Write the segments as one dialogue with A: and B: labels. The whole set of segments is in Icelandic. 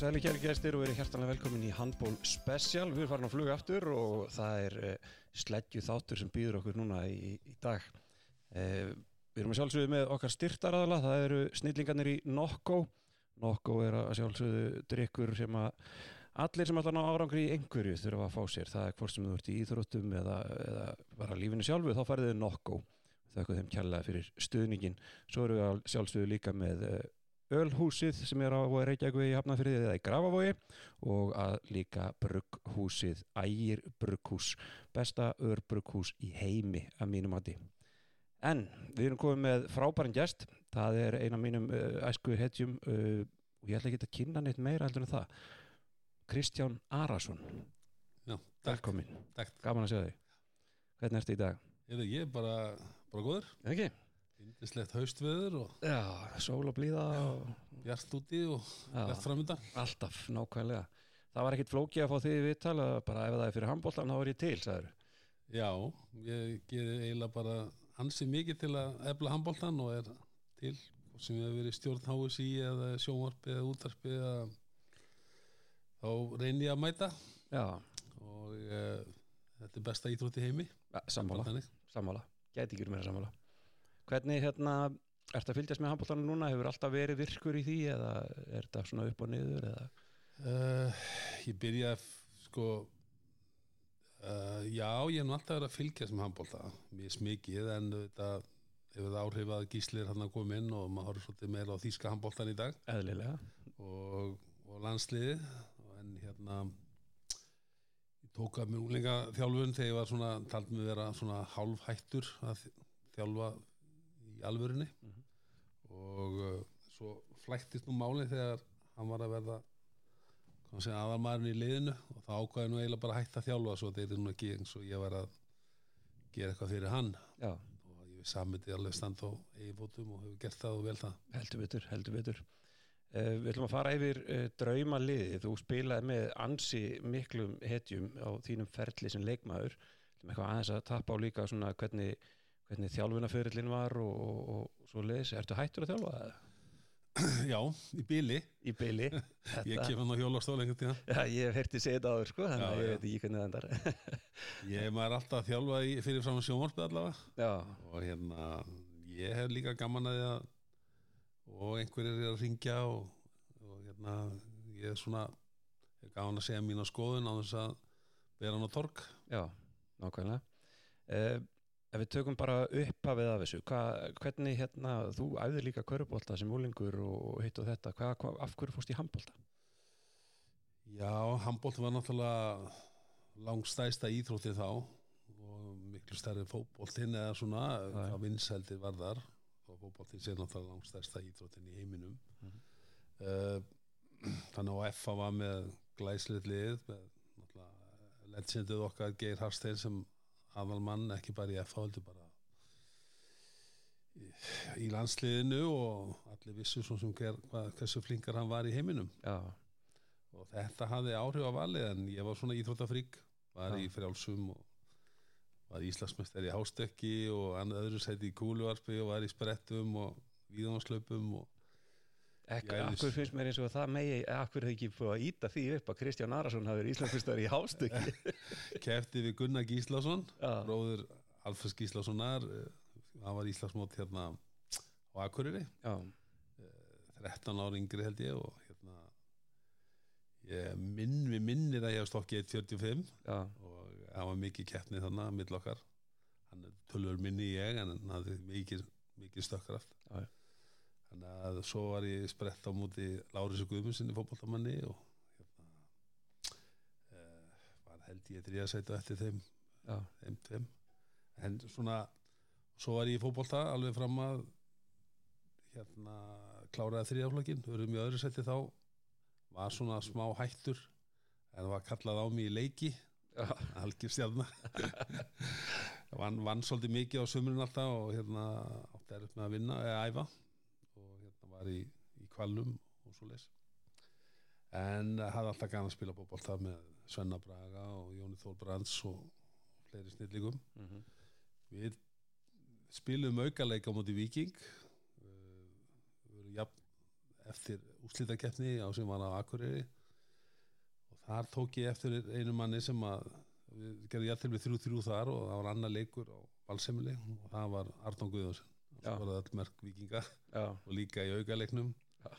A: Sæli kæri gæstir og verið hjertanlega velkomin í Handból Special. Við erum farin á flugu aftur og það er uh, sleggju þáttur sem býður okkur núna í, í dag. Uh, við erum að sjálfsögðu með okkar styrtaraðala, það eru snillingarnir í Nokko. Nokko er að sjálfsögðu drikkur sem að allir sem alltaf ná árangri í einhverju þurfa að fá sér. Það er hvort sem þú ert í íþróttum eða, eða bara lífinu sjálfu, þá farið þið Nokko. Þakku þeim kjallaði fyrir stuðningin. Svo eru við sjálfsögðu líka með uh, Ölhúsið sem er á Reykjavík í Hafnarfyrði eða í Grafavogi og að líka brugghúsið Ægir brugghús, besta örbrugghús í heimi að mínum aði. En við erum komið með frábærin gæst, það er eina mínum uh, æsku hetjum uh, og ég ætla ekki að kynna neitt meira heldur en það. Kristján Arason,
B: Já,
A: velkomin,
B: takk.
A: gaman að sjá þig. Hvernig ertu í dag?
B: Ég, er bara, bara góður.
A: Ekki?
B: Indislegt haustveður og
A: Já, sól og blíða og
B: bjart úti og
A: Já.
B: bjart framöndan.
A: Alltaf, nákvæmlega. Það var ekkit flókið að fá því við tala, bara ef það er fyrir handbóltan þá er ég til, sagður.
B: Já, ég geði eiginlega bara ansi mikið til að efla handbóltan og er til sem ég hef verið stjórn HSI eða sjónvarpi eða útarpi eða þá reyni ég að mæta
A: Já,
B: og e, þetta er besta íþrótt í heimi.
A: sammála, sammála. Gæti ekki meira sammála. Hvernig, hérna, ertu að fylgjast með handbóltanum núna? Hefur alltaf verið virkur í því eða er þetta svona upp og niður eða?
B: Uh, ég byrja sko uh, já, ég er nú alltaf verið að fylgjast með handbólta mjög smikið en þetta hefur það áhrif að gíslir hann að koma inn og maður horfður svolítið meira á þýska handbóltan í dag
A: Eðlilega.
B: og, og landsliði en hérna ég tók að mér úlinga þjálfun þegar ég var svona, tald með vera svona hálf hættur að þjálfa í alvörinni og uh, svo flæktist nú máli þegar hann var að verða aðalmaðurinn í liðinu og þá ákvaði nú eiginlega bara að hætta að þjálfa svo þetta er nú ekki eins og ég var að gera eitthvað fyrir hann
A: Já,
B: og ég samið alveg stand á eigin og hefur gert það og vel það
A: heldur betur, heldur betur. Uh, við ætlum að fara yfir uh, draumaliði. Þú spilaði með ansi miklum hetjum á þínum ferli sem leikmaður. Við eitthvað aðeins að tappa á líka svona hvernig, hvernig þjálfunaförillin var og, og, og svo leiðis. Ertu hættur að þjálfa það?
B: Já, í bíli,
A: Í byli?
B: ég kem hann á hjólastól einhvern tíðan
A: Já, ég hef hertið segið þetta áður sko, þannig að ég veit ekki hvernig það endar.
B: Ég maður alltaf að þjálfa í, fyrir fram að sjónvarpið allavega
A: Já,
B: og hérna, ég hef líka gaman að að og einhverjir er að ringja og, og hérna, ég er svona ég er gaman að segja mína skoðun á þess að bera hann á torg
A: já, nákvæmlega. Uh, ef við tökum bara upphafið af þessu, hva, hvernig hérna, þú æfðir líka körubólta sem úlingur og hitt og þetta, hva, hva, af hverju fórst í handbólta?
B: Já, handbólt var náttúrulega langstæsta íþrótti þá og miklu stærri fótbóltinn eða svona, hvað vinsældir var þar. Og fótbóltinn sé náttúrulega langstæsta íþróttin í heiminum. Uh, þannig að FA var með glæslið lið með náttúrulega legendið okkar Geir Harstein sem aðalmann ekki bara í FA heldur bara í, landsliðinu og allir vissu svo sem hver, hvað, hversu flinkar hann var í heiminum.
A: Já,
B: og þetta hafði áhrif á valið en ég var svona íþróttafrík var í frjálsum og var Íslandsmestari í hástökki og annað öðru sæti í kúluvarpi og var í sprettum og víðanslöpum og
A: hverju finnst mér eins og það megi, hverju hefði ekki búið að íta því upp að Kristján Arason hafi verið Íslandsfyrstar í hástöki?
B: kefti við Gunnar Gíslásson
A: Já.
B: bróður Alfreds Gíslássonar eh, hann var Íslandsmót hérna á Akureyri.
A: Já,
B: 13 ára yngri held ég og hérna ég minn, við minnir að ég hef stokkið 1.45
A: já,
B: og það var mikið keppni þannig að mill okkar. Hann er tölvur minni ég en hann hafði mikið, mikið stökkraft.
A: Já,
B: þannig að svo var ég sprett á múti Láris og Guðmundsinni fótboltamanni og hérna uh, var held ég þrjá sætu eftir þeim, þeim tveim. En svona svo var ég í fótbolta alveg fram að hérna kláraði þrjáflokkin, verðum í öðru sæti þá. Var svona smá hættur en það var kallað á mig í leiki algjör stjarna. Vann, vann svolítið mikið á sömurinn alltaf og hérna átti erut með að vinna eða æfa var í, í kvalum og svo leis en hafði alltaf gana að spila bóbolta með Svenna Braga og Jóni Þór Brands og fleiri snillingum. Við spilum aukaleik á móti Viking við vorum jafn eftir úslítakeppni á sem var á Akureyri. Og þar tók ég eftir einu manni sem að við gerðum jættil við þrjú þrjú þar og það var annar leikur á Valsemili og það var Arnón Guðjónsson Var öll merk vikinga og líka í aukaleiknum.
A: Já.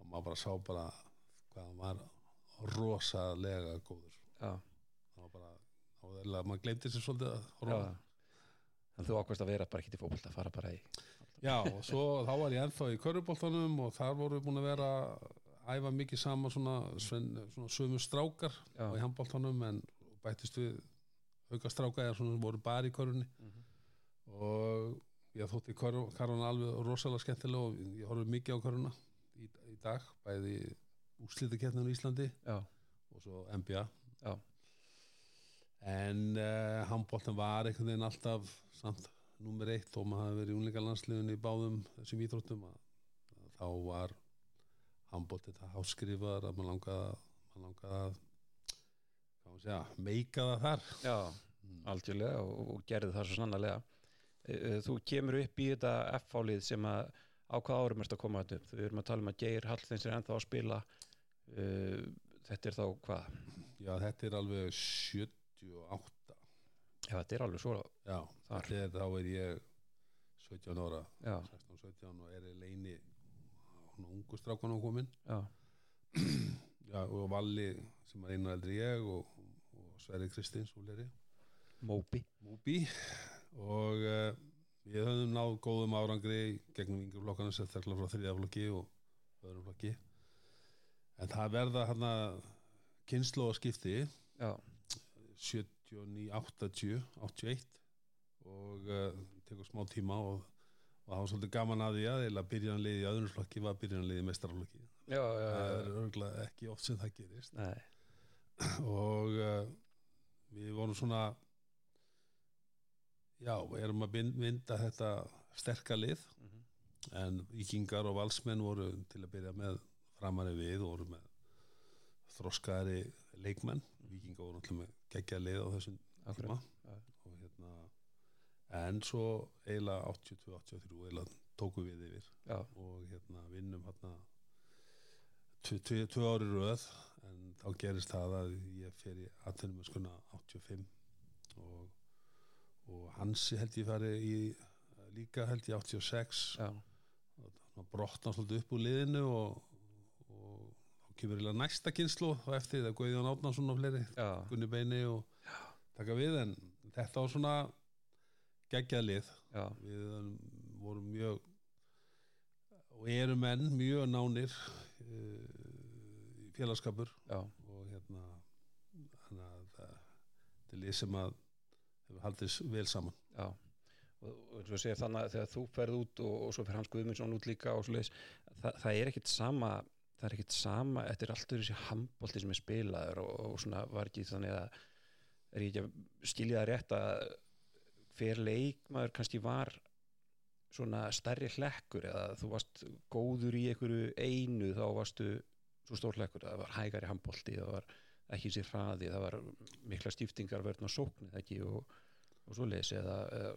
B: og maður bara sá bara hvað hann var rosalega góður.
A: Já,
B: það var bara, eða maður glemdi sér svolítið að á.
A: En þú ákvæmst að vera bara ekki til fótbolta, fara bara í
B: Já, og svo þá var ég ennþá í köruboltanum og þar voru við búin að vera að æfa mikið saman svona, sven, svona sömu strákar
A: Já,
B: og í handboltanum en bættist við auka strákar eða svona voru bara í körunni
A: Mhm.
B: og ég þótti karuna alveg rosalega skemmtilega og ég horfði mikið á karuna í, í dag, bæði úrslitakeppninu í Íslandi
A: já,
B: og svo NBA
A: Já.
B: en uh, handbóltan var einhvern veginn alltaf samt númer eitt og maður hafi verið í unlingalandsliðun í báðum þessum íþróttum þá var handbóltin það háskrifaðar að maður langaði að- maður langaði að meika það þar.
A: Já, algjörlega og, og gerði það svo sannarlega. Eh, Þú kemur upp í þetta F-fálið sem að á hvað árum ertu að koma þetta upp? Við erum að tala um að Geir Hallþins er ennþá að spila. Uh, Þetta er þá hvað?
B: Já, þetta er alveg 78
A: Já, þetta er alveg svo
B: Já,
A: Þar.
B: þetta er, þá er ég 17 ára.
A: Já,
B: 16-17 og er í leini hún ungu strákunum komin
A: já,
B: Já, og Valli sem er einu eldri ég og, og Sverri Kristins
A: Móbi
B: Múbi og uh, við höfum náð góðum árangri gegnum yngur flokkana sérstaklega frá þriðaflokki og öðrum flokki. En það verða hérna kynslu og skipti
A: Já,
B: 79, 80, 81 og uh, tekur smá tíma og, og það var svolítið gaman að því að eða byrjanlið í öðrum flokki var byrjanlið í mestrarflokki
A: já, já,
B: það er örgulega ekki oft sem það gerist.
A: Nei,
B: og uh, við vorum svona já, við erum að mynda þetta sterka lið.
A: Mhm.
B: en vikingar og valsmenn voru til að byrja með framari við og voru með þroskaðari leikmenn. Vikingar voru náttúrulega með geggja lið á þessum tíma. Og hérna en svo eiginlega 82-83 eiginlega tóku við yfir.
A: Já,
B: og hérna vinnum hérna tvö, tvö, tvö ári röð. En þá gerist það að ég fer í skona 85 og, og Hansi held ég fari í líka held ég 86
A: já,
B: og brotna svolítið upp úr liðinu og, og þá kemur eiginlega næsta kynslu og eftir það Guðjón Átnarsson og fleiri
A: já,
B: Gunni Beini og taka við. En þetta var svona geggjað lið.
A: Já,
B: við um, vorum mjög og erum menn mjög nánir uh, félagskapur.
A: Já,
B: og hérna þannig að það þetta er lið sem að hefur haldið s- vel saman.
A: Já. Og, og eins og segir þannig að þegar þú ferð út og, og svo fer Hans Guðmundsson út líka og svo það, það er ekkit sama það er ekkit sama, þetta er alltaf þessi handbolti sem er spilaður og, og svona var ekki þannig að er ekki að skilja það rétt að hver leikmaður kannski var svona stærri hlekkur eða þú varst góður í einhverju einu þá varstu svo stór hlekkur. Það var hægari handbolti, það var ekki sér hraði, það var mikla stíftingar vörn og sóknið ekki og, og svo lesi eða, eða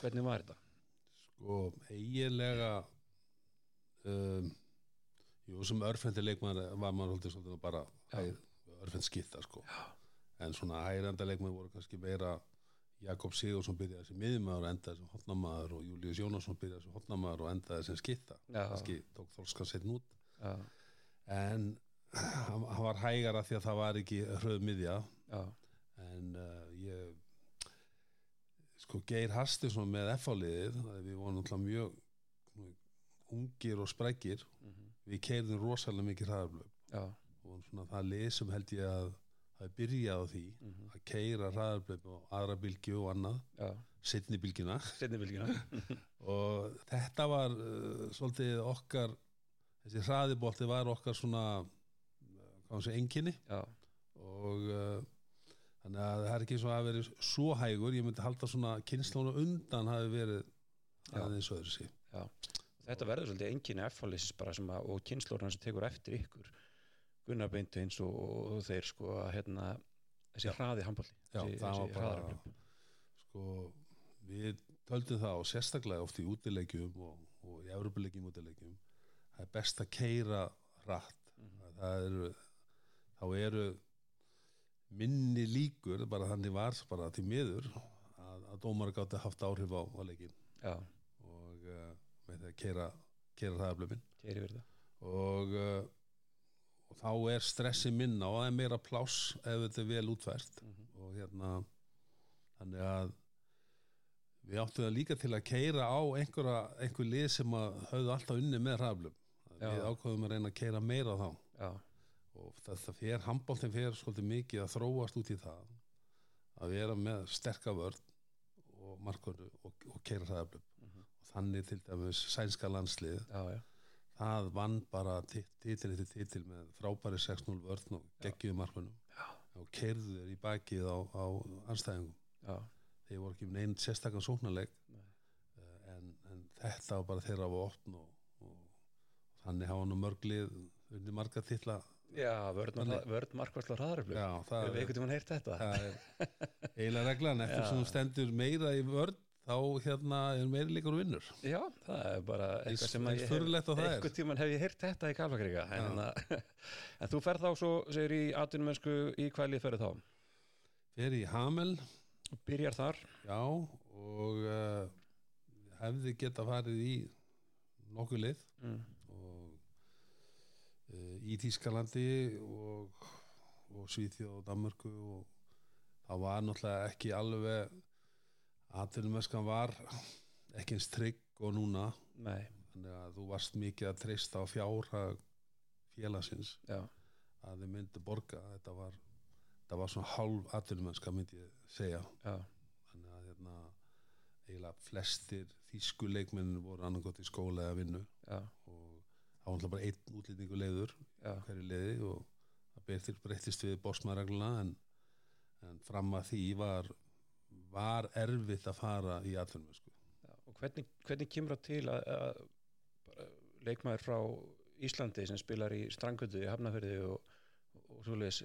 A: hvernig var þetta?
B: sko eiginlega um, jú sem örfendi leikmaður var maður haldið svolítið bara
A: Já.
B: örfend skipta sko
A: Já.
B: en svona hærenda leikmaður voru kannski meira Jakob Sigursson byrjaði sem miðjumæður og endaði sem hotnamaður og Július Jónasson byrjaði sem hotnamaður og endaði sem skitta kannski tók þolskan setn út
A: já,
B: en hann hann var hægara því að það var ekki hröð miðja.
A: Já,
B: en uh, ég sko Geir Hastinsson með F-áliðið við vorum náttúrulega mjög ungir og sprækir.
A: Mhm,
B: við keirðum rosalega mikið hraðarblöð
A: já,
B: og svona það lið sem held ég að það byrjaði á því
A: mhm,
B: að keira hraðarblöð og aðra bylgju og annað
A: já,
B: setni bylgjuna.
A: Setni fylgina
B: og þetta var uh, svolítið okkar þessi hraðibolti var okkar svona hvað sé, enginni og uh, þannig að það er ekki svo að verið svo hægur ég myndi halda svona kynnslónu undan hafi verið aðeins öðru sí
A: þetta verður svolítið enginni F-fális bara sem að, og kynnslóran sem tekur eftir ykkur. Gunnar Beintu eins og, og þeir sko að hérna þessi hraði hraðarblöð.
B: sko við töldum það og sérstaklega oft í útilegjum og, og í Evropulegjum útilegjum það er best að keira hratt.
A: Mhm.
B: það eru þá eru minni líkur bara þannig var bara til miður að, að dómar gátti haft áhrif á, á leikin
A: já,
B: og uh, með því að keira, keira það
A: það.
B: Og, uh, og þá er stressi minna og það er meira pláss ef þetta er vel útvært
A: Mhm.
B: og hérna þannig að við áttum það líka til að keira á einhverja, einhver lið sem að höfðu alltaf unni með
A: Já.
B: við ákveðum að reyna að keira meira þá.
A: Já,
B: og þetta fer, handbóltin fer svolítið mikið að þróast út í það að vera með sterka vörn og markvörðu og, og keira hraðaflum
A: Mhm.
B: og þannig til dæmis sænska landslið
A: já, já,
B: það vann bara titil eftir titil með frábæri 6-0 vörn og geggjum markvörnum
A: Já.
B: og keirðu þeir í bakið á, á anstæðingum
A: já,
B: þeir voru ekki með neinn sérstakann sóknarleik
A: Nei.
B: Eh, en, en þetta var bara þeirra á opn og, og þannig hafa nú mörglið unni marga titla
A: já vörð, vörð markværsla
B: það,
A: Við einhvern tímann heyrt þetta?
B: eiginlega reglan. Eftir sem þú stendur meira í vörn þá hérna er meiri líkur vinnur.
A: Já, það er bara eitthvað sem að ég hef einhvern tímann hef ég heyrt þetta í Kalvakriga en, hérna- en þú ferð þá svo, segir í atvinnumensku í hvað lið ferð þá?
B: Fer í Hamel.
A: Byrjar þar.
B: Já og uh, hefði geta farið í nokkuð lið.
A: Mm.
B: Uh, í Tískalandi og, og Svíþjóð og Danmörku og það var náttúrulega ekki alveg atvinnumesskan var ekki eins trygg og núna.
A: Nei,
B: þannig að þú varst mikið að treysta á fjárhag félagsins
A: já,
B: að þið myndi borga. Þetta var, þetta var svona hálf atvinnumennska myndi ég segja.
A: Já,
B: þannig að hérna eiginlega flestir þýsku leikmenn voru annarkot í skóla eða vinnu.
A: Já,
B: og það var náttúrulega bara einn útlýtingu leiður
A: já,
B: hverju leiði og það breytist, breytist við bósmaðregluna en, en fram að því var var erfitt að fara í atvinnumösku
A: já. Og hvernig, hvernig kemur það til að, að leikmaður frá Íslandi sem spilar í Strangöldu í Hafnafyrði og, og svoleiðis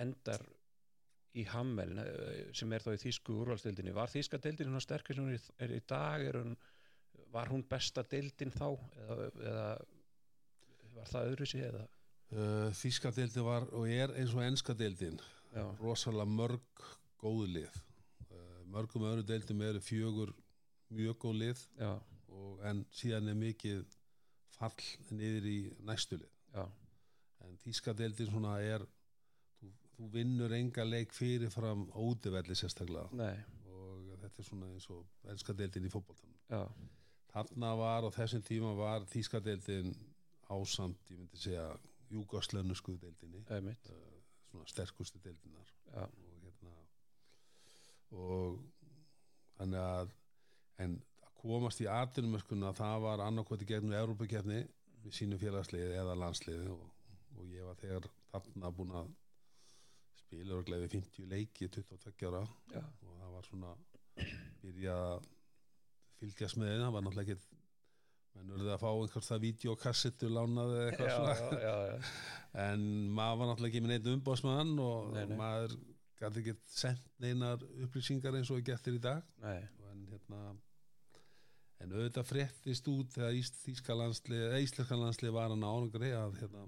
A: endar í Hammel eh, sem er þá í þýsku úrvalstildinni var þýska deildin svona sterkir sem hún er, í dag? Er hún, var hún besta deildin þá? Eða, eða var það öðru sig eða?
B: Uh, Þíska deildin var og er eins og enska deildin.
A: Já,
B: rosalega mörg góð lið. Uh, mörgum öðru deildum eru fjögur mjög góð lið og, en síðan er mikið fall niður í næstu lið.
A: Já,
B: en Þíska deildin svona er þú, þú vinnur enga leik fyrirfram ódivelli sérstaklega.
A: Nei,
B: og þetta er svona eins og enska deildin í fótboltanum.
A: Já,
B: þarna var á þessum tíma var Þíska deildin ásamt, ég myndi segja júgoslönusku deildinni.
A: Auðvitað,
B: svona sterkustu deildinar
A: já,
B: og hérna og þannig að en að komast í atvinnumöskuna það var annarkvæði gegnum Európa-kefni við sínum félagsliði eða landsliði og, og ég var þegar þarna búin að spila og gleði 50 leiki 22 ára.
A: Já,
B: og það var svona byrja að fylgjast með það var náttúrulega ekki menn urðu að fá einhvers það videokassettu lánaði eða
A: já,
B: eitthvað
A: já,
B: svona.
A: já, já.
B: en maður var náttúrulega ekki með neitt umbóðsmann og
A: Nei, nei.
B: maður gæti ekki sendt neinar upplýsingar eins og þér í dag. En hérna en auðvitað fréttist út þegar Íslenska landslið var hann ánugri að hérna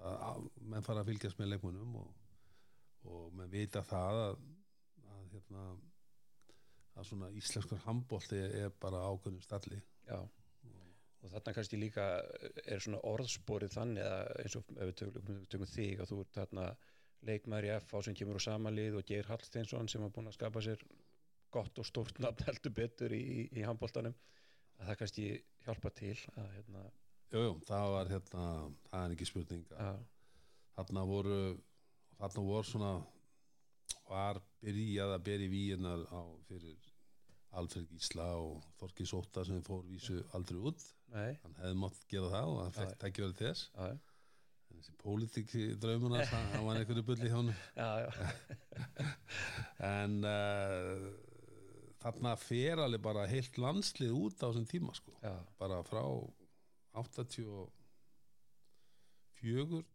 B: að, að menn fara að fylgjast með leikmunum og, og menn vita það að, að hérna að svona íslenskur handbólti er bara ákveðnum stalli.
A: Já og þarna kannski líka er svona orðsporið þannig að eins og ef við tökum, tökum þig að þú ert þarna leikmaður í FH sem kemur úr samanlið og Geir Hallsteinsson sem har búin að skapa sér gott og stórt nafn heldur betur í, í, í handbóltanum að það kannski hjálpa til að hérna,
B: Jú, jú, það var hérna það er ekki spurning að þarna voru þarna voru svona var byrjað að byrja víinar á fyrir Alfred Gísla og Þorki Sóta sem fór vísu aldrei út.
A: Nei,
B: hann hefði mátt gera það og hann fekk ekki verið þess. En þessi pólitík draumuna hann var einhverju bulli hjá hann en uh, þarna fer alveg bara heilt landslið út á þessum tíma sko.
A: Já,
B: bara frá 84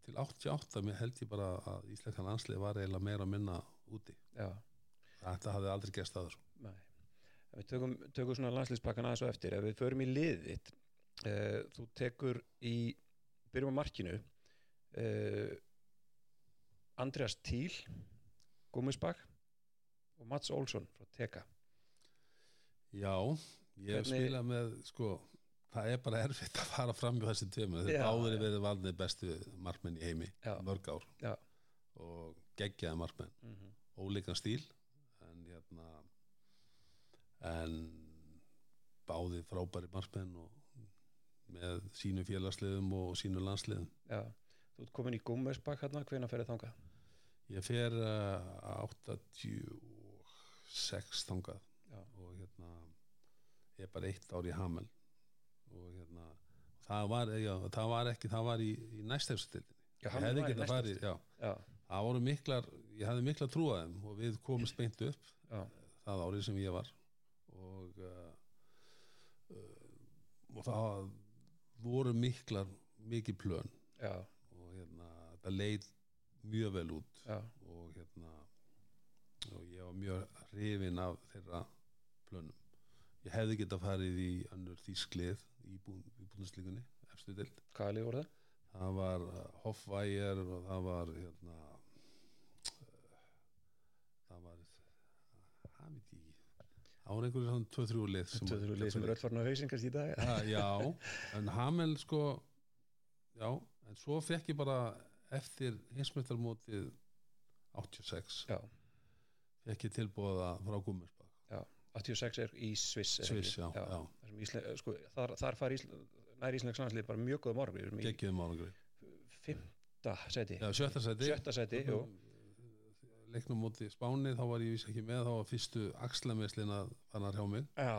B: til 88 mér held ég bara að Íslenska landslið var eiginlega meira að minna úti.
A: Já,
B: þetta hafði aldrei gerst aður
A: nei við tökum, tökum svona landslýspakkan aðeins og eftir ef við förum í liðið uh, þú tekur í byrjum á markinu uh, Andreas Tíl Gummisbak og Mats Olsson frá Teka
B: Já, ég hef spilað með sko, það er bara erfitt að fara fram í þessi tveimur, þeir báður
A: já.
B: verið valnið bestu markmenn í heimi
A: Já.
B: mörg ár
A: Já.
B: og geggjaði markmenn
A: mm -hmm.
B: ólíkan stíl en báði frábæri markmenn og með sínu félagsliðum og sínu landsliðum.
A: Já, þú ert komin í Gummisbak hérna, hvenær ferði þangað?
B: ég fer uh, 86 þangað.
A: Já.
B: og hérna ég er bara eitt ár í Hamel. Og hérna það var, já, það var ekki, það var í, í næstefstildinni ég hefði getað
A: næstu
B: farið, það voru miklar, ég hefði mikla trú að þeim og við komumst beint upp
A: já,
B: það árið sem ég var og uh, uh, og það voru miklar mikið plön.
A: Já,
B: og hérna það leið mjög vel út.
A: Já,
B: og hérna og ég var mjög hrifin af þeirra plönum. Ég hefði getað farið í önnur þýsklið í, bú, í búinslíkunni efstu dild
A: það?
B: það var uh, Hoffweier og það var hérna uh, það var það veit ég ekki það voru einhverjum svona 2-3 lið sem-
A: Tvö þrjú lið sem eru öll farin á hausinn kannski í dag.
B: Ha, já, en Hamel sko já, en svo fekk ég bara eftir hinsmyndarmótið 86
A: Já,
B: fekk ég tilbúða frá Gummersbak
A: já 86 er í Sviss er
B: Sviss, já, já.
A: Ísle, sko, þar, þar far Ísle, nær Íslands landslið bara mjög góða
B: árangri
A: fymta seti
B: já, sjötta seti
A: sjötta seti,
B: leiknum móti Spáni, þá var ég vísa ekki með þá var fyrstu axlameslin að þannig hjá mig.
A: Já,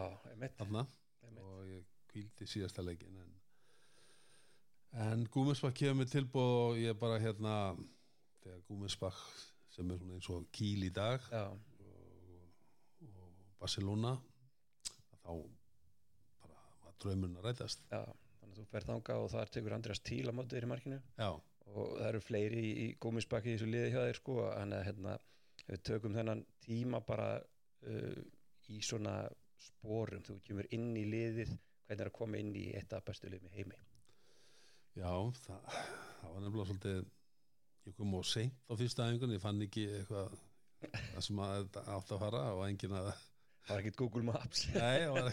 B: og ég kvíldi síðasta leikin en, en Gúminsbakk kemur tilbúð og ég bara hérna þegar Gúminsbakk sem er svona eins og Kíl í dag og, og Barcelona þá bara var draumurinn að rætast.
A: Já þannig að þú fer þanga og þar tekur Andreas Tíl á mótið þér í markinu.
B: Já,
A: og það eru fleiri í, í gómisbakki í þessu liði hjá þér sko en að hérna, við tökum þennan tíma bara uh, í svona spórum, þú kemur inn í liðið hvernig er að koma inn í eitt af bestu liðum í heimi?
B: Já það, það var nefnilega svolítið ég kom á seint á fyrsta æfingun ég fann ekki eitthvað það sem að þetta átt að fara og engin að
A: það var ekkert Google Maps?
B: Nei, það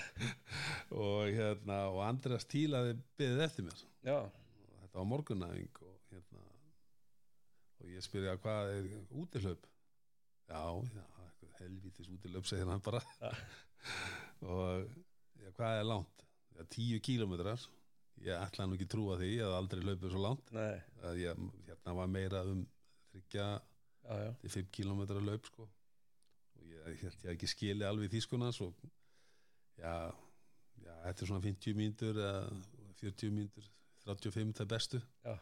B: og hérna og Andreas Tílaði byggðið eftir mér.
A: Já,
B: og þetta var morgunæfing og hérna og ég spyrja hvað er útihlaup? Já, já, helvítis útihlaup segir hann bara. Og já, hvað er langt? Já, tíu kílómetrar. Ég ætla nú ekki trúa því, ég hef aldrei hlaupið svo langt. Að ég, hérna var meira um þryggja til 5 km laup sko. Og ég held ég ekki skili alveg þýskuna svo já, já, þetta er svona 50 mínútur eða 40 mínútur 35 það bestu.
A: Já,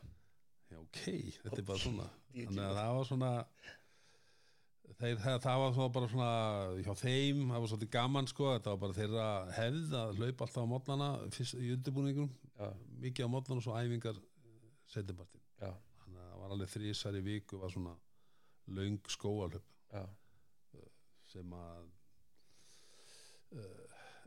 B: já, ok, þetta er bara svona. Þannig að það var svona þeir, það, það var svona bara svona hjá þeim, það var svolítið gaman sko. Þetta var bara þeirra hefð að hlaupa alltaf á mótnana fyrst í undirbúningum
A: já,
B: mikið á mótnana og svo æfingar setjabartin,
A: já,
B: þannig að það var alveg þrísar í viku var svona löng skóalöp. Sem að uh,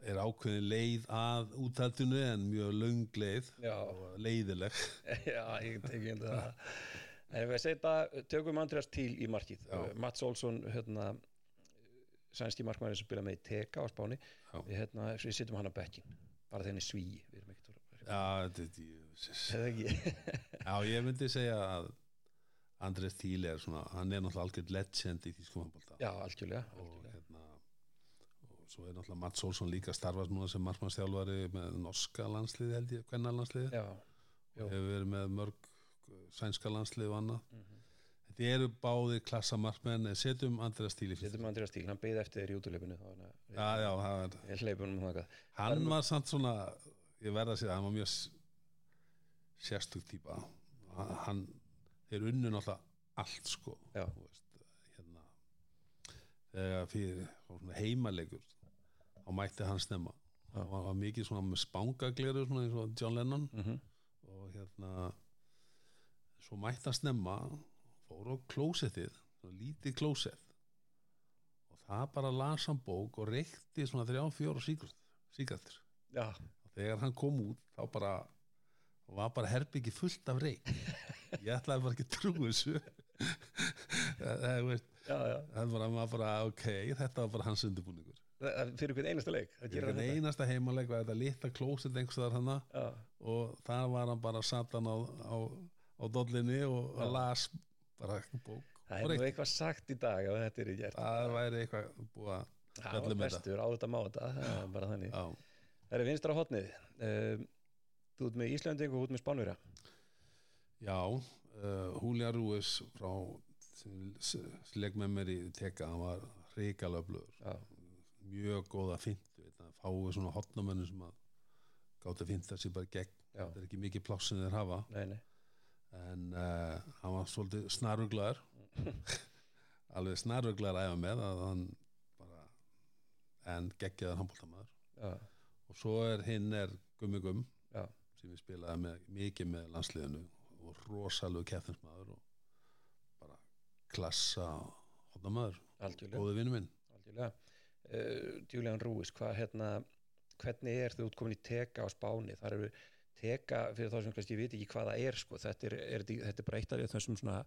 B: er ákveðin leið að úthaldinu en mjög löng leið
A: já,
B: og leiðileg.
A: Já, ég teki undir það. En ef við setja, tökum Andreas Tíl í markið,
B: Já.
A: Uh, Mats Olsson hérna sænski markmæri sem spila með í TK á Spáni. Við, hérna, við setjum hann á bekkin bara þenni sví við erum ekkert
B: Já, þetta er
A: ekki?
B: Já, ég myndi segja að Andrés Tíli er svona, hann er náttúrulega algjörð legend í þýskum handbólta
A: Já, algjörlega, algjörlega.
B: Og svo er náttúrulega Mats Olsson líka starfast núna sem markmannstjálfari með norska landsliði held ég, hvenna landsliði
A: já.
B: hefur verið með mörg uh, sænska landsliði og annað.
A: Mhm.
B: þetta eru báðir klassa markmenn en setjum Andrés Tíli fyrst
A: Setjum Andreas Tíl, hann beði eftir þér í útuleipinu þá
B: Já, já, er
A: um það
B: hann var samt svona ég verða að segja, hann var mjög sérstug típa. Hann, hann þeir unnu náttúrulega allt sko. Veist, hérna þegar fyrir heimalegur þá mætti hann snemma.
A: Já.
B: hann var, var mikið svona með spangagleru svona eins og John Lennon.
A: Mm -hmm.
B: og hérna svo mætti hann snemma fór á klósettið svona lítið klósett. Og það bara las hann bók og reykti svona þrjá, fjóra síkrættur
A: Já,
B: og þegar hann kom út þá bara var bara herbyggi fullt af reik ég ætlaði bara ekki að trúa þessu. Það veist
A: já, já.
B: það var bara, ok, þetta var bara hans undirbúningur.
A: Það- það- fyrir hvern einasta leik það
B: Fyrir
A: hann þetta.
B: einasta heimaleg var þetta litla klóset einhverstaðar hana
A: Já,
B: og þar var hann bara satan á, á, á dollinni og
A: Já.
B: las bara bók.
A: Það er nú eitthvað sagt í dag ef þetta er í gert.
B: Það væri eitthvað búið að
A: það
B: fjalla
A: var
B: um
A: bestur á þetta má þetta það er bara þannig.
B: Já,
A: það er vinstra hotnið um, þú ert með Íslanding og þú ert með Spánverja.
B: Já uh, Julia Ruiz frá sem legg með mér í teka hann var
A: já,
B: mjög góða fintu fáið svona hotnamennu sem að gátt að finta sér bara gegn.
A: Já,
B: þetta er ekki mikið pláss sem þeir hafa.
A: Nei, nei.
B: En uh, hann var svolítið snaruglaður. Alveg snaruglaður að æfa með að hann bara en geggjaðar handbóltamaður
A: já,
B: og svo er hinn er Gummi Gumm
A: já,
B: sem við spilaði með, mikið með landsliðinu og rosalegu keppninsmaður og bara klassa
A: algjörlega.
B: Góði vinnu minn.
A: Algjörlega uh, Julian Ruiz, hvað hérna hvernig er þú útkomin í teka á Spáni þar eru teka fyrir þá sem kannski ég veit ekki hvað það er sko. þetta, er, er, er af þessum svona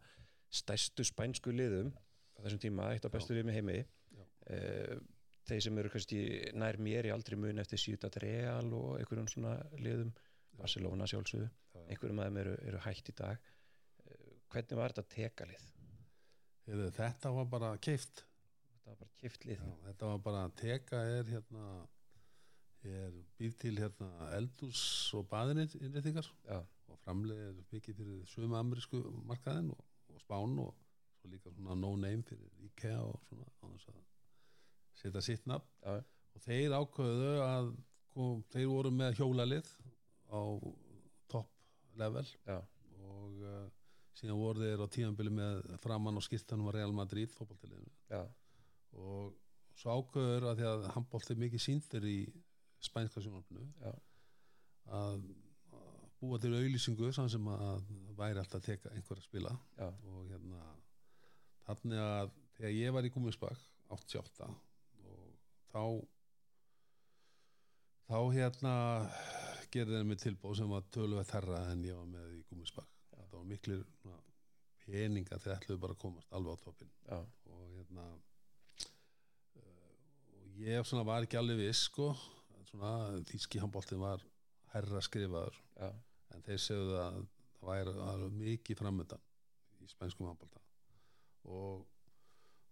A: stærstu spænsku liðum á þessum tíma, eitt af bestu liðum í heimi
B: Já.
A: uh, þeir sem eru kannski nær mér í aldrei mun eftir Ciutat Real og einhverjum svona liðum Barcelona sjálfsögðu, einhverjum af þeim eru, eru hægt í dag uh, hvernig var þetta tekalið?
B: Heyrðu, þetta var bara keift
A: Þetta var bara kift lið.
B: Já, þetta var bara teka er hérna er býr til hérna eldús og baðininnréttingar
A: Já,
B: og framlega er mikið fyrir sömu amerísku markaðin og, og spán og svo líka svona no name fyrir IKEA og svona á þess að setja sitt nafn.
A: Já,
B: og þeir ákveðu að kom, þeir voru með hjólalið á topp level.
A: Já,
B: og uh, síðan voru þeir á tíðanbili með framann og skiptanum að Real Madrid fótballtiliðinu
A: já,
B: og svo ákveður að því að handbólt er mikið síndir í spænska sjónarfinu að búa til auðlýsingu sem sem að væri alltaf að teka einhver að spila.
A: Já,
B: og hérna þannig að þegar ég var í Gúmisbakk 88 og þá þá hérna gerði þeir mig tilbóð sem var töluvert herra en ég var með í Gúmisbakk það var svona, peninga þegar ætluðu bara að komast alveg á toppin og hérna ég svona var ekki alveg viss sko. Þýski handbóltin var herra skrifaður.
A: Já,
B: en þeir segðu að það væri, það væri mikið framöndan í spænskum handbólta og,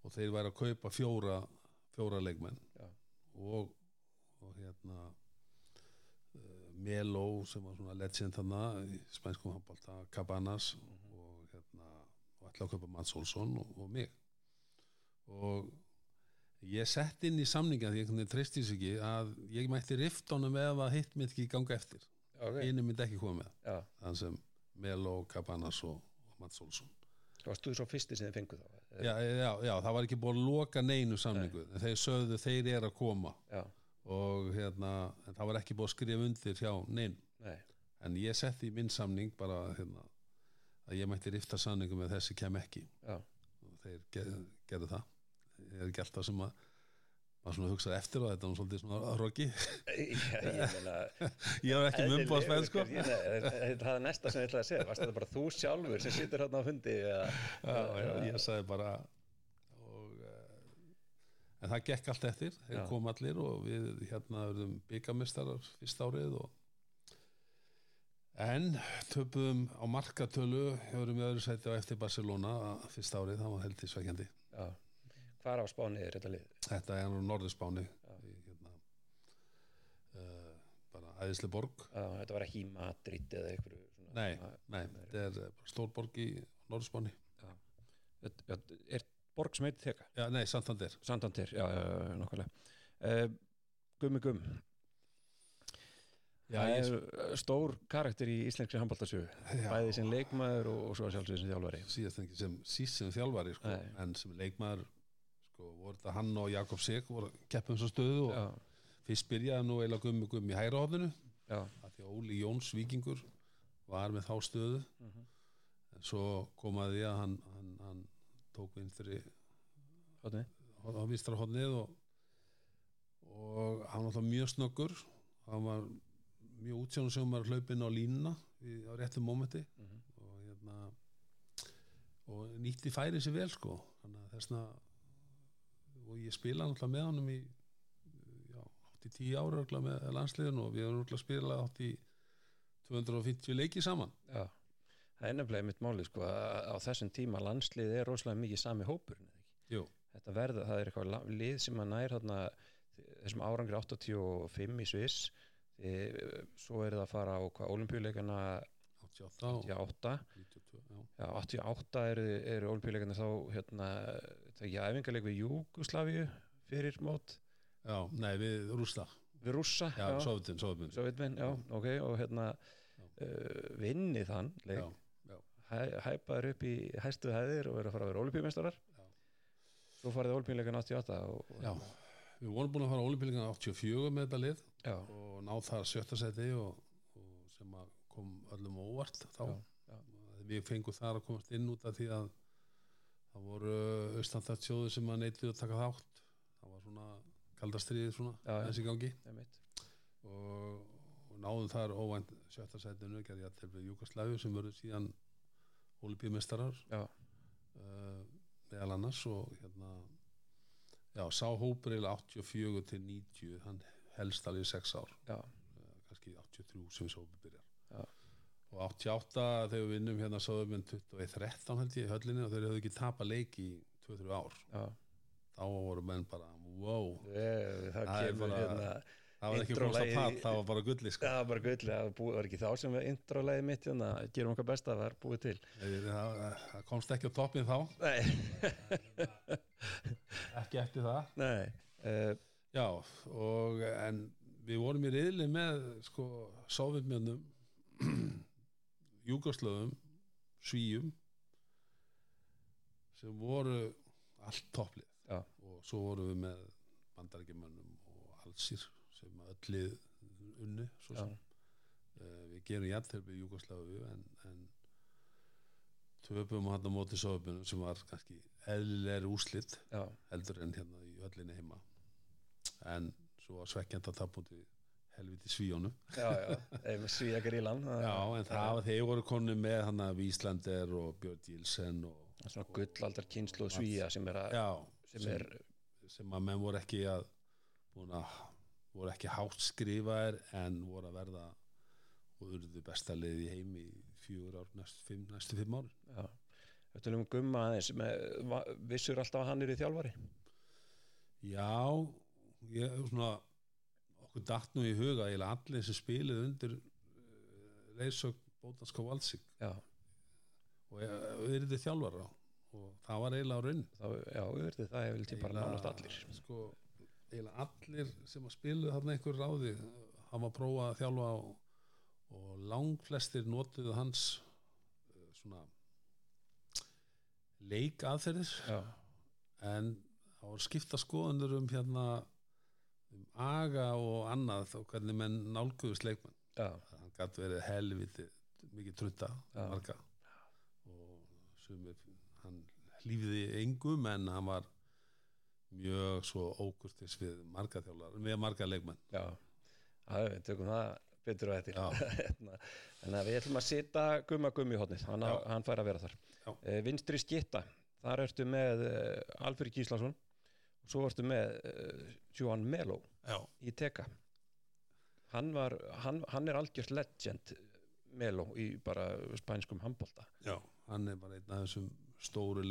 B: og þeir væri að kaupa fjóra fjóra leikmenn. Og, og hérna uh, Melo sem var svona legend þarna í spænskum handbólta Cabanas og hérna og ætla að kaupa Mats Olsson og, og mig. Og ég sett inn í samninga því einhvern veginn treysti þess ekki að ég mætti riftunum ef að hitt mitt ekki ganga eftir.
A: Ok,
B: einu myndi ekki koma með. Þann sem Melo, Cabanas og, og Mats Olsson.
A: Varst þú svo fyrsti sem þið fengu þá?
B: já, já, já, það var ekki búin að loka neinu samningu. En þeir sögðu þeir eru að koma.
A: Já,
B: og hérna, það var ekki búin að skrifa undir hjá neinu.
A: Nei,
B: en ég setti í minn samning bara hérna, að ég mætti rifta samningu með þessi kem ekki.
A: Já,
B: og þeir ger, gerðu það ég er ekki alltaf sem að maður svona hugsaði eftir og þetta var svolítið svona roki.
A: Ég
B: var ekki mumbo að spenn sko.
A: Það er næsta sem ég ætlaði að segja? Varst þetta bara þú sjálfur sem situr hérna á fundi
B: ég sagði bara og uh, en það gekk allt eftir. Þeir kom allir og við hérna verðum byggamestarar fyrst árið og en töpuðum á markatölu höfum við öðru sæti á eftir Barcelona fyrst árið, það var heldur svækjandi
A: já. Hvar á Spáni er þetta lið?
B: þetta er nú Norðurspáni hérna, uh, bara æðislega borg
A: Já, þetta var ekki Madrid eða einhverju svona,
B: nei,
A: svona-
B: nei, þetta er eh, stór borg í Norðurspáni
A: Er borg sem heitir Teka?
B: já, nei, Santander.
A: Sandandir, já, já, nokkulega uh, Gummi Gumm
B: já,
A: Það
B: ég,
A: er stór karakter í íslenskri handbóltasögu
B: já,
A: Bæði sem leikmaður og, og svo sjálfsögðu sem þjálfari.
B: Síðast ekki sem síst sem þjálfari sko, en sem leikmaður sko, voru þetta hann og Jakob Sig voru að keppa um svo stöðu og
A: Já,
B: fyrst byrjaði nú eiginlega gummi gummi í hægra hodinu
A: já,
B: að því Óli Jóns Víkingur var með þá stöðu.
A: Mhm.
B: en svo komaði að hann, hann, hann tók vinstri á vinstra hodnið og, og hann var alltaf mjög snöggur. Hann var mjög útsjónum sem var hlaupinn á línuna á réttum mómenti.
A: Mhm.
B: og hérna og nýtti færi sér vel sko. Þannig að þessna og ég spila náttúrulega með honum í já, átt í tíu ára með landsliðin og við erum náttúrulega spila átt í 250 leiki saman
A: Já, það er nefnilega mitt máli sko að á þessum tíma landslið er rosalega mikið sami hópur
B: Jú.
A: þetta verða, það er eitthvað lið sem að nær þarna, þessum árangri 85 í Sviss svo er það að fara á hvað olimpíuleikana
B: 88 og
A: 88
B: 92 já.
A: Já, 88 eru, eru olimpíuleikana þá hérna, ekki æfingarleik við Júgoslavíu fyrir mót.
B: Já, nei við Rúsla
A: við Rússa
B: já, Sovjetin, Sovjetin
A: Sovjetmenn, já, ok og hérna
B: Já.
A: uh, vinni þann leik.
B: Já, já,
A: hæ, hæpaður upp í hæstu hæðir og eru að fara að vera olimpíumestarar
B: Já.
A: svo farið olimpíuleikan 88 og, og,
B: já við vorum búin að fara á olimpíuleikan 84 með þetta lið
A: já,
B: og ná þar sjötta seti og, og sem kom öllum óvart þá.
A: Já, já.
B: við fengum þar að komast inn út af því að það voru austanþjóður sem að neitluðu að taka þátt. Það var svona kaldastriðið svona þessi gangi. Og, og náðum þar óvænt sjötta setinu gerði að til við Júkoslæfi sem verður síðan olíbíumestarar uh, meðal annars og hérna já, sá hópur eiginlega 84 til 90 hann helst alveg í 6 ár.
A: Já,
B: uh, kannski 83 sem þessi hópur byrjar.
A: Já.
B: Og 88 þegar við vinnum hérna sáðum við 21-13 held ég í höllinni og þeir hefðu ekki tapað leik í 2-3 ár.
A: Já.
B: þá voru menn bara wow.
A: Ég, það
B: Það
A: kemur
B: bara-
A: hérna
B: það var ekki rosa
A: í-
B: pat, það var bara gulli sko.
A: það var bara gull, það var ekki þá sem við introlæði mitt hérna, gerum okkar besta, það var búið til.
B: Það, það- það komst ekki á toppin þá.
A: Nei,
B: ekki eftir það.
A: Nei uh,
B: já, og en við vorum í riðli með sko, sovjetmjönnum Júgoslöfum Svíum sem voru allt topplið.
A: Já.
B: og svo vorum við með bandarækjumönnum og allsýr sem öll lið unnu svo sem. Uh, við gerum jættelbi í Júgoslavu en, en töpum hann á móti sofabunum sem var kannski eðlilegri úslit
A: Já,
B: heldur en hérna í höllinni heima. En svo var svekkjand að tapa múti helviti svíjónu
A: svíja grílan
B: já en það þeir voru konu með hann að Víslander og Björn Gilsen og
A: Svona gullaldar kynslu svíja sem er að
B: já,
A: sem er,
B: sem að menn voru ekki að búin að voru ekki hátt skrifaðir en voru að verða og urðu besta leið í heimi í fjögur ár næstu fimm, næstu fimm árin
A: já. Þetta er um gumma aðeins vissur alltaf að hann er í þjálfari?
B: Já, ég svona okkur datt nú í huga eiginlega allir sem spilið undir uh, leysög Bótanska Valsík.
A: Já,
B: og við erum þið þjálfara. Og það var eiginlega á raun.
A: Já, auðvitað það hefur til bara nánast allir.
B: sko, eiginlega allir sem að spilu þarna einhver ráði hann var að prófa að þjálfa og, og langflestir notuðu hans uh, svona leik aðferðir
A: Já,
B: en það var skipta skoðunur um hérna um aga og annað og hvernig menn nálguðust leikmenn.
A: Já,
B: hann gæti verið helviti mikið trutta marga. Og sumir hann hlýfiði engum en hann var mjög svo ókurtis við marga þjálfar við marga leikmenn.
A: Já. Við tökum það betur á
B: Já.
A: þetta Þannig að við ætlum að sita gumma gummi í hotnið, hann, hann fær að vera þar.
B: Já.
A: uh, Vinstri skitta, þar ertu með uh, Alfred Gíslason. og svo ertu með uh, Johan Melo
B: já,
A: í teka. Hann, var, hann, hann er algjörst legend Melo í bara spænskum handbolta.
B: Já, hann er bara einn af þessum stóru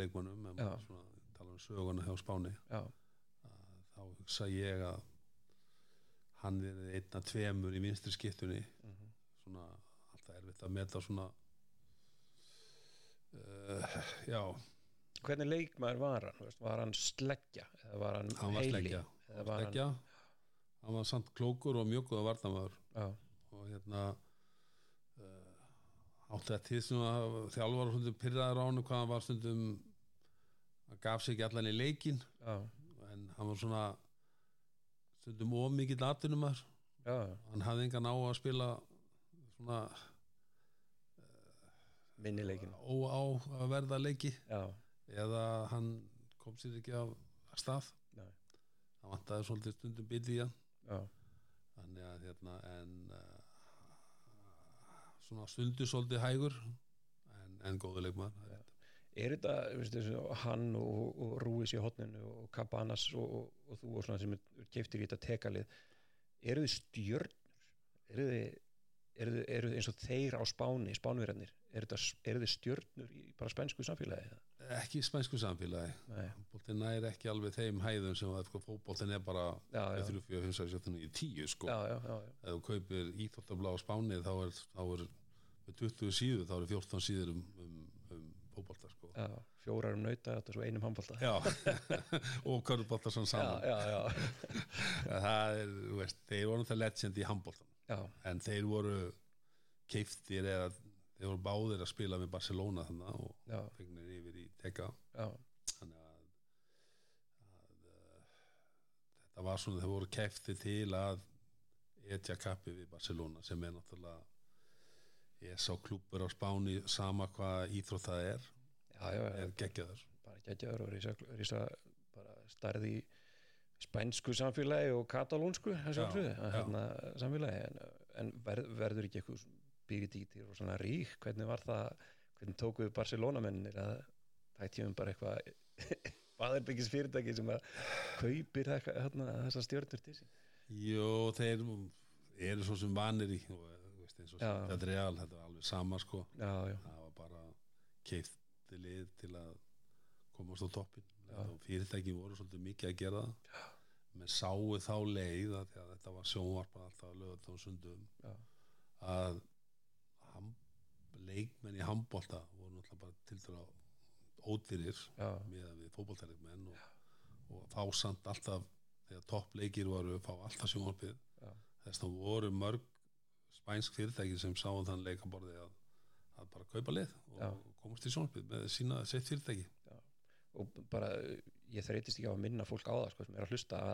B: maður svona tala um söguna hjá Spáni.
A: Já,
B: þá hugsa ég að hann er einn af tveimur í vinstri skiptunni.
A: Mhm.
B: svona alltaf erfitt að meta svona uh, já,
A: hvernig leikmaður var hann? Veist, var hann sleggja? Eða var hann,
B: hann var
A: heili?
B: sleggja.
A: Eða var
B: sleggja. hann var samt klókur og mjög góða varnamöður
A: hann,
B: og hérna uh, átti þetta til sem að þjálfar stundum pyrraður á hann hvað hann var stundum hann gaf sig ekki allan í leikin
A: já,
B: en hann var svona stundum ómikill atvinnumar
A: já,
B: hann hafði engan á að spila svona
A: minni leikin
B: óá að verða leiki.
A: Já,
B: eða hann kom sér ekki af stað
A: Nei.
B: hann vantaði svolítið stundum byrði í hann þannig að hérna en uh, svona stundu svolítið hægur en, en góðu leikmann
A: Já. Er þetta, veistu, hann og, og Rúis í hotninu og Cabanas og, og, og þú og svona sem er keftir í þetta tekalið eru þið stjörnur? Eru þið, eru þið, eins og þeir á spáni, spánverðarnir eru þið stjörnur í bara spænsku samfélagi?
B: Ekki í spænsku samfélagi. Fótboltin er ekki alveg þeim hæðum sem að sko, fótboltin er bara
A: já, já,
B: 3, 4, 5, 6, 7, 9, 10 sko.
A: Já, já, já, já.
B: ef þú kaupir íþróttabla á Spáni þá er, þá er með 20 síður þá eru 14 síður um, um, um fótbolta sko.
A: Já fjórar um nauta og svo einum handbólta
B: og körfubolta svona saman.
A: Já, já,
B: það er, veist, þeir voru það legend í handboltan
A: já,
B: en þeir voru keiftir eða þeir voru báðir að spila með Barcelona þannig og fengnir í teka
A: já,
B: þannig að, að uh, þetta var svona þeir voru keiftir til að etja kappi við Barcelona sem er náttúrulega ég sá klúpur á Spáni sama hvað íþrótt það er.
A: Já, já,
B: er geggjaður.
A: Bara geggjaður og rísa, rísa bara starði í spænsku samfélagi og katalónsku hérna, samfélagi. En, en verð, verður ekki eitthvað byggjadítir og svona rík? Hvernig var það, hvernig tókuðu Barcelona mennir að það tíum bara eitthvað baðarbyggis fyrirtæki sem að kaupir hérna, þessar stjórnur til sín?
B: Jó, þeir eru svo sem vanir í veist,
A: Já.
B: þetta er real þetta er alveg sama sko.
A: Já, já,
B: það var bara keifti lið til að komast á toppin fyrirtæki voru svolítið mikið að gera það. Menn sáu þá leið að, þetta var sjónvarpa alltaf lögðan og sundum að leikmenn í handbolta voru náttúrulega bara til dæra ódýrir
A: já,
B: með við fótboltæleikmenn og, og fá samt alltaf þegar toppleikir voru fá alltaf sjónvarpið.
A: Já.
B: þess að voru mörg spænsk fyrirtæki sem sáu þann leikaborði að, að bara kaupa lið og
A: Já.
B: komast í sjónvarpið með sína sitt fyrirtæki.
A: Og bara ég þreytist ekki á að minna fólk á það sko, sem er að hlusta að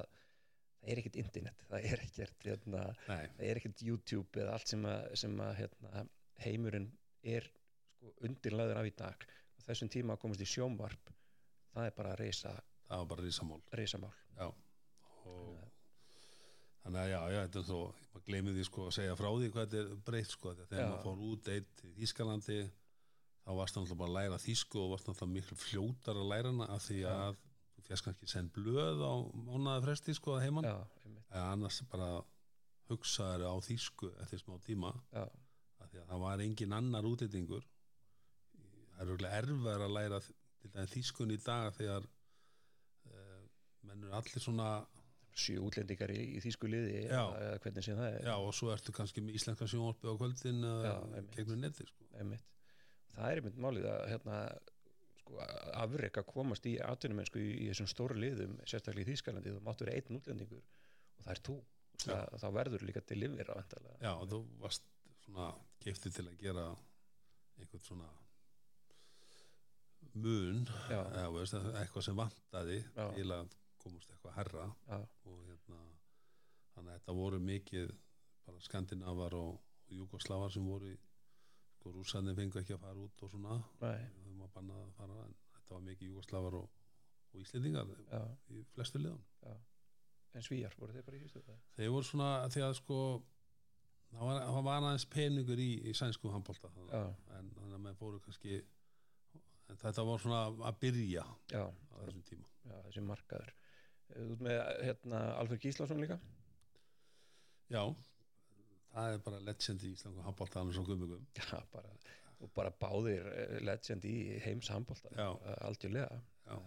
A: það er ekkert internet, það er ekkert hérna, það er ekkert YouTube eða allt sem að, sem að hérna, heimurinn er sko, undirlaður af í dag þessum tíma að komast í sjónvarp það er bara að reysa,
B: það var bara risamál.
A: reysamál
B: já og þannig að já, já, þetta er svo maður gleymið því sko að segja frá því hvað þetta er breytt sko, þegar
A: Já.
B: maður fór út eitt í Þískalandi þá varst náttúrulega bara að læra þýsku og varst náttúrulega miklu fljótar að læra hana af því
A: Já.
B: að þú fjast kannski send blöð á mánaði fresti sko að heimann
A: já,
B: eða annars bara hugsaður á þýsku eftir smá tíma.
A: Já,
B: af því að það var engin annar útlýtingur það er örgulega erfæður að læra til dæmis þýskun í dag þegar uh, menn eru allir svona
A: sjö útlendingar í, í þýsku liði
B: Já.
A: eða, hvernig sem það er
B: já og svo ertu kannski með íslenska sjónvarpi á kvöldin
A: einmitt.
B: gegnum neti sko.
A: það er einmitt málið að hérna, sko, afrek að komast í atvinnumennsku í, í þessum stóru liðum sérstaklega í Þýskalandi, þú máttu vera einn útlendingur og það er þú það, þá verður líka til endalega
B: já þú varst svona giftið til að gera einhvern svona mun
A: Já.
B: eða, veist, eitthvað sem vantaði
A: Já.
B: til að komast eitthvað herra
A: já,
B: og hérna þannig að þetta voru mikið bara skandinavar og, og júgoslavar sem voru sko rússarnir fengu ekki að fara út og svona. Þau var bannað að fara en þetta var mikið júgoslavar og, og íslendingar
A: já,
B: í flestu liðan
A: en svíjar voru þeir bara í fyrstu
B: þeir voru svona því að sko það var, var aðeins peningur í, í sænsku handbólta
A: Já.
B: en þannig að maður fóru kannski þetta var svona að byrja
A: já,
B: á þessum tíma.
A: Já, þessi markaður. Ert með hérna Alfred Gíslason líka?
B: Já, það er bara legend í Íslangu handbólta hann er svo gummugum
A: já, bara, og bara báðir eh, legend í heims handbólta
B: Já.
A: aldjörlega
B: Já,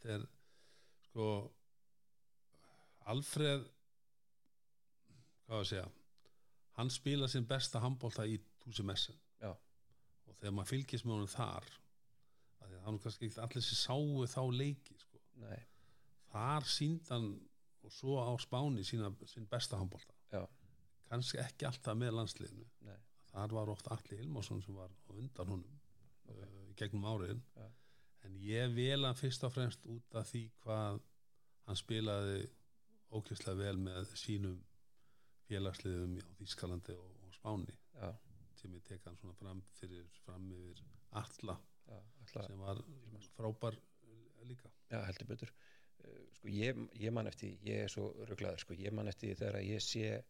B: þetta er sko Alfred hvað að segja hann spila sinn besta handbólta í Túsi Messen.
A: Já.
B: og þegar maður fylgist með honum þar af því að hann kannski ekki allir sem sáu þá leiki sko. þar síndan og svo á Spáni sína, sín besta handbólta kannski ekki alltaf með landsliðinu.
A: Nei,
B: þar var oft Alli Ilmarsson sem var undan honum
A: Ok.
B: uh, gegnum áriðin
A: Já.
B: en ég vel hann fyrst og fremst út af því hvað hann spilaði ókjörslega vel með sínum félagsliðum á Þýskalandi og, og Spáni.
A: Já,
B: sem ég tek hann svona fram fyrir fram yfir Alla sem var frábær líka.
A: Já, heldur betur. Uh, sko ég, ég man eftir, ég er svo rugglaður sko, ég man eftir þegar að ég sé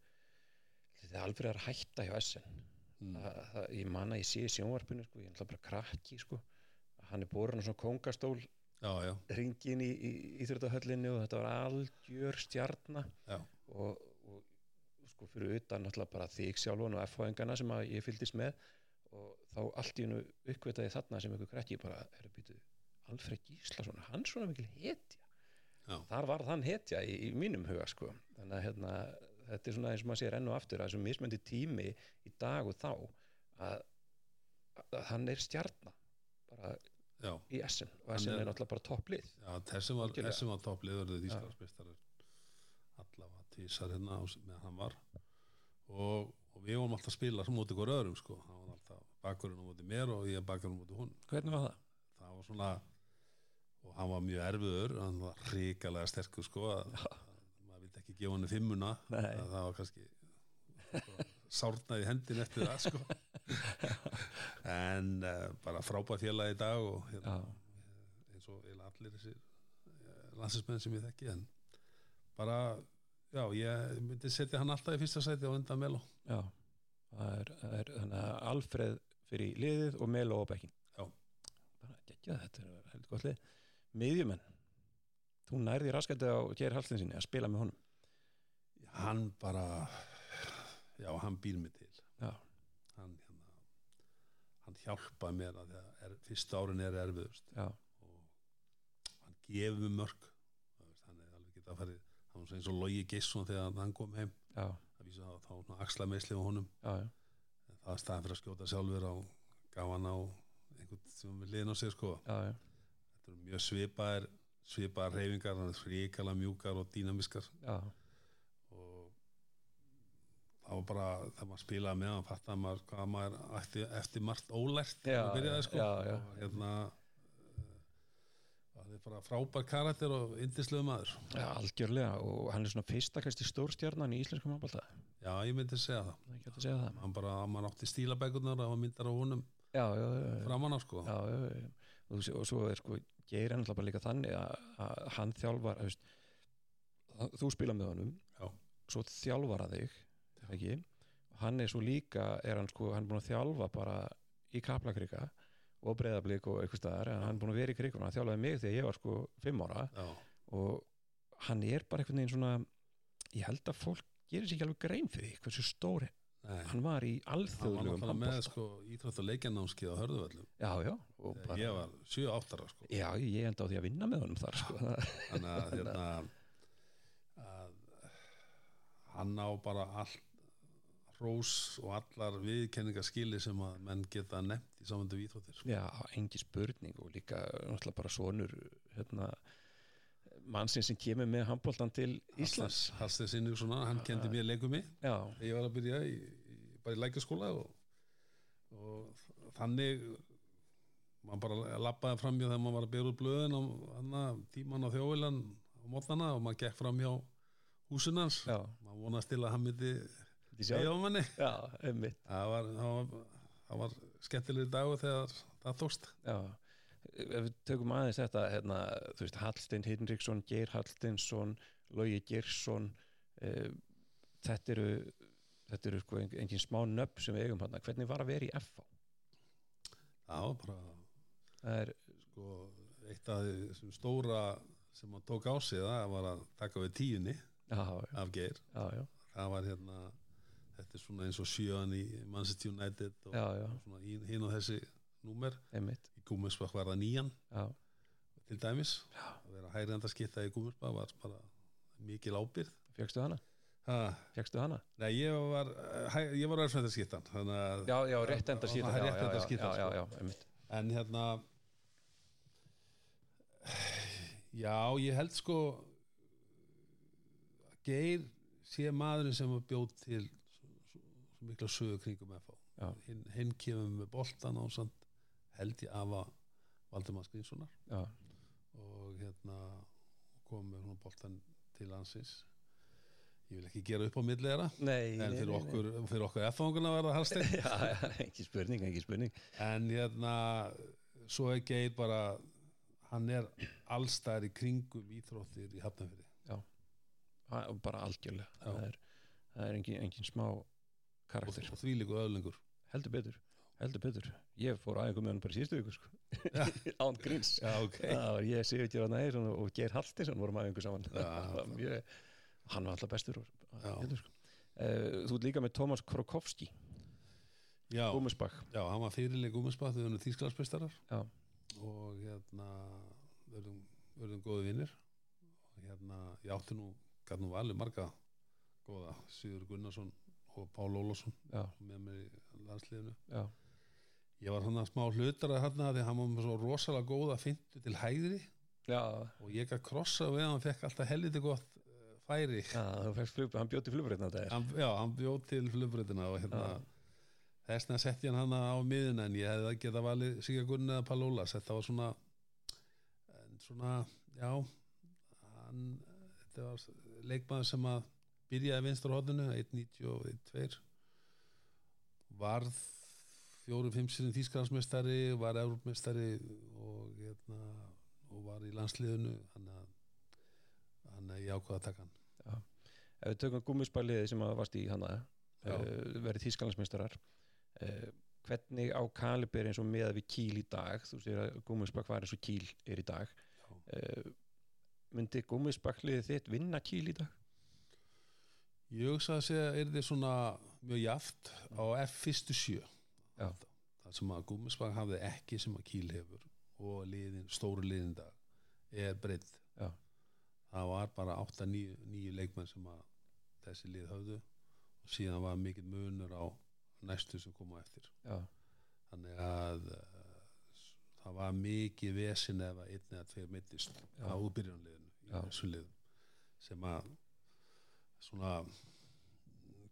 A: Alfred er að hætta hjá SN
B: Mm.
A: það, það, ég man að ég sé í sjónvarpinu sko, ég er náttúrulega bara krakki sko. hann er borin á svona kóngastól
B: já, já,
A: ringin í, í Íþróttahöllinni og þetta var algjör stjarna.
B: Já,
A: og, og sko fyrir utan náttúrulega bara þig sjálfan og F-fæðingana sem að ég fylgdist með og þá allt í hennu uppvitaði þarna sem ykkur krakki bara er að býtu Alfred Gíslason, hann svona mikil hetja.
B: Já,
A: þar var þann hetja í, í mínum huga sko. þannig að hérna, þetta er svona eins og maður sér enn og aftur að þessum mismöndi tími í dag og þá að, að hann er stjarnar bara
B: já,
A: í Essen og Essen
B: er-
A: er náttúrulega bara topplið.
B: Já þessum var,
A: Algjörlega.
B: þessum var toppliður Íslandsmeistarar allavega tísar hérna á, meðan hann var. Og, og við vorum alltaf að spila sem móti ykkur öðrum sko, hann var alltaf bakurinn á móti mér og ég bakurinn á móti hún
A: hvernig var það?
B: það var svona og hann var mjög erfiður hann var ríkalega sterkur sko að, að maður vildi ekki gefa hann fimmuna það var kannski sárnaði hendin eftir það sko. En uh, bara frábæð félagi í dag og hérna, eins og allir þessir landsinsmenn sem ég þekki en bara, já, ég myndi setja hann alltaf í fyrsta sæti á undan Melo.
A: Já það er, það er þannig að Alfred fyrir liðið og Melo bekkin
B: Já.
A: bara geggja þetta er heldur gott lið. Miðjumenn. Þú nærði raskandi á Geir Hallstinsinni að spila með honum.
B: Hann bara já, hann býr mig til.
A: Já,
B: hann, hérna, hann hjálpa mér að er, fyrsta árin er erfiðust.
A: Já,
B: og hann gefur mörg hann er alveg getað að farið hann var eins og Logi Geisson þegar hann kom heim.
A: Já,
B: að vísa þá, þá axla meðsli á honum.
A: Já, já.
B: Það er staðan fyrir að skjóta sjálfur á hann á einhvern sem við liðin á sig sko.
A: Já, já,
B: þetta eru mjög svipaðir svipaðar reyfingar, hann er fríkala mjúkar og dýnamiskar og það var bara þegar maður spilaði með hann fattaði maður hvað maður ætti, eftir margt ólært
A: Já,
B: maður byrjaði sko. og hérna eh, það er bara frábær karakter og indisluðu maður.
A: Já, algjörlega. Og hann er svona fyrsta kannski stórstjarnan í íslenskum handbólta
B: já ég myndi segja það.
A: Það segja það.
B: Hann bara, maður átti stílabækurnar og myndar á honum.
A: Já, já, já, já.
B: framan á sko.
A: Já, já, já. Og, svo er sko Geir er náttúrulega bara líka þannig að, að hann þjálfar að, veist, þú spila með honum.
B: Já.
A: svo þjálfar að þig ekki? og hann er svo líka er hann sko, hann er búin að þjálfa bara í kaplakrika og breyðablík og eitthvað staðar, en hann er búin að vera í krikunum hann þjálfaði mig þegar ég var sko fimm ára.
B: Já,
A: og hann er bara einhvern veginn svona ég held að fólk gerir sér ekki alveg grein fyrir því hversu stóri
B: nei
A: hann var í
B: hann var með sko íþrótt og leikjarnámskið á hörðuvöllum
A: já, já,
B: þegar
A: bara,
B: ég var 7-8 ára sko
A: já, ég enda á því að vinna með honum þar sko.
B: þannig að hérna að hann á bara allt rós og allar viðkenningaskili sem að menn geta nefnt í samandu íþróttir sko.
A: já, engi spurning og líka náttúrulega bara sonur hérna, mannsinn sem kemur með handbóltan til Íslands.
B: Hallstein Sinnigssonar, hann kendi mér leikumi
A: já,
B: ég var að byrja í, í, bara í lækjaskóla og, og þannig maður bara lappaði framhjá þegar maður var að byrja úr blöðin á hana, tíman á þjóvilan á mótnana og maður gekk framhjá húsinans
A: já,
B: maður vonast til að hann myndi segja á manni það var, var, var skemmtileg dagur þegar það tókst.
A: Já, ef við tökum aðeins þetta hérna, þú veist, Hallstein Hinriksson Geir Hallsteinsson, Logi Geirsson eh, þetta eru þetta eru sko ein- engin smá nöfn sem við eigum hann, hvernig var að vera í
B: það var bara
A: það er,
B: sko, eitt af þessum stóra sem hann tók á sig það var að taka við tíunni
A: já, já,
B: af Geir.
A: Já, já,
B: það var hérna þetta er svona eins og sjöan í Manchester United og,
A: já, já,
B: og svona hín og þessi númer.
A: Einmitt
B: Gúmusbach var það nýjan
A: já,
B: til dæmis.
A: Já.
B: að vera hægranda skipta í Gúmusbach var bara mikil ábyrð
A: fjöxtu hana,
B: ha,
A: fjöxtu hana?
B: Nei, ég var eh, hæ, ég var að
A: já, já, rétt enda
B: Og
A: skýta
B: það er
A: já, já, já,
B: sko. en hérna já, ég held sko að Geir sé maðurinn sem var bjóð til svo, svo, svo mikla sögu kringum FH hinn, hinn kemur með boltan á samt held ég afa Valdimar Skrinssonar
A: já,
B: og hérna kom með svona boltan til landsins. Ég vil ekki gera upp á
A: nei,
B: en fyrir okkur, fyrir okkur F-fanguna var það halstein
A: nei. já, já, ekki spurning, ekki spurning.
B: En hérna svo er Geir bara hann er allstæðar í kringum íþróttir í Hafnafjörði
A: Ha- og bara algjörlega. Það er, það er engin, engin smá
B: og,
A: karakter.
B: Og því líku öðlingur
A: heldur betur heldur betur, ég fór aðeins með hann bara síðustu viku sko. án gríns.
B: Já, ok.
A: Það var ég, Sigur Gjörðan Ægir og Geir Haltinsson vorum aðeins saman.
B: Já,
A: hann var alltaf bestur hérna, sko. uh, þú ert líka með Tómas Krokovski
B: Já,
A: Gúmusbakk
B: já, hann var fyrirleik Gúmusbach þau erum þýsklandsmeistarar
A: Já.
B: og hérna verðum, verðum góði vinnir og hérna, ég átti nú gæt nú valið marga góða. Sigur Gunnarsson og Pál Ólafsson
A: já,
B: með mér í landsliðinu.
A: Já,
B: ég var hann að smá hlutar að hann því hann var með svo rosalega góða fintu til hægri.
A: Já,
B: og ég gæt krossa við hann fekk alltaf helviti gott eh, færi.
A: Já flug, hann þetta er.
B: Hann, já, hann bjóð til flugbreytina og hérna
A: Já.
B: þessna setti hann hann á miðun en ég hefði að geta valið Sigur Gunni eða Palólas þetta var svona svona, já hann, þetta var leikmaður sem að byrjaði vinstur hóðinu 1.90 og 1.2 varð fjóru, fimm sinni þýskarhansmestari var Európmestari og hérna og var í landsliðinu hann að hann að ákvaða að taka hann
A: ef við tökum gúmusbakliði sem að varst í hana
B: Já.
A: uh, verið þýskalandsmeistarar uh, hvernig á kalibir eins og með við kýl í dag þú sér að gúmusbak var eins og kýl er í dag
B: Já.
A: uh, myndi gúmusbakliðið þitt vinna kýl í dag?
B: Ég hugsa að segja er þið svona mjög jaft á F fyrstu sjö
A: Já.
B: það sem að Gúmisbang hafði ekki sem að Kíl hefur og liðin, stóru liðin dag er breytt það var bara 8-9 leikmenn sem að þessi lið höfðu og síðan var mikill munur á næstu sem koma eftir.
A: Já,
B: þannig að uh, það var mikið vesin ef að einn eða tveir mittist á liðum sem að svona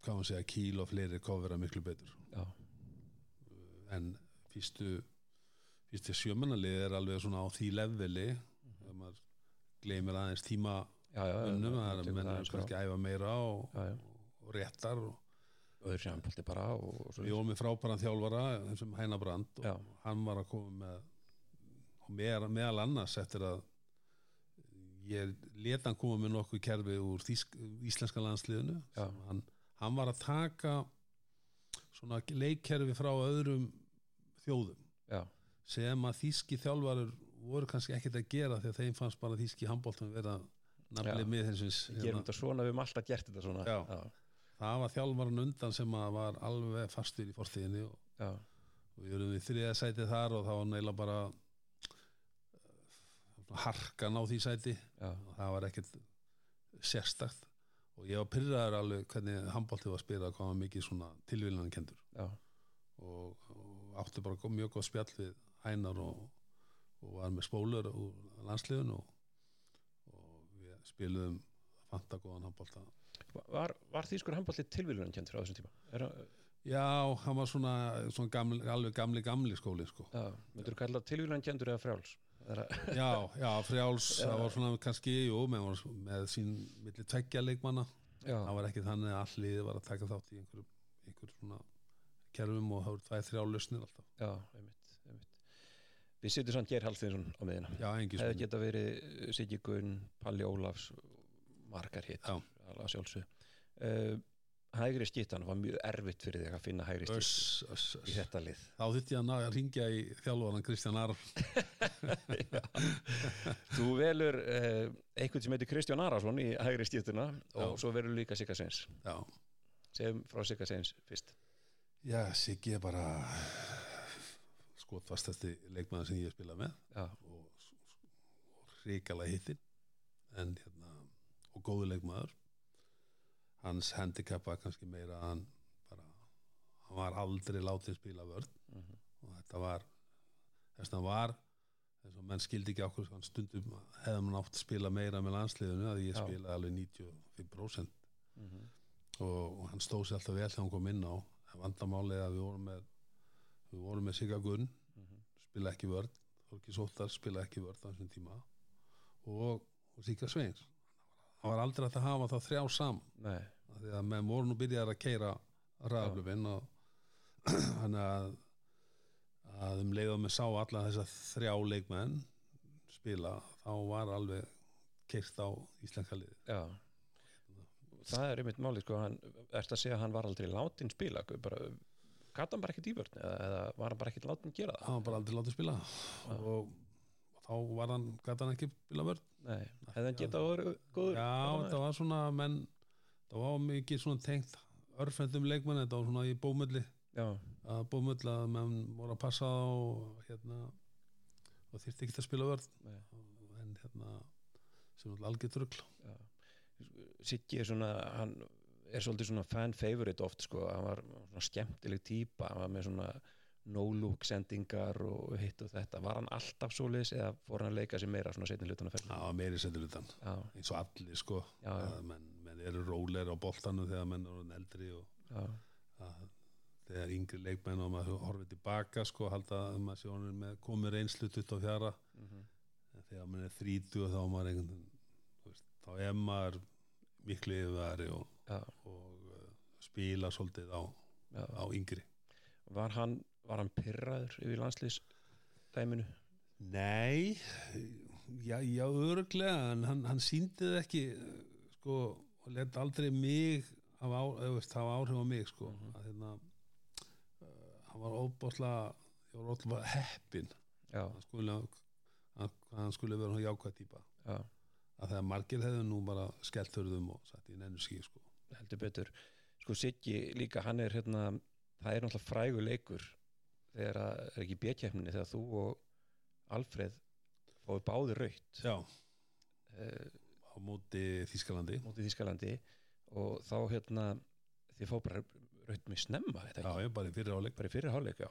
B: hvað maður segja, kíl og fleiri kofera miklu betur.
A: Já,
B: en fyrstu fyrstu sjömanalið er alveg svona á því leveli ef maður gleymir aðeins tíma
A: já, já,
B: unnum, það er
A: tekur
B: menn
A: það
B: er
A: aðeins
B: kannski að æfa meira og, og réttar og
A: sé handbólti bara
B: við vorum með frábæran þjálfara sem Hæna Brand og
A: Já.
B: hann var að koma með og meðal, meðal annars eftir að ég leta hann koma með nokkuð kerfi úr íslenska landsliðinu hann, hann var að taka svona leikkerfi frá öðrum þjóðum
A: já,
B: sem að þýski þjálfarar voru kannski ekkert að gera að þeim fannst bara þýski handbóltum vera nafnið
A: Já.
B: með þessins
A: gerum þetta svona, við höfum alltaf gert þetta svona.
B: Já.
A: já,
B: það var þjálfaran undan sem að var alveg fastur í fortíðinni og og við erum við þriða sæti þar og það var neila bara uh, harkan á því sæti.
A: Já,
B: og það var ekkert sérstakt og ég var pyrraður alveg hvernig handbóltið var að spila hvað var mikið svona tilvílunan kendur og, og átti bara mjög góð spjall við hænar og, og var með spólur úr landsliðun og, og við spiluðum fanta góðan handbólta
A: var, var þýskur handbólti tilvílunan kjent frá þessum tíma? Er,
B: Já, hann var svona, svona gamli, alveg gamli gamli skóli sko
A: já, myndur þú kalla tilvílunan kjentur eða frjáls?
B: Já, já, frjáls, það var svona kannski, jú, með, með sín milli tveggja leikmanna,
A: já,
B: það var ekki þannig að all liðið var að taka þátt í einhverjum einhver svona kerfum og það voru tvæð þrjá lausnir alltaf.
A: já, einmitt, einmitt. Við setjum svona Geir Hallsteinsson á miðina
B: svona.
A: geta verið Siggi Gunn, Palli Ólafs margar hitt
B: Já.
A: að sjálfsög uh, hægri skittan var mjög erfitt fyrir þig að finna hægri skittan í þetta lið.
B: Þá þurfti ég að ringja í þjálfaran Kristján Arf.
A: þú velur uh, einhvern sem heitir Kristján Arason í hægri skittina og svo velur líka Sigga Seins segjum frá Sigga Seins fyrst.
B: Já, Siggi er bara skotfastasti leikmaður sem ég hef spilað með
A: já,
B: og, og ríkala hittin en hérna og góðu leikmaður hans handicap var kannski meira að hann bara hann var aldrei látið spila vörn.
A: Mhm.
B: og þetta var þess að hann var þess að menn skildi ekki okkur hann stundum hefði hann átt að spila meira með landsliðinu að ég
A: Já.
B: spilaði alveg 95%
A: mm
B: og, og hann stóð sér alltaf vel þegar hann kom inn á. Vandamálið að við vorum með við vorum með Sigga Gunn
A: Mhm.
B: spila ekki vörn Þorki Sóttar spila ekki vörn á þessum tíma. Og, og Sigga Sveins. Það var aldrei að hafa það þrjá saman.
A: Nei,
B: því að menn voru nú byrjaðar að keira ræðaflöfin og þannig að að um leiðum með sá alla þessa þrjá leikmenn spila þá var alveg keirt á íslenska liði
A: já. Það er einmitt máli sko, hann, ertu að segja að hann var aldrei látin spila? Bara, gata hann bara ekkert í vörn eða, eða var hann bara ekkert látin gera það?
B: Hann var bara aldrei látið spila og, og þá var hann, gæti hann ekki spila vörn.
A: Nei, hefði hann getað að góður?
B: Já, það var svona menn, það var mikið svona tengt örfendum leikmenn, þetta var svona í bómulli.
A: Já,
B: að bómull að menn voru að passa og hérna og þyrfti ekki að spila
A: Nei.
B: en hérna sem er algjör trugl.
A: Já. Siggi er svona hann er svolítið svona fan favorite oft sko, hann var svona skemmtileg típa hann var með svona no-look sendingar og hitt og þetta. Var hann alltaf svoleiðis eða fór hann að leika sér meira svona setni hlutan að
B: það var meiri sendur utan
A: Já,
B: eins og allir sko.
A: Já, já.
B: menn eru rólegir á boltanu þegar menn eru eldri og
A: já,
B: að þegar yngri leikmenn og maður horfið tilbaka sko halda að maður sé honum með komið reynslu 24
A: mhm,
B: en þegar maður er 30 þá maður einhvern veist, þá er maður miklu yfirværi og,
A: já,
B: og uh, spila svolítið á,
A: já.
B: á yngri.
A: Var hann, var hann pyrraður yfir landslýs dæminu?
B: Nei já, já örglega en hann, hann síndi það ekki uh, sko, og let aldrei mig hafa, á, veist, hafa áhrif á mig sko,
A: Mhm.
B: að hérna uh, hann var óbáslega ég var ótrúlega heppin hann að hann skuli vera hann jákvæð típa.
A: Já,
B: að þegar margir hefðu nú bara skellt hörðum og satt í nennu skí sko.
A: heldur betur. Sko Siggi líka, hann er hérna það er náttúrulega frægur leikur þegar að er ekki bjökjæfninni þegar þú og Alfreð fóðu báði raukt
B: já,
A: uh,
B: á móti Þískalandi
A: mótið Þískalandi og þá hérna þið fóðu bara raukt með snemma
B: já, ég bara í fyrir áleik
A: bara í fyrir hálfleik já.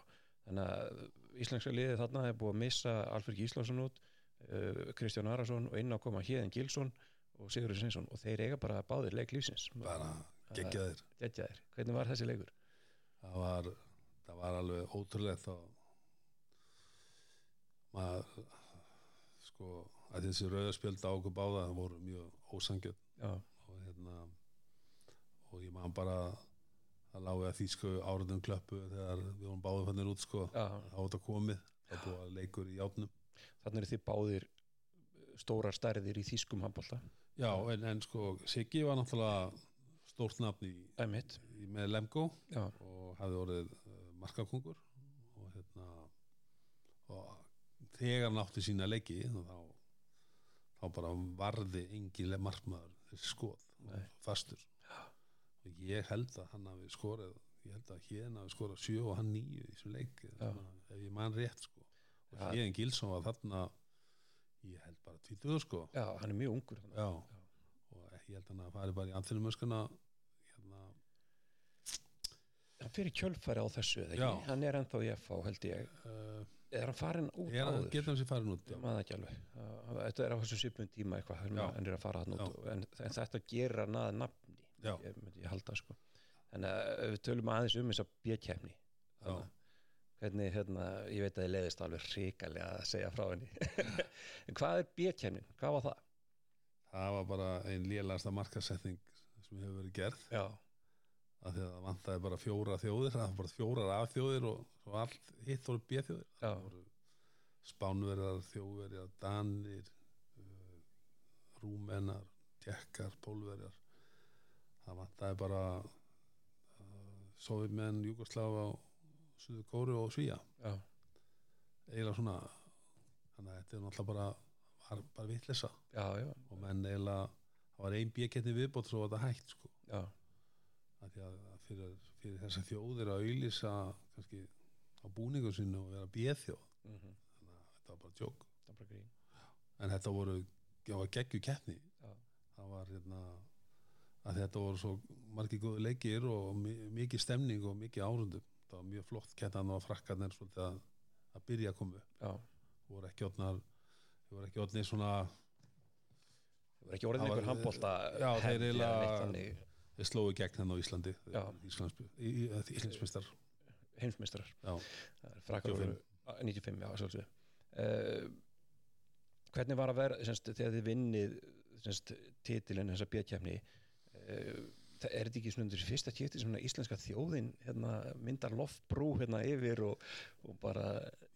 A: þannig að íslenska liðið þarna er búið að missa Alfred Gíslason út uh, Kristján Arason og inn á koma Híðin Gilson og Sigurður Sveinsson. Og þeir eiga bara báðir leik lífsins.
B: Bara geggjaðir.
A: geggjaðir, hvernig var þessi leikur?
B: það var, það var alveg ótrúlegt og maður sko að þessi rauðarspjöld á okkur báða voru mjög ósangjöld og hérna og ég man bara að lági að þýsku áraðum klöppu þegar við vorum báðið fannir út sko. Var þetta komið, það búið að leikur í játnum
A: þannig eru þið báðir stórar stærðir í þýskum handbólta
B: já, en, en sko Siggi var náttúrulega stórt nafn í, í með Lemgo
A: já,
B: og hafði orðið uh, markakongur og hérna og þegar hann átti sína leiki þá, þá bara varði engin markmaður þessi skoð
A: Nei.
B: fastur og ég held að hann hafi skorið ég held að hérna hafi skorið sjö og hann nýju í þessum leik ef ég man rétt sko og
A: Já.
B: hérna Gilsson var þarna ég held bara 20 sko
A: já, hann er mjög ungur.
B: Já. og ég held að hann að fari bara í
A: hann fyrir kjölfæri á þessu hann er ennþá í FH held ég,
B: uh,
A: er hann farin út
B: er,
A: áður?
B: getur hann sér farin út
A: ég Það- þetta er á þessu svipun tíma eitthvað hann hann er að fara hann út. En, en þetta gerir hann að nafni ég ég halda sko. En uh, við tölum aðeins um þessa bjökjæfni
B: Já.
A: hvernig hérna, ég veit að þið leiðist alveg hrikalega að segja frá henni. En hvað er bjökjæfnin, hvað var það?
B: það var bara ein lélasta markasetning sem hefur verið gerð.
A: Já,
B: að það vantaði bara fjóra þjóðir það var bara fjórar af þjóðir og allt hitt voru voru spánverjar, þjóðverjar, danir uh, rúmenar tjekkar, pólverjar. Það vantaði bara uh, sovitmenn, Júgoslafa Suður Kóru og Svíja
A: já,
B: eiginlega svona þannig að þetta er náttúrulega bara var bara
A: já,
B: og menn eiginlega það var ein bjöketti viðbótt svo var þetta hægt sko.
A: Já,
B: að því að að fyrir, fyrir þessa þjóðir að auðlýsa kannski á búningu sínu og vera bjöðþjóð
A: mm -hmm.
B: þannig að þetta var bara tjók
A: það er
B: en þetta voru, það geggju keppni.
A: Já,
B: það var hérna að þetta voru svo margir góði leikir og mi- mikið stemning og mikið árundum. Það var mjög flott kettan og frakkarnir svolítið að, að byrja að koma
A: já.
B: Voru ekki orðnar voru ekki orðnir svona
A: það var ekki orðin
B: Það
A: einhver handbólta
B: Já, þeir eiginlega-
A: þannig.
B: þeir slói gegn henn á Íslandi
A: Já, frakkar
B: 95.
A: voru á, 95, já, sjálfsög uh, hvernig var að vera semst, þegar þið vinnið semst, titilinn þessa bjöðkjæfni uh, er þetta ekki svona fyrsta kipti sem íslenska þjóðin hérna, myndar loftbrú hérna yfir og, og bara,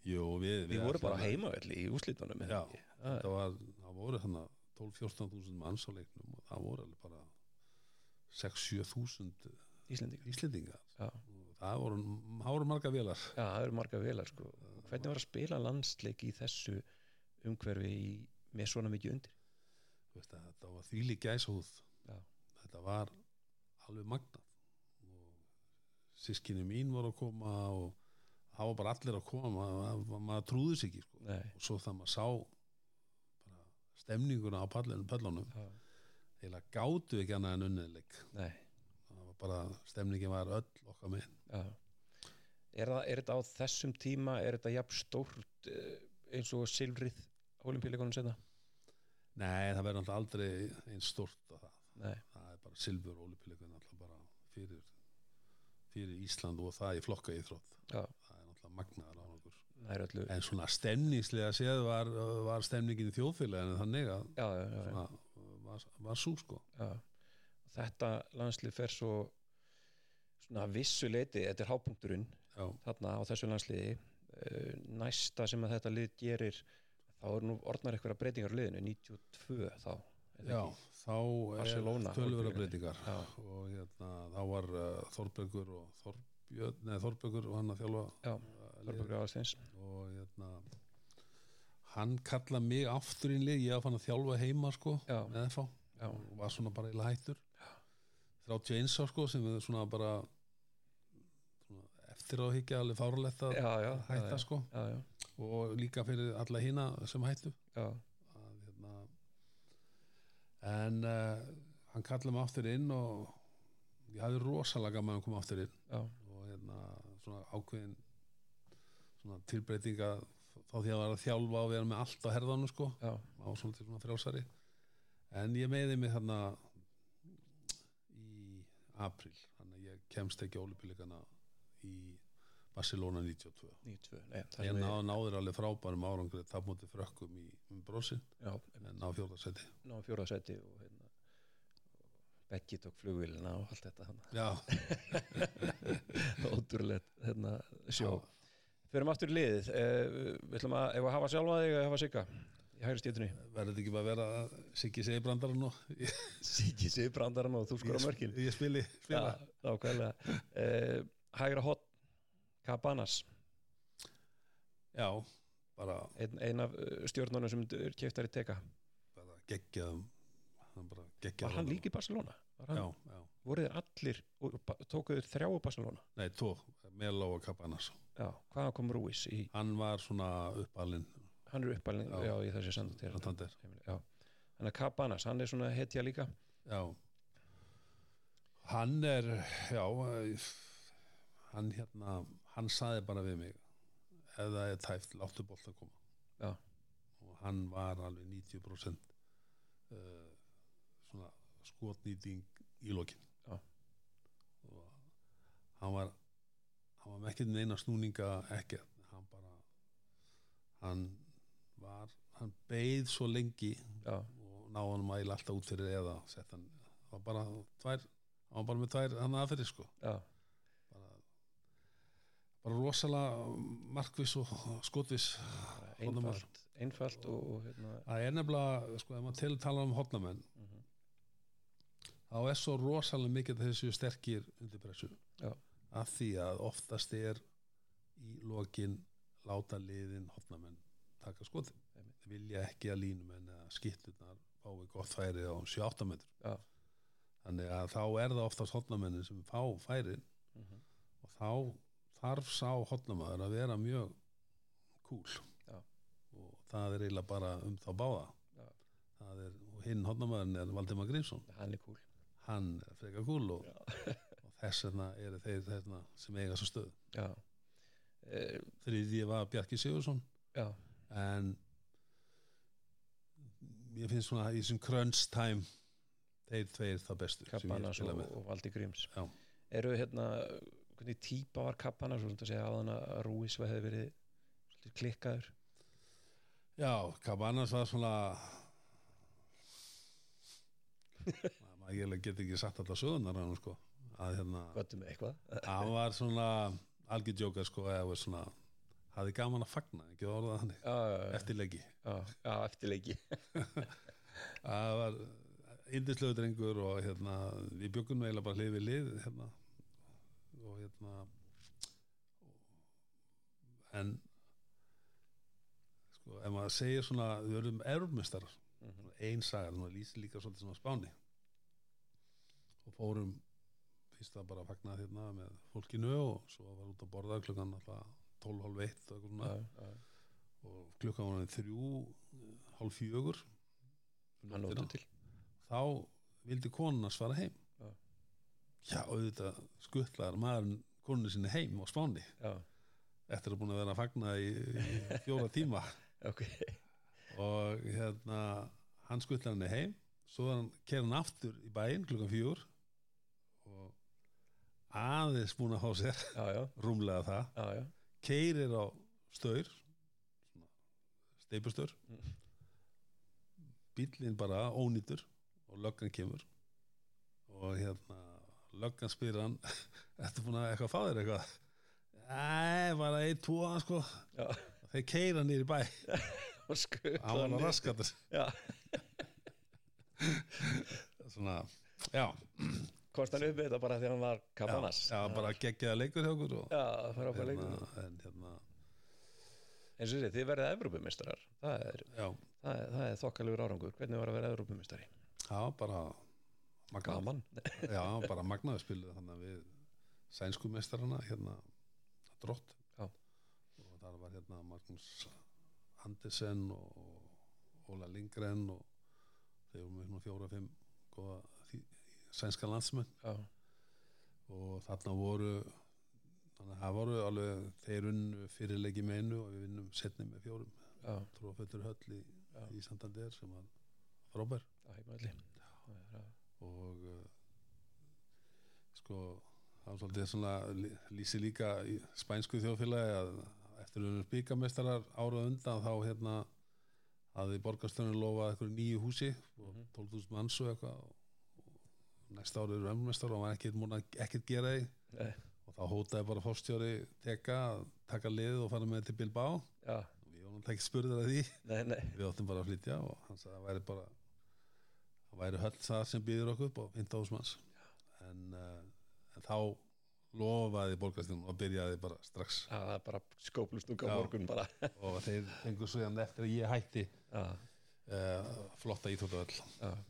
B: Jú, við,
A: við vorum bara
B: að-
A: heimavelli í úslitunum
B: Já, það var, það voru þannig 12-14 þúsund manns á leiknum og það voru alveg bara 6-7 þúsund
A: Íslendingar.
B: Íslendingar.
A: Já,
B: og það voru, það voru marga vélar.
A: Já, það eru marga velar sko. Hvernig var að spila landsleik í þessu umhverfi í, með svona mikið undir?
B: Veist, að þetta var þvíli gæsahúð.
A: Já.
B: þetta var alveg magnað. Og sískinni mín voru að koma og það var bara allir að koma. Maður, maður trúði sig ekki sko. Og svo það maður sá stemninguna á pallunum
A: já,
B: eða gátu ekki annað en unniðleik það var bara, stemningin var öll okkar með.
A: Er, er þetta á þessum tíma, er þetta jafn stórt eh, eins og silfrið olimpíuleikunum setna?
B: nei, það verður náttúrulega aldrei eins stort að það,
A: Nei,
B: það er bara silfur og olimpíuleikur náttúrulega bara fyrir fyrir Ísland og það í flokka íþrótt.
A: Já,
B: það er náttúrulega magnaðar á okkur en svona stemningslega séð var, var stemningin í þjóðfélaginu þannig að
A: já, já.
B: svona, var, var sú sko.
A: Já, þetta landslið fer svo svona að vissu leiti, þetta er hápunkturinn
B: já,
A: þarna á þessu landsliði. Eh, næsta sem að þetta lið gerir þá er nú orðnar eitthvað breytingar á liðinu 92 þá
B: já þá er tölvöra breytingar.
A: Já.
B: og hérna, þá var uh, Þorbergur og Þorbjörn, neða Þorbergur og hann að þjálfa
A: Já,
B: uh,
A: Þorbergur Aðalsteins.
B: Og hérna hann kalla mig aftur inn lið, ég að fann að þjálfa heima sko, með FH og var svona bara illa hættur. 31 á sko sem við svona bara svona, eftir á higgja alveg fárlegt að hætta
A: já,
B: sko.
A: Já, já,
B: og líka fyrir alla hina sem hættu. Að, hérna, en uh, hann kallaði mig aftur inn og ég hafði rosalega gaman að koma aftur inn. Og hérna svona ákveðin svona tilbreytinga þá því að vera að þjálfa og vera með allt á herðanum sko.
A: Já,
B: á svolítið svona frjálsari. En ég meði mig þarna í april þannig að ég kemst ekki ólipillikana í Barcelona 92
A: 92 Nei, það
B: ég náði náður alveg frábærum árangur það mútið frökkum í um brosin
A: Já,
B: en á fjórðarsæti
A: ná fjóraðsæti og hérna Beggi tók flugvílina og allt þetta
B: já,
A: ótrúlegt hérna, sjó Förum aftur í liðið. Uh, Við ætlum að, ef að hafa sjálfa þig að hafa sigga í hægri stýtunni
B: verður þetta ekki bara að vera Siggi segi brandarinn og
A: Siggi sig brandarann og þú skora mörkin.
B: ég spili, spila.
A: Já, nákvæmlega. Uh, Hægra hot Cabanas.
B: Já, bara,
A: ein, ein af uh, stjórnunum sem keftar í teka.
B: Bara geggjaðum hann bara geggjaðum
A: Var hann líka í Barcelona? Var hann,
B: já, já,
A: voru þeir allir tókuðu þeir þrjá Barcelona?
B: nei, tvo Melo og Cabanas
A: Já, hvaðan kom Ruiz í
B: hann var svona uppalinn
A: hann er uppalinn,
B: Já.
A: í þessi sandatir
B: Santander.
A: Já, þannig að Cabanas, hann er svona hetja líka
B: já hann er já eh, hann hérna hann saði bara við mig ef það er tæft, láttu bolt að koma
A: Já.
B: og hann var alveg 90% uh, svona skotnýting í lokin hann var hann var með ekkert neina snúninga ekki hann bara hann var hann beið svo lengi
A: Já,
B: og náði hann mæla alltaf út fyrir eða sett hann var bara tvær hann var bara með tvær hann aðferði sko bara, bara rosalega markviss og Hornamaður.
A: einfalt einfalt og, og hérna
B: það er nefnilega sko ef maður til tala um hotnamenn
A: mhm.
B: þá er svo rosalega mikið þessu sterkir undir pressu
A: Já.
B: Að því að oftast er í lokin láta liðin hotnamenn taka
A: Einmitt.
B: þeir vilja ekki að línumenn eða skitturnar fái gott færi á 7-8 metr
A: Já.
B: þannig að þá er það oftast hotnamennin sem fá færin
A: Mhm.
B: og þá þarf sá hotnamaður að vera mjög cool
A: Já.
B: og það er eiginlega bara um þá báða það er, og hinn hotnamaðurinn er Valdimar Grímsson
A: hann er cool
B: hann er og,
A: Já.
B: og þess vegna eru þeir þessna sem eiga svo stöð
A: uh,
B: þriðji var Bjarki Sigursson
A: já,
B: en ég finnst svona í þessum crunch time þeir tveir það bestu sem ég
A: Cabanas
B: spila
A: og, og Valdi Gríms.
B: Já.
A: Eru hérna, hvernig típa var Cabanas og að segja að Ruiz hefði verið klikkaður.
B: Já, Cabanas var svona maður get ekki sagt alltaf sögunar hann sko að hérna, hann var svona algjörðjóka sko eða var svona hafði gaman að fagna, ekki
A: Já, já, já,
B: eftirleiki.
A: Eftirleiki.
B: Það var indislegu drengur og hérna við byggum eiginlega bara hlið við lið hérna og hérna en sko, ef maður segir svona við verðum erfmestar
A: mm -hmm.
B: ein saga, þannig að lýsi líka svolítið svona spáni. Og fórum fyrst að bara fagna hérna með fólkinu og svo var út að borða klukkan alltaf 12.30 og,
A: já, já.
B: og klukkan var þrjú fjögur.
A: Hann nóttu til.
B: Þá vildi konuna svara heim.
A: Já.
B: já, auðvitað skuttlar maðurinn konunni sinni heim á spáni. Eftir að búin að vera að fagna í, í fjóra tíma.
A: Ok.
B: Og hérna hann skuttlar henni heim. Svo hann ker hann aftur í bæinn klukkan og aðeins búin að fá sér
A: já, já,
B: rúmlega það,
A: já, já,
B: keirir á staur steipustur
A: Mm.
B: bílinn bara ónýtur og löggan kemur. Og hérna löggan spyr hann ertu búin að eitthvað fá þér eitthvað? Æ, bara ein, tvo sko.
A: Já.
B: Þeir keira nýri bæ.
A: Og skutt
B: hann að raskatur
A: já,
B: svona, já,
A: komst hann upp við þetta bara því að hann var
B: já,
A: kapanas
B: já bara geggjaða leikur hjá okkur og
A: já, það var ákveð leikur.
B: hérna, en hérna,
A: eins og þessi, þið verðið Evrópumistrar það er,
B: já,
A: það er, það er þokkalegur árangur. Hvernig var að vera Evrópumistari?
B: já, bara magnað,
A: Gaman.
B: Já, bara magnaði spiluð þannig að við sænsku mestarana hérna, drott.
A: Já.
B: og þar var hérna Magnús Andersen og Óla Lindgren og þeir voru með fjóra-fimm góða sænska landsmenn.
A: Já,
B: og þarna voru þannig að það voru alveg þeir unnu fyrirleiki með einu og við vinnum setni með fjórum.
A: Já,
B: trófættur höll í, í Santander sem var frábær. Og uh, sko það var svolítið svona lýsi líka í spænsku þjóðfélagi að eftir erum byggamestarar árað undan þá hérna hafði borgarstöðun lofað eitthvað nýju húsi og
A: Mhm.
B: 12.000 manns og eitthvað og næsta árið eru ömmestar og hann var ekkert múin að ekkert gera því.
A: Nei.
B: og þá hótaði bara fórstjóri teka taka liðið og fara með til Bilbao.
A: Já,
B: og við vorum ekki spurður að því.
A: Nei, nei.
B: Við áttum bara að flytja og hann sagði að það væri bara það væri höll það sem býður okkur upp á 15.000 manns. En, uh, en þá lofaði borgarstjórn og byrjaði bara strax.
A: Já, það er bara skóplust
B: Já.
A: morgun bara.
B: Og þeir fengur svo eftir að ég hætti uh, flotta íþróttavöll.
A: Já. uh,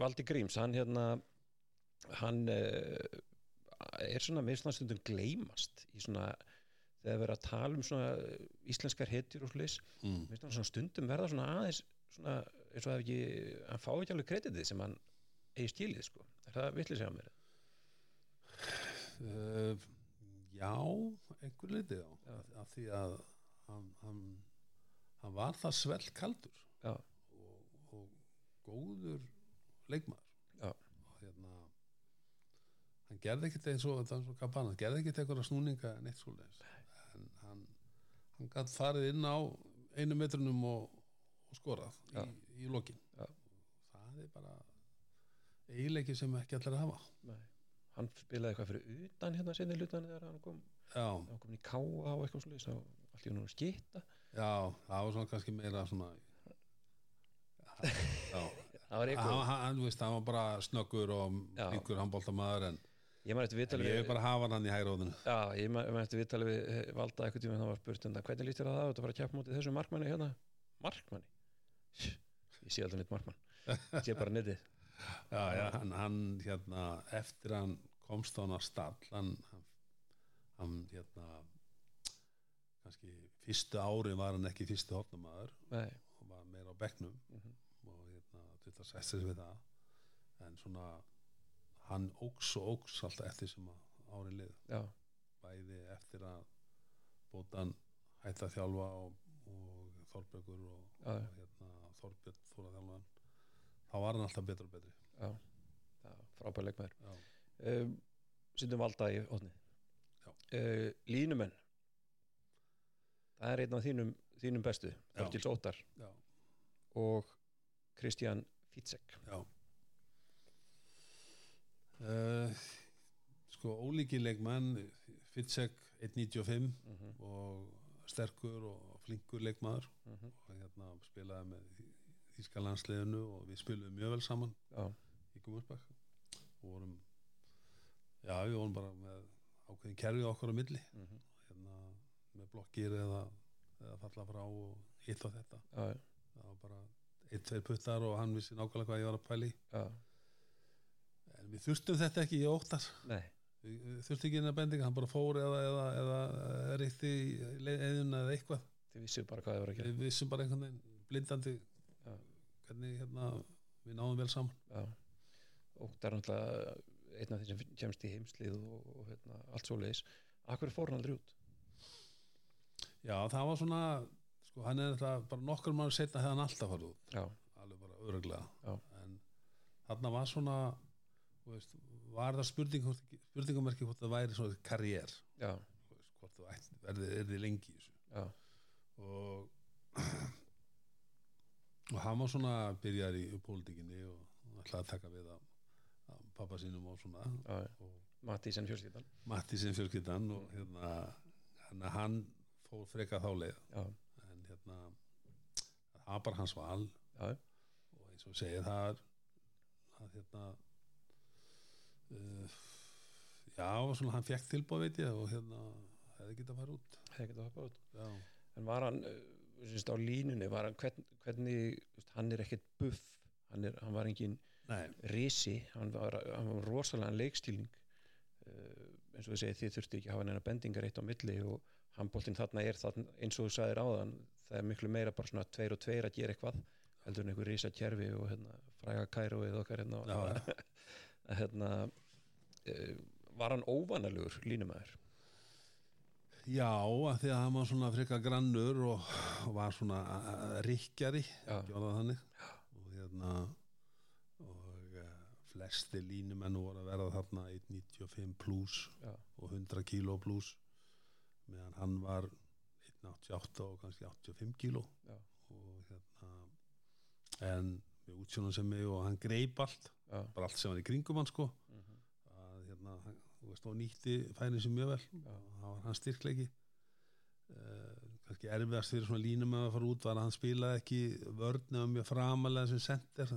A: Valdi Gríms, hann hérna hann uh, er svona með svona stundum gleymast í svona þegar verið að tala um svona eh, íslenskar hetjur og hlis
B: mm.
A: stundum verða svona aðeins svona eins og að ekki, hann fá ekki alveg kreditið sem hann eigi skilið sko. Er það vitlega segja mér?
B: Uh, Já, einhver liti já,
A: Já.
B: Af, því að hann, hann, hann var það svell kaldur og, og góður leikmaður.
A: Já.
B: og hérna hann gerði ekkert eins og, er Cabana, hann gerði ekkert eitthvað snúninga neitt svoleiðis. En hann, hann gætt farið inn á einu metrunum og, og skorað
A: Já.
B: í, í lokin.
A: Já.
B: það er bara eiginleiki sem ekki allir hafa.
A: Nei. Hann spilaði eitthvað fyrir utan hérna sinni hlutan þegar hann kom,
B: já,
A: hann kom í káa og eitthvað svolítið allt í hún skitta
B: já, það var svona kannski meira svona já,
A: það var
B: veist, hann var bara snöggur og einhver handbóltamaður en
A: ég
B: vil bara hafa hann í hægróðinu
A: já, ég maður eftir viðtalið við eh, valda eitthvað tíma það var spurt um það hvernig að það? Út að fara að kjappa mótið þessu markmanni hérna? Markmanni? Ég sé aldrei nýtt markmann. Ég sé bara nýttið
B: já, já, hann, hann hérna eftir hann komst á hann að stall hann, hann, hérna kannski fyrstu ári var hann ekki fyrstu hotnamaður
A: nei,
B: og var meira á bekknum.
A: Mhm.
B: og hérna þetta sætti sig við það. En svona hann óks og óks alltaf eftir sem að ári lið
A: já,
B: bæði eftir að bótan hætti að þjálfa og, og Þorbergur og, og hérna, Þorbjörn fór að þjálfa hann. Þá var hann alltaf betur og betri.
A: Já, já frábær leikmaður.
B: Já,
A: um, sindum valda í
B: Já.
A: uh, línumenn. Það er einn af þínum, þínum bestu Þorgils Óttar.
B: Já,
A: og Kristján Fitzek
B: já. Uh, sko ólíki leikmann Fitzek 1.95
A: mm -hmm.
B: og sterkur og flinkur leikmaður.
A: Mhm.
B: og hérna spilaði með Þíska landsliðinu og við spiluðum mjög vel saman
A: já,
B: í Gummarsbakk og vorum já, við vorum bara með ákveðin kerfi okkar á milli.
A: Mm
B: hérna, með blokkir eða, eða falla frá og hitt og þetta.
A: Já,
B: það var bara eitt, tveir puttar og hann vissi nákvæmlega hvað ég var að pæli
A: já,
B: en við þurftum þetta ekki í óttar.
A: Nei,
B: við, við þurftum ekki inn að bendinga hann bara fór eða, eða, eða, eða reytti eðun eða eitthvað.
A: Þið vissu bara hvað þið voru að gera.
B: Við vissum bara einhvern veginn blindandi
A: Já.
B: hvernig hérna, við náðum vel saman.
A: Já, og það er náttúrulega einn af því sem kemst í heimslið og, og hérna, allt svo leiðis Akkur fór hann aldrei út?
B: já það var svona sko, hann er þetta bara nokkur mánu setna hefði hann alltaf farið út.
A: Já,
B: alveg bara öruglega
A: Já.
B: en þarna var svona veist, var það spurning spurningamerki hvort það væri svona karriér? Hvort þú er þið lengi og og hann var svona byrjar í pólitíkinni og ætlaði að taka við af, af pappa sínum og svona.
A: Matti sem fjölskyldan.
B: Matti sem fjölskyldan og hérna hann, hann fór freka þá leið.
A: Já,
B: hérna það var bara hans val.
A: Já,
B: og eins og segja það að hérna uh, já, svona hann fekk tilbúð veit ég og hérna hefði getað að fara út.
A: Hefði getað hoppað út.
B: Já,
A: En var hann, uh, syns, á línunni var hann, hvern, hvernig, þú hann er ekkert buff hann, er, hann var engin
B: nei,
A: risi, hann var, hann var rosalega leikstílning uh, eins og við segið þið þurfti ekki að hafa neina bendingar eitt á milli og handbóltinn þarna er þarna, eins og þú sagðir áðan það er miklu meira bara svona tveir og tveir að gera eitthvað heldur en einhver risa kerfi og hérna, fræga kæróið okkar hérna,
B: Já,
A: að, hérna uh, var hann óvanalugur línumæður?
B: Já, að því að hann var svona freka grannur og, var svona rikkjari og hérna og uh, flesti línumenn voru að verða þarna 195 pluss og 100 kíló pluss meðan hann var 188 og kannski 85 kíló.
A: Já,
B: og hérna en við útsjónum sem mig og hann greip allt
A: já,
B: bara allt sem var í kringum hann sko.
A: Mhm,
B: að hérna, hann, veist, og nýtti færin sem mjög vel. Það var hans styrkleiki. Uh, kannski erfiðast fyrir svona línum að fara út var að hann spilaði ekki vörn eða mjög framalega sem sender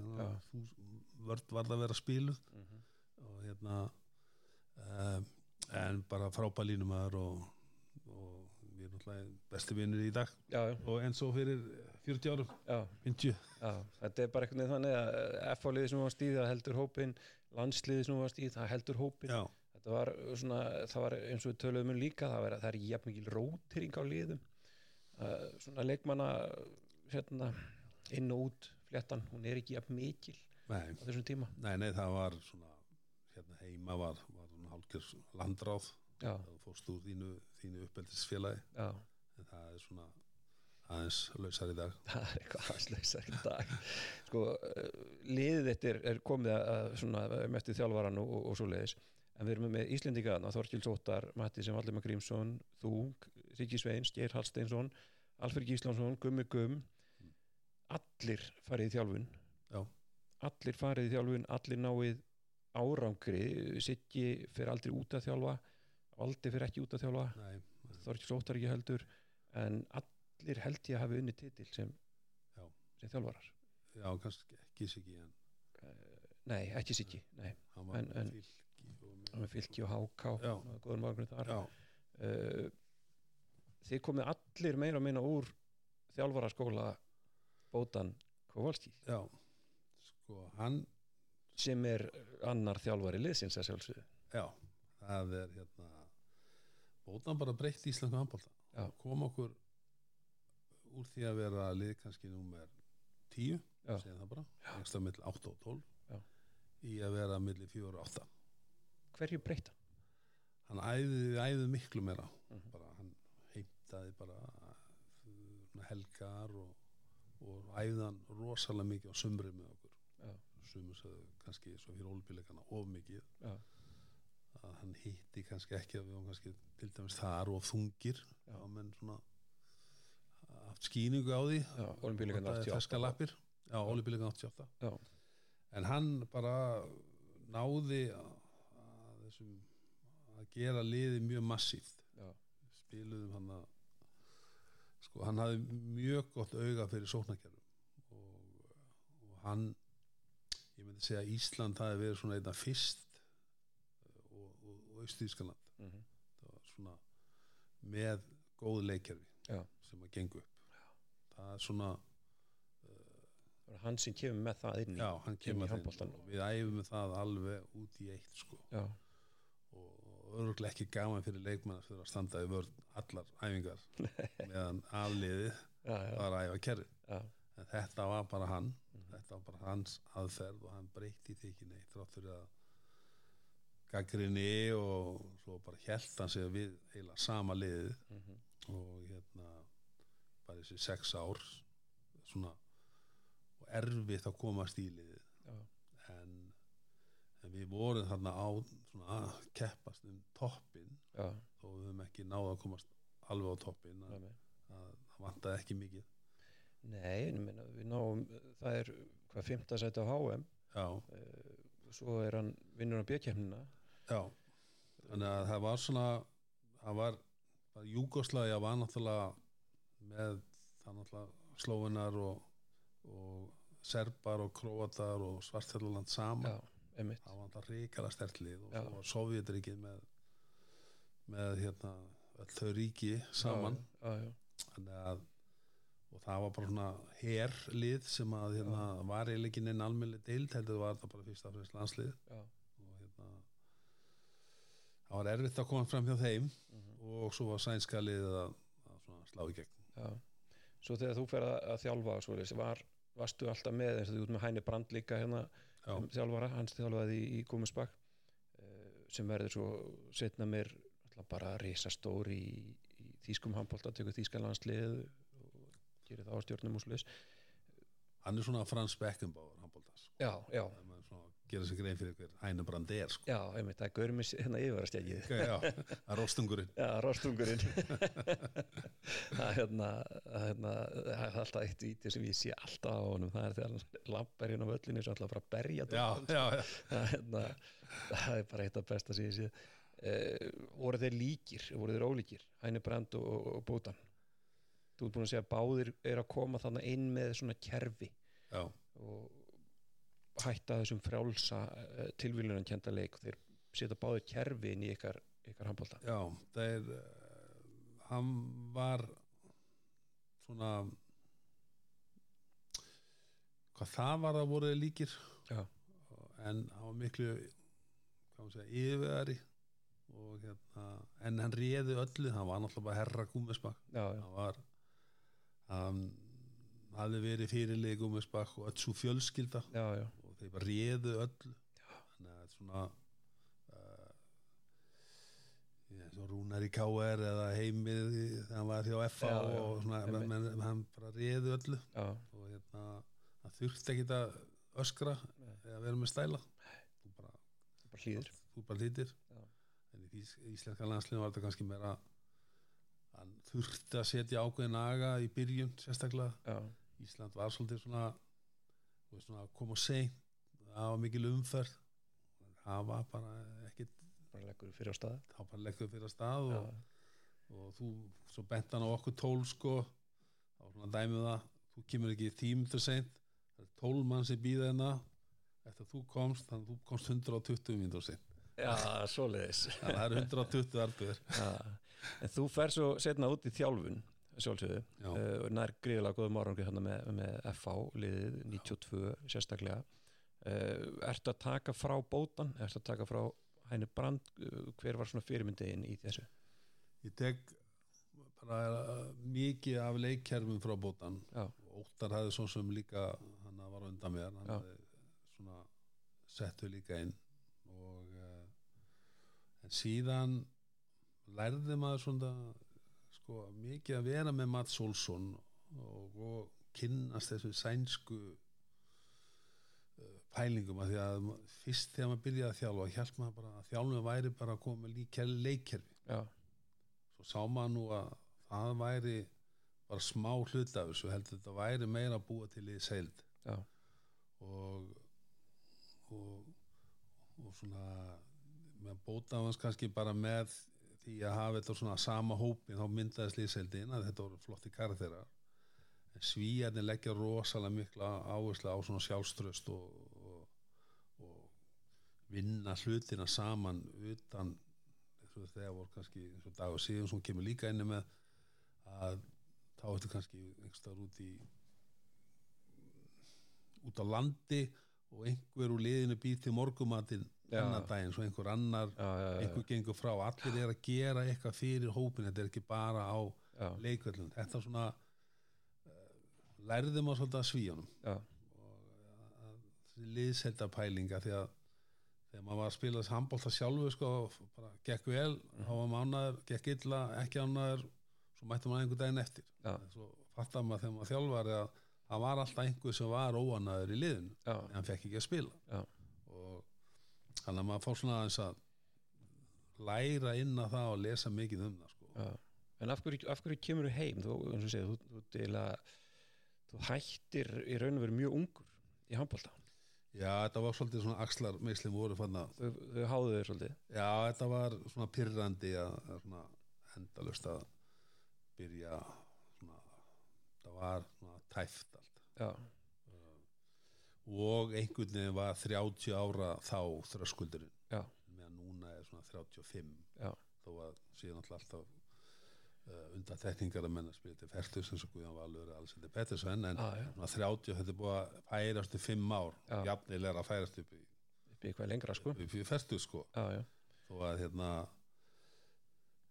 B: vörn varð að vera spiluð.
A: Mhm,
B: og hérna uh, en bara frábæð línumæður og, við náttúrulega besti vinnur í dag.
A: Já,
B: og eins og fyrir 40 árum.
A: Já,
B: 50
A: já, þetta er bara veginn þannig að F-liðið sem var stíð það heldur hópin landsliðið sem var stíð það heldur hópin þetta var svona, það var eins og við töluðum um líka það, var, það er jafn mikil rótering á liðum. Uh, svona leikmanna hérna, inn og út fléttan, hún er ekki jafn mikil
B: nei,
A: á þessum tíma.
B: Nei, nei, það var svona hérna heima var, var hálfgjör landráð það fórst úr þínu, þínu uppeldisfélagi. En það er svona aðeins lausar í dag.
A: Það er eitthvað aðslausar í dag. Sko, uh, liðið þetta er, er komið að, svona með eftir þjálfaran og, og, svo leiðis en við erum með Íslendingaðna, Þorkils Óttar Matti sem Valdimar Grímsson, þú Ríkki Sveins, Geir Hallsteinsson Alfred Gíslansson, Gummi Gum. Allir farið í þjálfun.
B: Já.
A: allir farið í þjálfun allir náið árangri. Siggi fyrir aldrei út að þjálfa Valdi fyrir ekki út að þjálfa.
B: Nei,
A: Þorkils Óttar ekki heldur en allir held ég að hafi unni titil sem, sem þjálfarar.
B: Já, kannski ekki sig í en
A: nei, ekki Siggi nei,
B: hann var með fylki
A: hann með fylki og háká góður maður þar.
B: Já,
A: uh, þið komið allir meira minna úr þjálfaraskóla Bótan Kovalski
B: já. Sko, hann
A: sem er annar þjálfari liðsins að sjálfsögðu.
B: Já, það er hérna bótan bara breytt íslensku handbólta kom okkur úr því að vera lið kannski númer 10,
A: Já.
B: segjum það bara ekstra mill 8 og 12
A: Já.
B: í að vera milli 4 og 8
A: hverju breyta?
B: hann æði, æði miklu meira
A: Mhm.
B: bara hann heimtaði bara uh, helgar og, og æði hann rosalega mikið á sumri með okkur sumur kannski svo fyrir ólbíleikana of mikið
A: Já.
B: Að hann hitti kannski ekki að við varum kannski til dæmis þar og þungir
A: Já.
B: á menn svona haft skýningu á því Notaði
A: 88.
B: ferskar lappir já, olimpíuleikan 88
A: Já.
B: en hann bara náði að, að þessum að gera liði mjög massíft spiluðum hann að sko hann hafði mjög gott auga fyrir sóknarkerfum og, og hann ég myndi segja Ísland hafi verið svona einna fyrst og Austíðskaland
A: Mhm.
B: það var svona með góð leikjörfi
A: Já.
B: sem að gengu upp. Það er svona,
A: er hann sem kemur með það inn í
B: já, hann
A: inn í
B: og við æfum það alveg út í eitt sko.
A: Já,
B: og örgulega ekki gaman fyrir leikmann fyrir að standa vörð allar æfingar meðan afliðið
A: já, já,
B: var að æfa kerri
A: já,
B: en þetta var bara hann. Þetta var bara hans aðferð og hann breytti því ekki neitt þrátt fyrir að gaggrinni og svo bara held hann sig við heila sama liðið.
A: Mhm,
B: og hérna bara þessi sex ár svona og erfitt að komast í liðið.
A: Já,
B: en, en við vorum þarna á svona að keppast um toppin
A: já,
B: þó við höfum ekki náða að komast alveg á toppin að, það vantaði ekki mikið.
A: Nei, meina, við náum, það er hvað fymta sæti á HM
B: já,
A: svo er hann vinnur á bjökjefnina
B: já. Þannig að það var svona það var, Júgoslæja var náttúrulega með það náttúrulega slóinar og, og serbar og króatar og svartfjallaland saman. Það var náttúrulega ríkala stertlið og svo var Sovjetríkið með með hérna þau ríki saman.
A: Já, já, já,
B: þannig að og það var bara svona herlið sem að hérna, var eiginlega ekki neinn almennileg deild heldur var það bara fyrst af fremst landslið það var erfitt að koma fram hjá þeim
A: mhm,
B: og svo var sænska liðið að, að slá í gegn.
A: Já. Svo þegar þú fer að, þjálfa svoleiðis, var, varstu alltaf með eins og þú út með Hæni Brand líka hérna þjálfara, hans þjálfaði í, í Gúmusbakk sem verður svo setna mér bara risastór í, í þýskum handbólta, tekur þýskalandslið og gerir það á stjórnum og svoleiðis.
B: Hann er svona Frans Beckenbauer handbóltas sko.
A: Já, já,
B: gera sig grein fyrir hver hænubrand er sko.
A: já, einmitt, það gauður mér hérna yfirvarastjækið
B: já, það er rostungurinn.
A: Já, rostungurinn. Það hérna, hérna það er alltaf eitt víti sem ég sé alltaf á honum. Það er þegar hérna á völlinu sem alltaf bara að berja
B: já, já, já,
A: það, hérna, það er bara eitt af besta sem ég sé. Uh, voru þeir líkir, voru þeir ólíkir? Hæni Brand og, og Bótan þú ert búin að segja að báðir er að koma þannig inn með svona kerfi.
B: Já.
A: og hætta þessum frjálsa uh, tilvílunan kenda leik þeir setja báðir kerfi inn í ykkar, ykkar handbólta
B: Já, það er uh, hann var svona hvað það var að voru líkir.
A: Já,
B: en hann var miklu segja, yfirvegari og hérna en hann réði öllu, hann var náttúrulega bara herra gúmisbakk hann var hann hafði verið fyrirlið gúmisbakk og öll svo fjölskylda.
A: Já, já.
B: Og þeir bara réðu öllu. Þannig að svona uh, svo Rúnar í KR eða heimið þegar hann var hjá FA og svona, menn, menn, hann bara réðu öllu.
A: Já.
B: og hérna hann þurfti ekki að öskra
A: Nei.
B: eða vera með stæla. Þú bara,
A: bara hlýður
B: þú bara
A: Já.
B: en í ís, íslenska landslinu var þetta kannski meira hann þurfti að setja ákveðin aga í byrjun sérstaklega.
A: Já,
B: Ísland var svolítið svona, svona að koma seint það var mikil umferð. Það var bara ekkit
A: bara leggur fyrir á stað.
B: Þá bara leggur fyrir að stað og, og þú, svo bent hann á okkur tól sko, þá svona dæmið það þú kemur ekki tímtur seint. Það er tól mann sem býða hérna. Eftir að þú komst, þannig að þú komst 120 mínútur seint,
A: já svoleiðis.
B: Þannig að það eru 120 arbeigur
A: já. en þú fer svo setna út í þjálfun sjálfsögðu.
B: Já.
A: uh, nær gríðilega góðum árangri hérna með, með FH liðið 92 sérstaklega ertu að taka frá bótan? Ertu að taka frá hæni brand uh, hver var svona fyrirmyndiðin í þessu?
B: Ég tek bara uh, mikið af leikkerfum frá bótan.
A: Já,
B: Óttar hafði svo sem líka hann var undan mér hann hafði svona settu líka inn. Og en síðan lærði maður svona sko mikið að vera með Mats Olsson og, og kynnast þessu sænsku pælingum að því að fyrst þegar maður byrjaði að þjálfa hjálp maður bara að þjálfum væri bara að koma líka leikkerfi.
A: Já,
B: svo sá maður nú að það væri bara smá hlut af þessu heldur þetta væri meira að búa til í seild og og, og svona með bóta hans kannski bara með því að hafa þetta svona sama hópin þá myndaðist liðseildin að þetta voru flotti karakterar. En svíjarnir leggja rosalega mikla áherslu á svona sjálfströst og vinna hlutina saman utan og þegar voru kannski eins og Dagur Sigurðsson kemur líka inni með að þá ertu kannski einhverstaðar út í út á landi og einhver úr liðinu býr til morgumatinn annar daginn, svo einhver annar
A: já, já, já,
B: einhver gengur frá, allir er að gera eitthvað fyrir hópin, þetta er ekki bara á leikvöldin, þetta er svona uh, lærðum að svolítið að svíjónum
A: já,
B: þessi liðselda pælinga því að þegar maður var að spila þessi handbólta sjálfu sko, bara gekk vel þá var maður ánæður, gekk illa, ekki ánæður svo mætti maður einhver daginn eftir
A: Já.
B: svo fattar maður þegar maður þjálfar að það var alltaf einhver sem var óanæður í liðinu
A: já,
B: en hann fekk ekki að spila
A: Já.
B: og þannig að maður fór svona aðeins að læra inn að það og lesa mikið um það sko.
A: En af hverju, af hverju kemur þú heim? Þú, eins og segir, þú, þú, deila, þú hættir í raun og veru mjög ungur í handbólta.
B: Já, þetta var svolítið svona axlar meðslim voru fann að
A: Þau, þau háðu þau svolítið.
B: Já, þetta var svona pyrrandi að, svona endalust að byrja svona, það var svona tæft allt.
A: Já,
B: og einhvern veginn var 30 ára þá þröskuldurinn. Meðan núna er svona 35
A: já,
B: þó að síðan alltaf uh, undan tekningar að menna spila til færtus eins og Guðjón Valur er alls þetta betur svo en, en
A: já.
B: svona 30 þetta er búið að færast í 5 ár
A: Já.
B: jafnilega er að færast upp í,
A: upp í eitthvað lengra sko.
B: upp í færtus sko
A: Já, já.
B: þó að hérna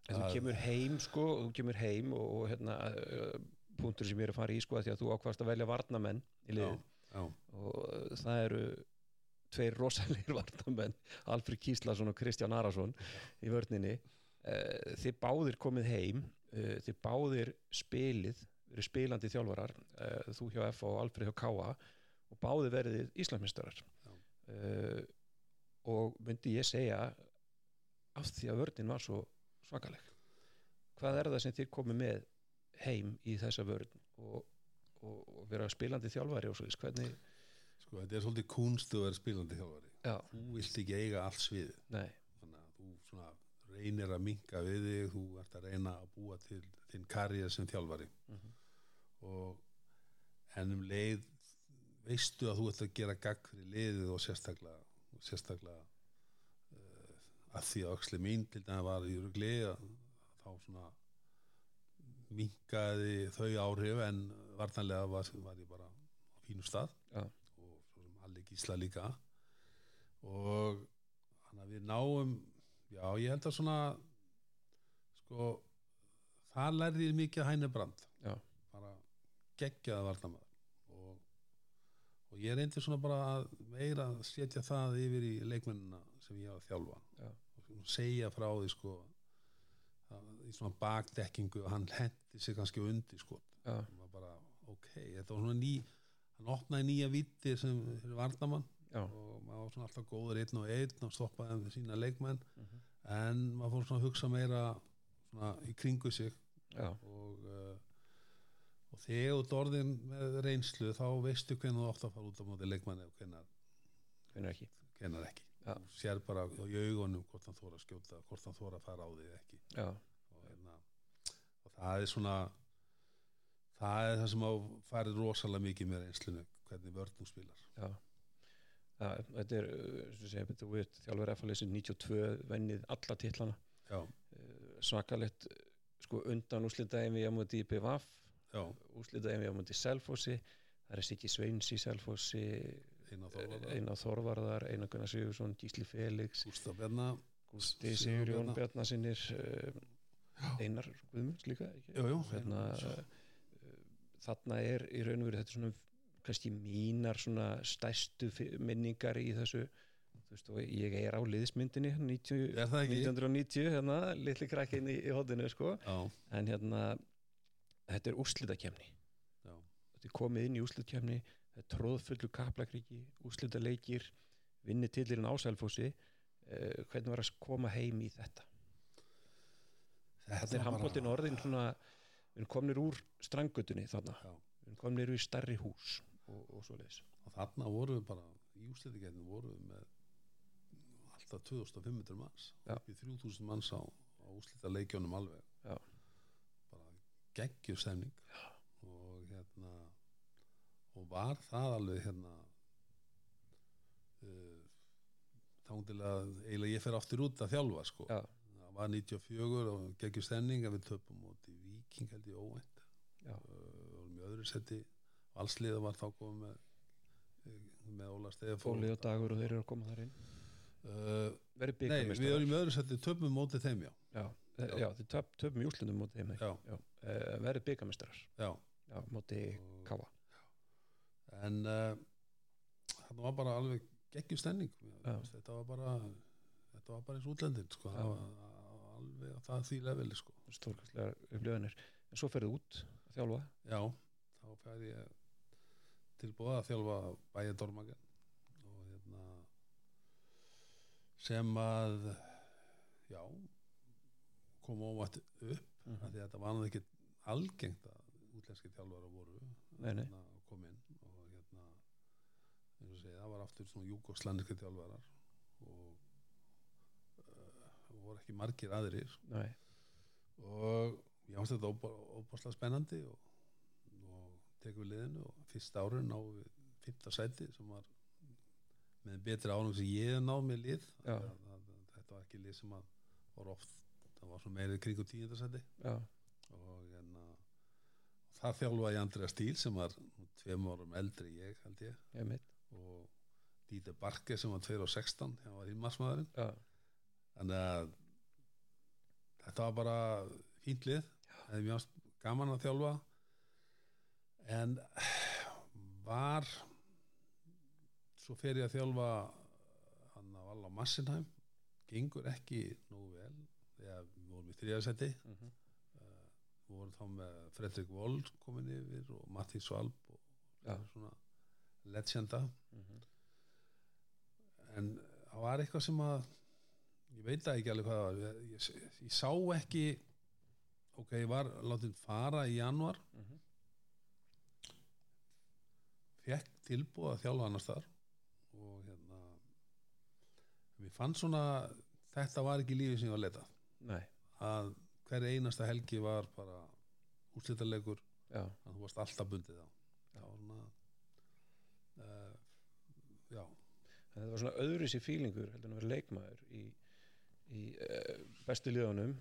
A: En þú kemur heim sko, þú kemur heim og, og hérna, uh, punktur sem ég er að fara í sko, af því að þú ákvast að velja varnamenn í
B: já,
A: og uh, það eru tveir rosalegir vartamenn Alfred Kíslason og Kristján Arason í vörninni þið báðir komið heim þið báðir spilið verið spilandi þjálfarar uh, þú hjá F og Alfred hjá K.A. og báðir verið Íslandsmeistarar.
B: Já.
A: uh, og myndi ég segja af því að vörnin var svo svakaleg hvað er það sem þið komið með heim í þessa vörn og, og, og vera spilandi þjálfari og svo hvernig
B: sko þetta er svolítið kunstu að vera spilandi þjálfari.
A: Já,
B: þú vilt ekki eiga allt svið þannig að þú svona reynir að minka við þig þú ert að reyna að búa til þinn karriðar sem þjálfari
A: Mhm.
B: og en um leið veistu að þú ert að gera gagg fyrir liðið og sérstaklega og sérstaklega uh, að því að öxli mín til dæmis var í rugli að þá svona minkaði þau áhrif en vartanlega var, var ég bara á fínu stað
A: Já.
B: og Halli Gísla líka og hann að við náum já ég held að svona sko það lærði ég mikið hæna brand.
A: Já.
B: bara geggjaða varnamaður og, og ég reyndi svona bara að meira að setja það yfir í leikmennina sem ég var að þjálfa
A: Já.
B: og segja frá því sko að, í svona bakdekkingu og hann hendi sig kannski undir sko. Var bara ok, þetta var svona ný hann opnaði nýja viti sem fyrir varnamann
A: já,
B: og maður var svona alltaf góður einn og einn og stoppaði með sína leikmenn.
A: Mhm.
B: en maður fór svona að hugsa meira svona í kringu sig.
A: Já,
B: og, uh, og þegar þú ert orðin með reynslu þá veistu hvernig þú átt að fara út á móti leikmanni og hvernig,
A: hvernig ekki.
B: hvernig ekki.
A: Já.
B: þú sér bara í augunum hvort hann þóra að skjóta hvort hann þóra að fara á því eða ekki.
A: Já,
B: og, hérna, og það er svona það er það sem á farið rosalega mikið með reynslunu hvernig vörnum spilar.
A: Já Já, þetta er, segja, þú veit, þjálfur F-leysin 92, vennið alla titlana, uh, svakalegt, uh, sko, undan úslita EMV á móti í BVF,
B: já,
A: úslita EMV á móti í Selfossi, það er Siggi Sveins í Selfossi, Einar Þorvarðar, Einar Gunnar Sigursson, Gísli Felix,
B: Gustaf Bjarna
A: Gústi
B: Sigurjón
A: Sigurjón Bjarnasinnir, uh, Einar Guðmunds líka, ekki?
B: jú, jú,
A: hérna, uh, þarna er í raun og veru þetta svona kannski mínar svona stærstu fi- minningar í þessu veist ég er á liðsmyndinni 90,
B: er það ekki?
A: 1990 hérna, litli krakkin í, í hodinu sko. en hérna þetta er úrslitakemni þetta er komið inn í úrslitakemni þetta er tróðfullu kaplakríki úrslitaleikir, vinni tillirinn ásælfósi uh, hvernig var að koma heim í þetta? Þetta er handbóltin orðin svona við erum komnir úr strangutunni þarna.
B: Já,
A: við erum komnir í stærri hús og, og svo leiðis
B: og þarna voru við bara í úsliðigetinu voru við með alltaf 2500 manns upp í 3000 manns á, á úslita leikjónum alveg.
A: Já.
B: bara geggjur stemning. Og hérna og var það alveg hérna uh, þándilega eiginlega ég fer aftur út að þjálfa sko.
A: Já.
B: það var 94 og geggjur stemning að við töpum móti Viking held ég óvænt.
A: Já.
B: uh, og með öðru seti valsliða var þá komið með með Óla Stef
A: Óli og Dagur og þeir eru að koma þar inn.
B: Uh,
A: verið
B: Nei, við erum í öðru seti töpum móti þeim já.
A: Já, já, já þið töp, töpum í útlundum móti þeim
B: Já.
A: verið byggamestrar
B: Já,
A: já, móti
B: Og-
A: Káa
B: en uh, það var bara alveg geggjur stemning.
A: Já.
B: þetta var bara þetta var bara eins útlendin sko. Það var alveg á það því leveli sko.
A: stórkastlegar upplifanir. En svo ferðu út að þjálfa?
B: Já, þá fær ég tilbúið að þjálfa bæja Dormagen og hérna sem að já kom óvægt upp mm því að þetta var náttúrulega ekki algengt að útlenski þjálfara voru hérna, kom inn og hérna segja, það var aftur svona júkoslandiski þjálfarar og uh, voru ekki margir aðrir.
A: Nei.
B: og ég ást þetta óbáslega spennandi og, og við liðinu og fyrsta árun við fyrta sæti sem var með betri árum sem ég náð með lið. Það, það, þetta var ekki lið sem að var oft, það var svona meirið kringu tíundasæti
A: já,
B: og hérna það þjálfaði Andrea Stíl sem var tveim árum eldri ég held ég.
A: Ég
B: og Dieter Barke sem var 2 og 16 hann var himmarsmaðurinn þannig að þetta var bara fínt lið. Hefði mjög gaman að þjálfa en var svo fer ég að þjálfa hann á Massenheim gengur ekki nógu vel þegar við vorum í þriðasetti
A: mm -hmm.
B: við vorum þá með Fredrik Wold komin yfir og Matti Svalb og
A: Já.
B: svona legenda
A: Mhm.
B: en það var eitthvað sem að ég veit ekki alveg hvað það var ég, ég, ég sá ekki ok, ég var látið fara í januar
A: Mhm.
B: Fekk tilbúið að þjálfa annars þar og hérna mér fann svona þetta var ekki lífið sem ég var að leta.
A: Nei,
B: að hver einasta helgi var bara úrslitalegur
A: já,
B: að þú varst alltaf bundið á. Það var svona uh, já,
A: þetta var svona öðru sér fílingur heldur en að vera leikmaður í, í uh, bestu liðunum.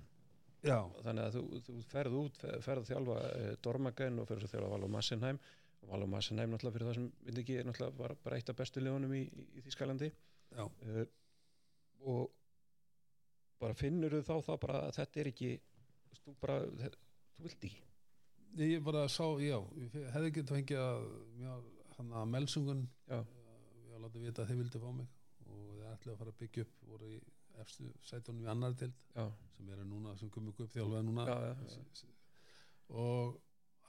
B: Já,
A: þannig að þú, þú ferð út fer- ferð að þjálfa uh, Dormagen og ferð að þjálfa Való Massenheim og Való Massenheim náttúrulega fyrir það sem við ekki er náttúrulega bara, bara eitt af bestu liðunum í, í, Þískalandi uh, og bara finnur þú þá þá bara að þetta er ekki þú bara, þe- þú vilt ekki?
B: Ég bara sá, já ég hefði ekki fengið að hann að melsungun
A: já,
B: ég látið vita að þeir vildi fá mig. Og þeir ætlaði að fara að byggja upp voru í efstu sætunum í annar tild sem eru núna, sem komið upp þjálfaði núna.
A: Já, já,
B: og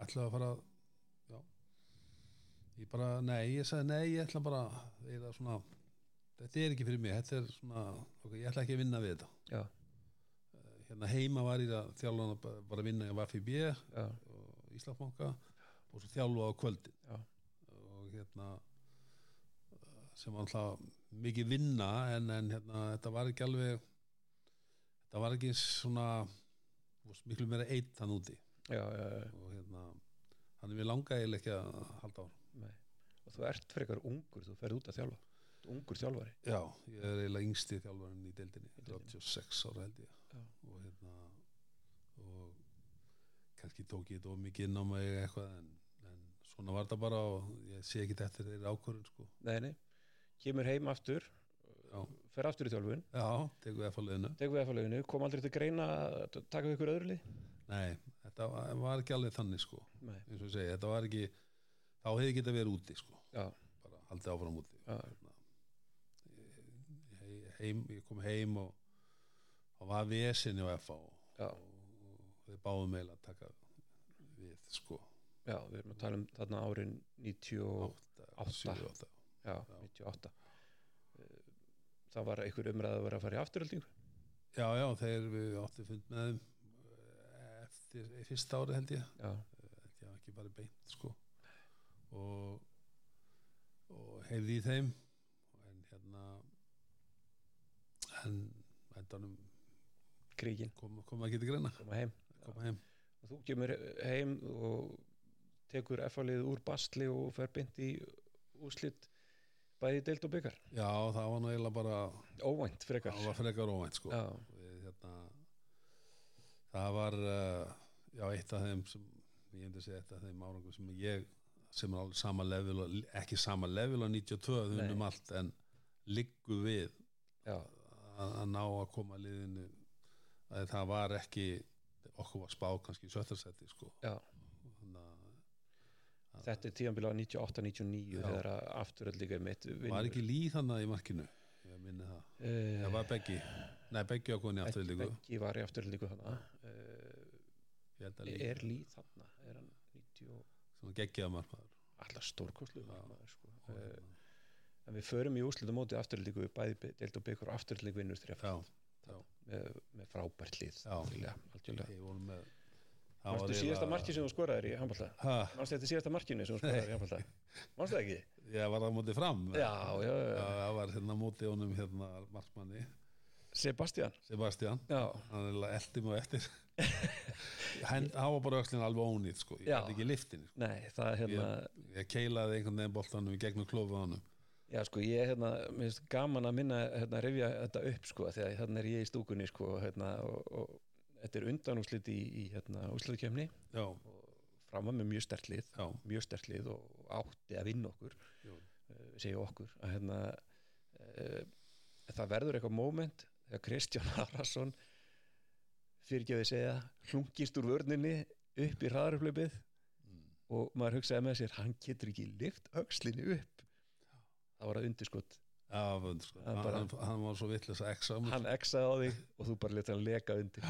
B: ætlaði að fara já ég bara, nei, ég sagði nei, ég ætla bara eða svona, þetta er ekki fyrir mig þetta er svona, ok, ég ætla ekki að vinna við þetta.
A: Já,
B: Eh, hérna heima var ég að þjálfa hana bara, að vinna í FIB og Íslandsbanka og svo þjálfa á kvöldin.
A: Já,
B: og hérna eh, sem var alltaf mikið vinna en, en hérna, þetta var ekki alveg þetta var ekki svona miklu meira eitt hann úti.
A: Já, já, já.
B: og hérna hann er mér langa eiginlega ekki að halda á
A: Nei. og þú ert frekar ungur þú ferð út að þjálfa. Ungur þjálfari.
B: Já, ég er eiginlega yngsti þjálfarinn í deildinni.
A: Í deildinni.
B: 36 ára held ég.
A: Já.
B: og hérna og kannski tók ég þetta of mikið inn á mig eitthvað en, en svona var þetta bara og ég sé ekki eftir þeirri ákvörðun sko.
A: Nei, nei, kemur heim aftur
B: Já.
A: fer aftur í þjálfun.
B: Já, tekum við eftir liðinu
A: tekur við FA-leginu, kom aldrei til greina að taka við ykkur öðru lið?
B: Nei, þetta var, var ekki alveg þannig sko.
A: Nei,
B: eins og ég segi, þetta var ekki þá hefði getað verið úti sko.
A: Já,
B: bara haldið áfram úti. Hérna, ég, heim, ég kom heim og og var vesinni á FA og, og, og þeir báðum meil að taka við sko.
A: Já, við erum að tala um þarna árin 98,
B: átta, sjö, átta.
A: já,
B: Já.
A: 98 Eh, það var einhver umræð að vera að fara í afturöldingu
B: já, já, þeir við áttum fund með þeim eh, eftir fyrsta ári held ég.
A: Já,
B: held ég hafi ekki bara beint sko og og heyrði í þeim. En hérna en endanum
A: kríkin,
B: kom, kom ekki til greina.
A: Koma heim.
B: Koma heim.
A: Og þú kemur heim og tekur FA-lið úr bastli og fer beint í úslit bæði deild og byggar
B: já það var eiginlega bara
A: óvænt frekar.
B: Það var frekar óvænt sko. Við hérna það var uh, já, eitt af þeim sem, ég myndi að segja eitt af þeim árangum sem ég sem er alveg sama level ekki sama level á 92
A: Nei.
B: þunum allt en liggu við
A: já,
B: að, að ná að koma liðinu. Að það var ekki okkur var spá kannski í sjöttarsætti sko. að
A: þetta er tíðanbíla 98-99
B: Já.
A: þegar að afturöld líka mitt
B: var ekki líð þannig í markinu? Ég minni það,
A: uh,
B: það var Beggi? Nei Beggi á koni aftur líku.
A: Beggi var í afturöld líka þarna. Uh,
B: ég held að líð,
A: er líð þarna? Er hann 90 og
B: svona geggjaða markmaður
A: alltaf stórkostlu
B: Já.
A: sko.
B: Hérna,
A: en við förum í úslitum móti afturöld líka bæði deild og byggur líka vinnur með, með frábært
B: Já.
A: algjörlega,
B: eiginlega-
A: síðasta marki sem þú skoraðir í handballta?
B: Ha,
A: Manstu þetta síðasta markinu sem þú skoraðir í handballta? Manstu það ekki?
B: ég var á móti fram
A: Já, já,
B: Já, það var hérna móti honum hérna markmanni
A: Sebastian
B: Sebastian
A: Já,
B: hann er eldi á eftir hann var bara öxlinn alveg ónýtt sko. ég
A: Já.
B: gæti ekki liftin sko.
A: nei, það er hérna
B: ég keilaði einhvern veginn boltanum í gegnum klófa honum
A: Já, sko, ég er hérna, mér finnst gaman að minna hérna, rifja þetta upp, sko, þegar þannig er ég í stúkunni, sko, hérna og, og þetta er undanúslit í, í hérna, úsliðkjöfni
B: já,
A: fram að með mjög stert lið,
B: já,
A: mjög stert lið og átti að vinna okkur
B: Jú.
A: uh, segja okkur að hérna uh, það verður eitthvað moment þegar Kristján Arason fyrirgjöði segja hlungist úr vörninni upp í hraðarupplöpið
B: mm.
A: og maður hugsaði með sér hann getur ekki lift öxlinni upp. Það var að undirskott
B: já hann,
A: bara-
B: hann, hann var svo vittlis að exa mig,
A: hann exaði á þig og þú bara letur hann leka undir.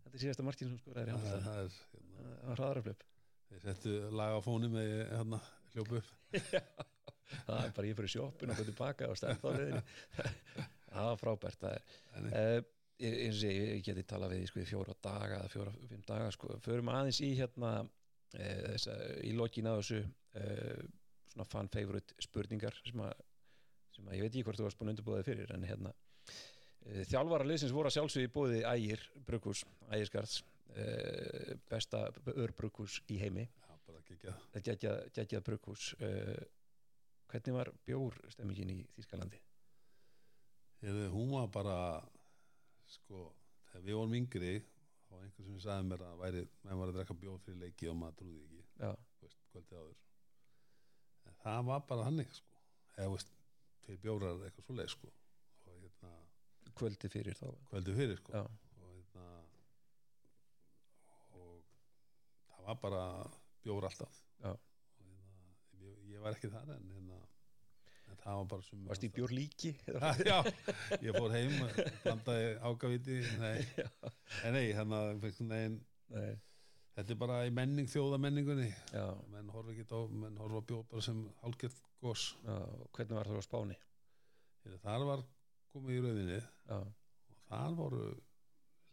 A: Þetta er síðasta markin sem skoraði
B: sko. það, er hérna,
A: var hraðarupplöp
B: þeir settu lag á fóni með hérna, hljópu upp.
A: Það er bara ég fyrir sjoppin og fyrir tilbaka og stend á liðinni það var frábært það er Uh, eins og ég, ég geti talað við sko, fjóra daga eða fjóra, fimm daga sko. förum aðeins í hérna uh, þessa, í lokin að þessu uh, svona fan favorite spurningar sem að, sem að ég veit ekki hvort þú varst búin þig fyrir en hérna uh, þjálfara liðsins voru að sjálfsögði í bóði Ægir Brukkús, Ægirskarðs uh, besta örbrukkús í heimi geggjað, uh, hvernig var bjór stemmingin í Þýskalandi?
B: Heyrðu, hún var bara sko, þegar við vorum yngri þá var einhver sem sagði mér að væri menn var að drekka bjóð fyrir leiki og maður trúði ekki veist, kvöldið áður en það var bara hannig sko. eða veist, fyrir bjórar eitthvað svo leið sko. og hérna,
A: kvöldi fyrir þá
B: kvöldið fyrir sko.
A: Já,
B: og hérna og það var bara bjór alltaf og hérna, ég, ég var ekki þar en hérna það var bara sem
A: varst í bjór líki?
B: já, ég fór heim blandaði ágaviti nei, en nei, hérna nei,
A: Nei,
B: þetta er bara í menning þjóða menningunni
A: já,
B: menn horfa ekki á, menn horfa á bjóð bara sem hálfgerð gos.
A: Já, hvernig var það á Spáni?
B: þar var komið í rauðinni
A: Já,
B: og þar voru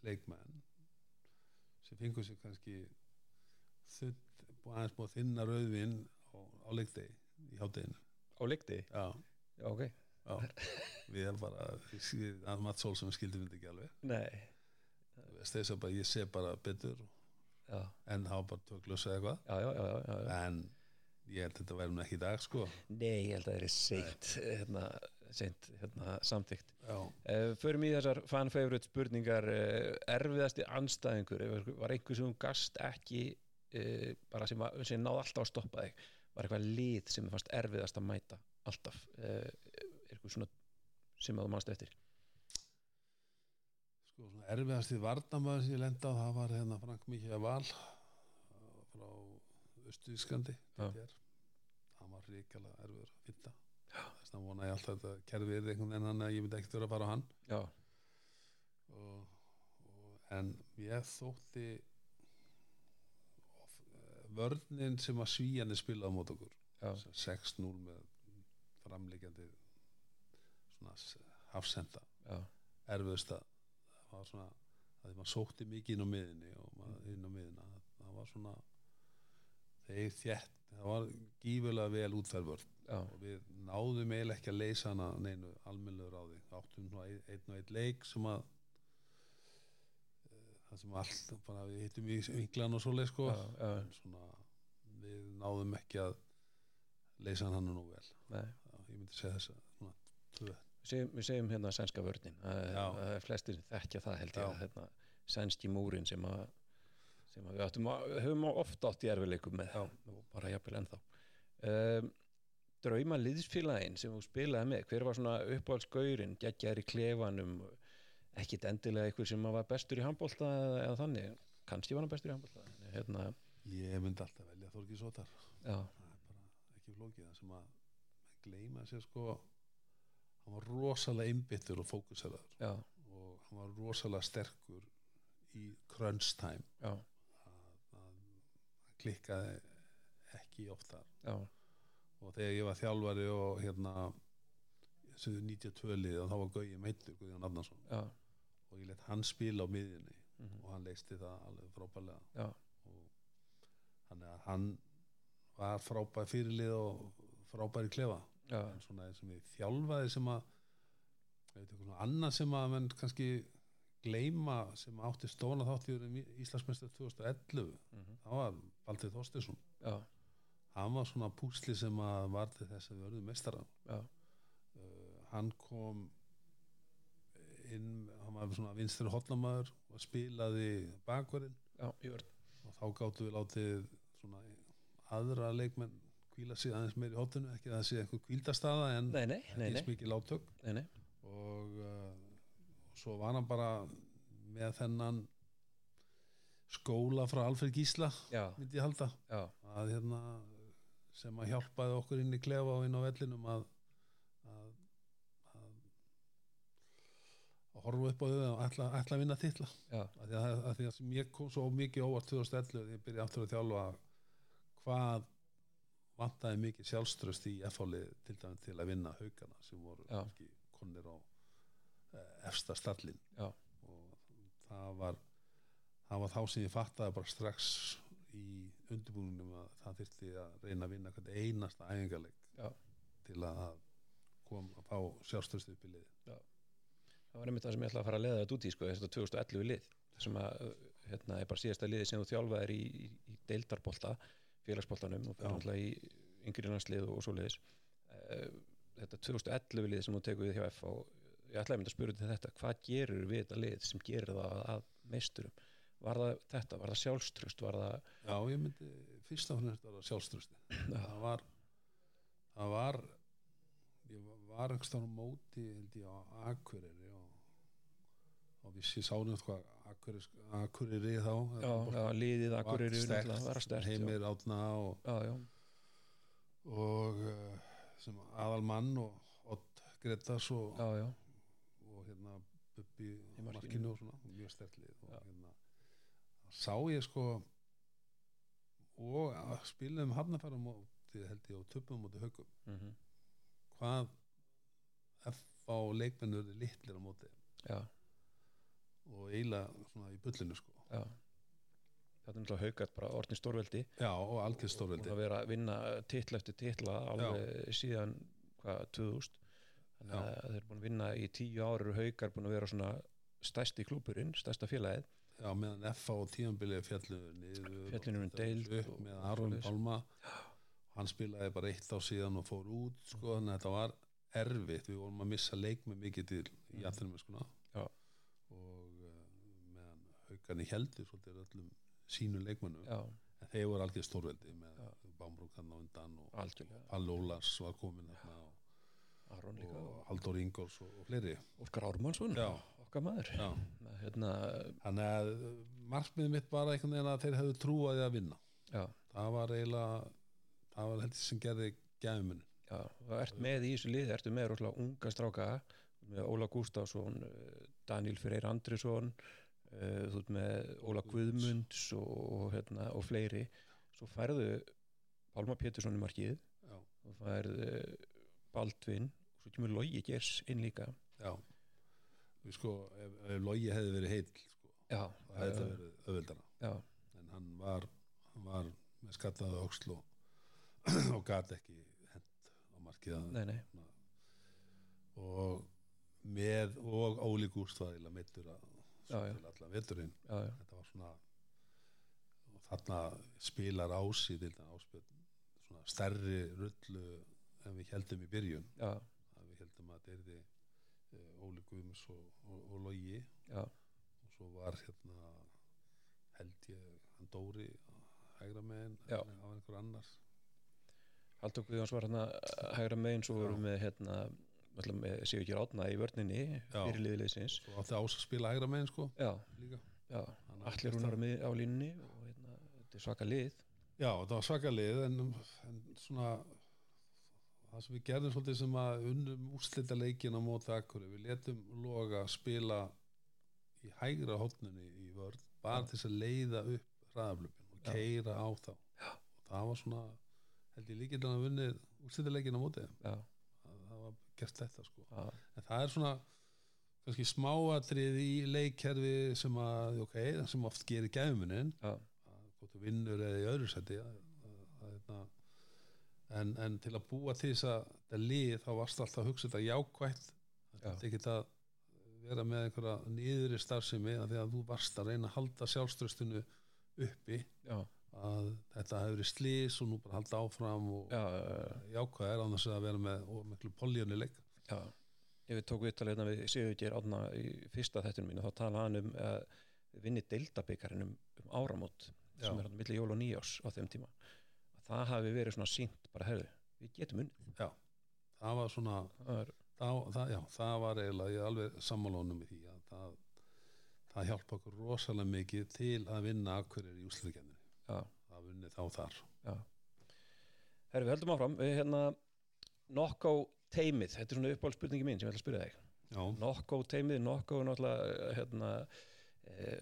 B: leikmenn sem fengur sér kannski þunn, aðeins búið að þinna rauðvin á, á leikdegi í hátteginu
A: á leikti?
B: já,
A: Já, ok.
B: Já. Við erum bara, að Mats Olsson skildi myndi ekki alveg. Þess að bara, ég sé bara betur
A: já,
B: en var bara töklus eða eitthvað.
A: Já, já, já, já, já.
B: en ég held að þetta nú ekki í dag sko.
A: Nei, ég held að það er seint hérna, seint hérna, samtíkt uh, Förum í þessar fan favorite spurningar. Uh, erfiðasti anstæðingur var einhver sem gast ekki uh, bara sem, sem náði alltaf að stoppa þig var eitthvað lið sem fannst erfiðast að mæta alltaf. Uh, eitthvað svona sem að þú mannst eftir?
B: Sko svona erfiðast í Vardamaður sem ég lenda á, það var hérna Frank Mikja Val uh, frá Östuískandi hann var ríkala erfiður að finna. Þess að vona ég alltaf að þetta kerfi er einhvern veginn hann að ég myndi ekkert vera að fara á hann.
A: Já,
B: og, og, en ég þótti of, eh, vörnin sem að svíjani spilaði á mót okkur.
A: Já,
B: 6-0 með framleikjandi svona hafsenda. Að það var svona að því maður sótti mikið inn á miðinni og maður inn á miðina það var svona þeir þjætt, það var gífulega vel útferðvörð og við náðum eiginlega ekki að leysa hana neinu almennlegur á því áttum ein- einn og einn leik sem að það sem allt bara við hittum í vinglan og svoleið sko.
A: Já, já,
B: svona við náðum ekki að leysa hann nú vel.
A: Nei.
B: Ég myndi segja þess að
A: Við segjum, við segjum hérna sænska vörnin.
B: Já.
A: uh, flestir þekkja það held ég hérna, sænski múrin sem að sem að við áttum að, höfum ofta átt í erfileikum með. Og bara jafnvel ennþá. Um, drauma liðsfélagin sem þú spilaði með hver var svona uppáhaldsgaurin geggjar í klefanum ekkit endilega einhver sem var bestur í handbólta eða, eða þannig, kannski var hann bestur í handbólta hérna,
B: Ég myndi alltaf velja Þorgi Sotar ekki flókið. Það sem að menn gleyma sér sko hann var rosalega einbyttur og fókuseraður.
A: Já,
B: og hann var rosalega sterkur í crunch time. Að, að hann klikkaði ekki oft þar.
A: Já,
B: og þegar ég var þjálfari og hérna sem þau 92 lið og þá var Gauji meittur Guðjón Adnarsson
A: já,
B: og ég let hann spila á miðjunni
A: mhm,
B: og hann leisti það alveg frábælega þannig að hann var frábær fyrirlið og frábær í klefa.
A: Já,
B: en svona eins og við þjálfaði sem að annað sem að menn kannski gleyma sem átti stóna þátt í Íslandsmeistar 2011
A: mhm,
B: það var Baldur Þorstinsson hann var svona púsli sem að var til þess að við verðum meistara
A: já,
B: uh, hann kom inn, hann var svona vinstri hotnamaður og spilaði bakverðin og þá gáttu við látið svona aðra leikmenn kvíla sig aðeins meir í hotinu ekki að það sé eitthvað kvíldastaða en
A: nei, nei, nei,
B: eins
A: nei,
B: mikið látök
A: nei, nei.
B: og, uh, og svo var hann bara með þennan skóla frá Alfred Gísla
A: já,
B: myndi ég halda. Að hérna sem að hjálpaði okkur inn í klefa og inn á vellinum að, að, að horfa upp á þau og ætla, ætla að vinna að því að, að því að sem ég kom svo mikið óvart 2011 þegar ég byrja aftur að þjálfa hvað vantaði mikið sjálfströst í F-álið til dæmis til að vinna haugana sem voru kannski konir á eh, efsta stallin
A: Já.
B: og það var það var þá sem ég fattaði bara strax í undirbúningnum að það þyrfti að reyna að vinna einasta æfingarleik til að koma að fá sjálfströst upp í liði
A: það var einmitt það sem ég ætla að fara að leiða þetta út í sko, þetta 2011 lið sem að, hérna, er bara síðasta liði sem þú þjálfaðir í, í, í deildarbolta félagsboltanum og fyrir í yngri landslið og svo liðis þetta 2011 lið sem þú tekur við hjá F og ég ætlaði að spyrja til þetta hvað gerur við þetta lið sem gerir það að meisturum? Var það þetta, var það sjálfströst var það,
B: Já, ég myndi fyrst af hvernig þetta sjálfströsti
A: Já.
B: það var það var ég var- var einhverstað á móti held ég á Akureyri og, vissi sánu hvað Akureyri, Akureyri þá?
A: Já, já, liðið
B: var
A: akkur
B: sterkt,
A: var stert já,
B: heimir átna og,
A: já,
B: og uh, sem aðal mann og Odd Gretas og, og hérna Bubbi
A: Í markinu.
B: og svona. Mjög stertlið og hérna sá ég sko og að spilaðum hafnafæra móti held ég og töpum móti haugum
A: mhm,
B: hvað F á leikmennur er litlir á móti?
A: Já,
B: og eiginlega svona í bullinu sko.
A: Já. Þetta er náttúrulega haugað bara orðin stórveldi.
B: Já og algjör
A: og
B: stórveldi
A: að vera að vinna titla eftir titla alveg síðan hvað, 2000 þannig að þeir eru búin að vinna í tíu ári og haukar búin að vera svona stærsti klúburinn, stærsta félagið.
B: Já meðan F á tíðanbilið fjallu niður
A: Féllu niður um
B: og
A: deild
B: upp
A: og-
B: með
A: og
B: Aron. Pálma. Hann spilaði bara eitt á síðan og fór út sko þannig að þetta var erfitt. Við vorum að missa leikmi mikið til í allir skona
A: Já.
B: Haugarni heldur svolítið öllum sínu leikmennum
A: já,
B: en þeir voru algjör stórveldi með
A: Já.
B: Bámbrúk hann á undan og Ólars var komin þarna og, og Halldór Ingóls og, og fleiri.
A: Óskar Ármannsson, okkar maður. Hérna,
B: þannig að uh, markmiðið mitt bara einhvern veginn að þeir hefðu trúaði að vinna.
A: Já,
B: það var eiginlega það var heldur sem gerði gæfumun
A: já og ert með í þessu liði, ertu með rosalega unga stráka með Óla Gustafsson eh, Daniel Freyr Andrisson þú ert með Óla Guðmunds. Og, og, hérna, og fleiri. Svo færðu Pálma Pétursson í markið.
B: Já,
A: þú færðu Baldvin. Og svo kemur Logi Gers inn líka.
B: Já. Sko, ef, ef Logi hefði verið heill sko,
A: já,
B: það hefði þetta verið öðvöldara
A: já,
B: en hann var, hann var með skattaði öxl og, og gat ekki hent á markið
A: nei, nei.
B: og með og Óli Gústvæðila meittur að
A: Já, já.
B: til
A: já, já,
B: þetta var svona og þarna spilar ási svona stærri rullu en við heldum í byrjun. Við heldum að þetta erði uh, Óli Guðmus og, og, og Logi.
A: Já,
B: og svo var hérna held ég hann Dóri hægra megin
A: Já.
B: á einhver annars
A: Haldur Guðjóns var hérna hægra megin svo vorum við hérna séu ekki rátna í vörninni fyrir liðliðsins
B: svo átti Ás að spila hægra megin sko
A: allir hún var með á línunni og hérna, þetta er svaka lið.
B: Já, það var svaka lið en, en svona það sem við gerðum svolítið sem að unnum úrslita leikin á móti Akkurri við letum Loga spila í hægra hótnunni í vörð bara
A: Já.
B: til þess að leiða upp hraðaflöpin og keira á þá.
A: Já.
B: og það var svona held ég líkilega að vunnið úrslita leikin á móti þeim.
A: Já,
B: það gert þetta sko. En það er svona kannski smáatrið í leikkerfi sem að, ok, sem oft gerir að hvort þú vinnur eða í öðru seti en, en til að búa til þess að þetta lið þá varst alltaf að hugsa þetta jákvætt.
A: Já.
B: þetta ekki að vera með einhverja niðri starfsemi að því að þú varst að reyna að halda sjálfströstinu uppi.
A: Já,
B: að þetta hefur verið slís og nú bara halda áfram og
A: já, já,
B: jákvæðir án þess að vera með og miklu poljóni leik.
A: Já. Ég við tók viðtalið hérna við Sigurgeir Átna í fyrsta þettunum mínu, þá talaði hann um að við vinni deildabikarinn um, um áramót
B: Já.
A: sem er hann milli jól og nýjás á þeim tíma. Að það hafi verið svona sínt bara herðu, við getum unnið.
B: Það var svona
A: það er,
B: það, það, já, það var eiginlega ég er alveg sammálónum í því að það, það hjálpa okkur rosalega mikið til að vinna akkurir í úsliðkenninu það vunni þá þar.
A: Herru við höldum áfram. Við hérna Nokko teimið, þetta er svona uppáhaldspurningi mín sem ég ætla að spyrja þig.
B: Já,
A: Nokko teimið, Nokko er náttúrulega hérna e,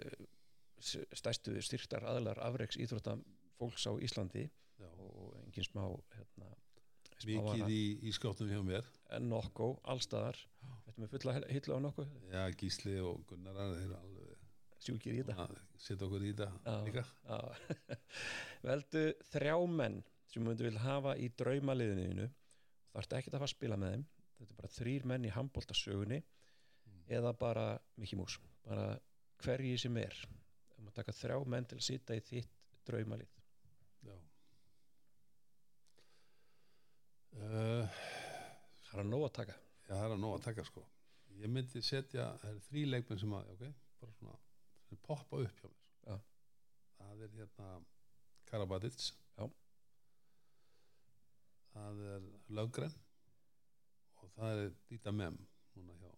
A: stærstu styrktar aðlar afreiks íþrótta fólks á Íslandi
B: já.
A: og engin smá hérna,
B: mikið í, í skáttum hjá mér.
A: En Nokko, allstaðar Þetta með fulla hillu á Nokko?
B: Já, Gísli og Gunnar þeir eru
A: sjúkir í þetta.
B: Að setja okkur í þetta líka.
A: Veldu þrjá menn sem myndu vil hafa í draumaliðinu þú þarft ekki að fara að spila með þeim. Þetta er bara þrýr menn í handbóltasögunni
B: Mm.
A: eða bara Mickey Mouse. Bara hverji sem er. Það maður taka þrjá menn til að sitja í þitt draumalið.
B: Já. Uh,
A: það er að nóg að taka.
B: Já, það er að nóg að taka sko. Ég myndi setja, það er þrý leikmenn sem að, ok, bara svona sem poppa upp hjá mér.
A: Já.
B: það er hérna Karabatic
A: Já.
B: það er Lögren og það er Dita Mem núna hjá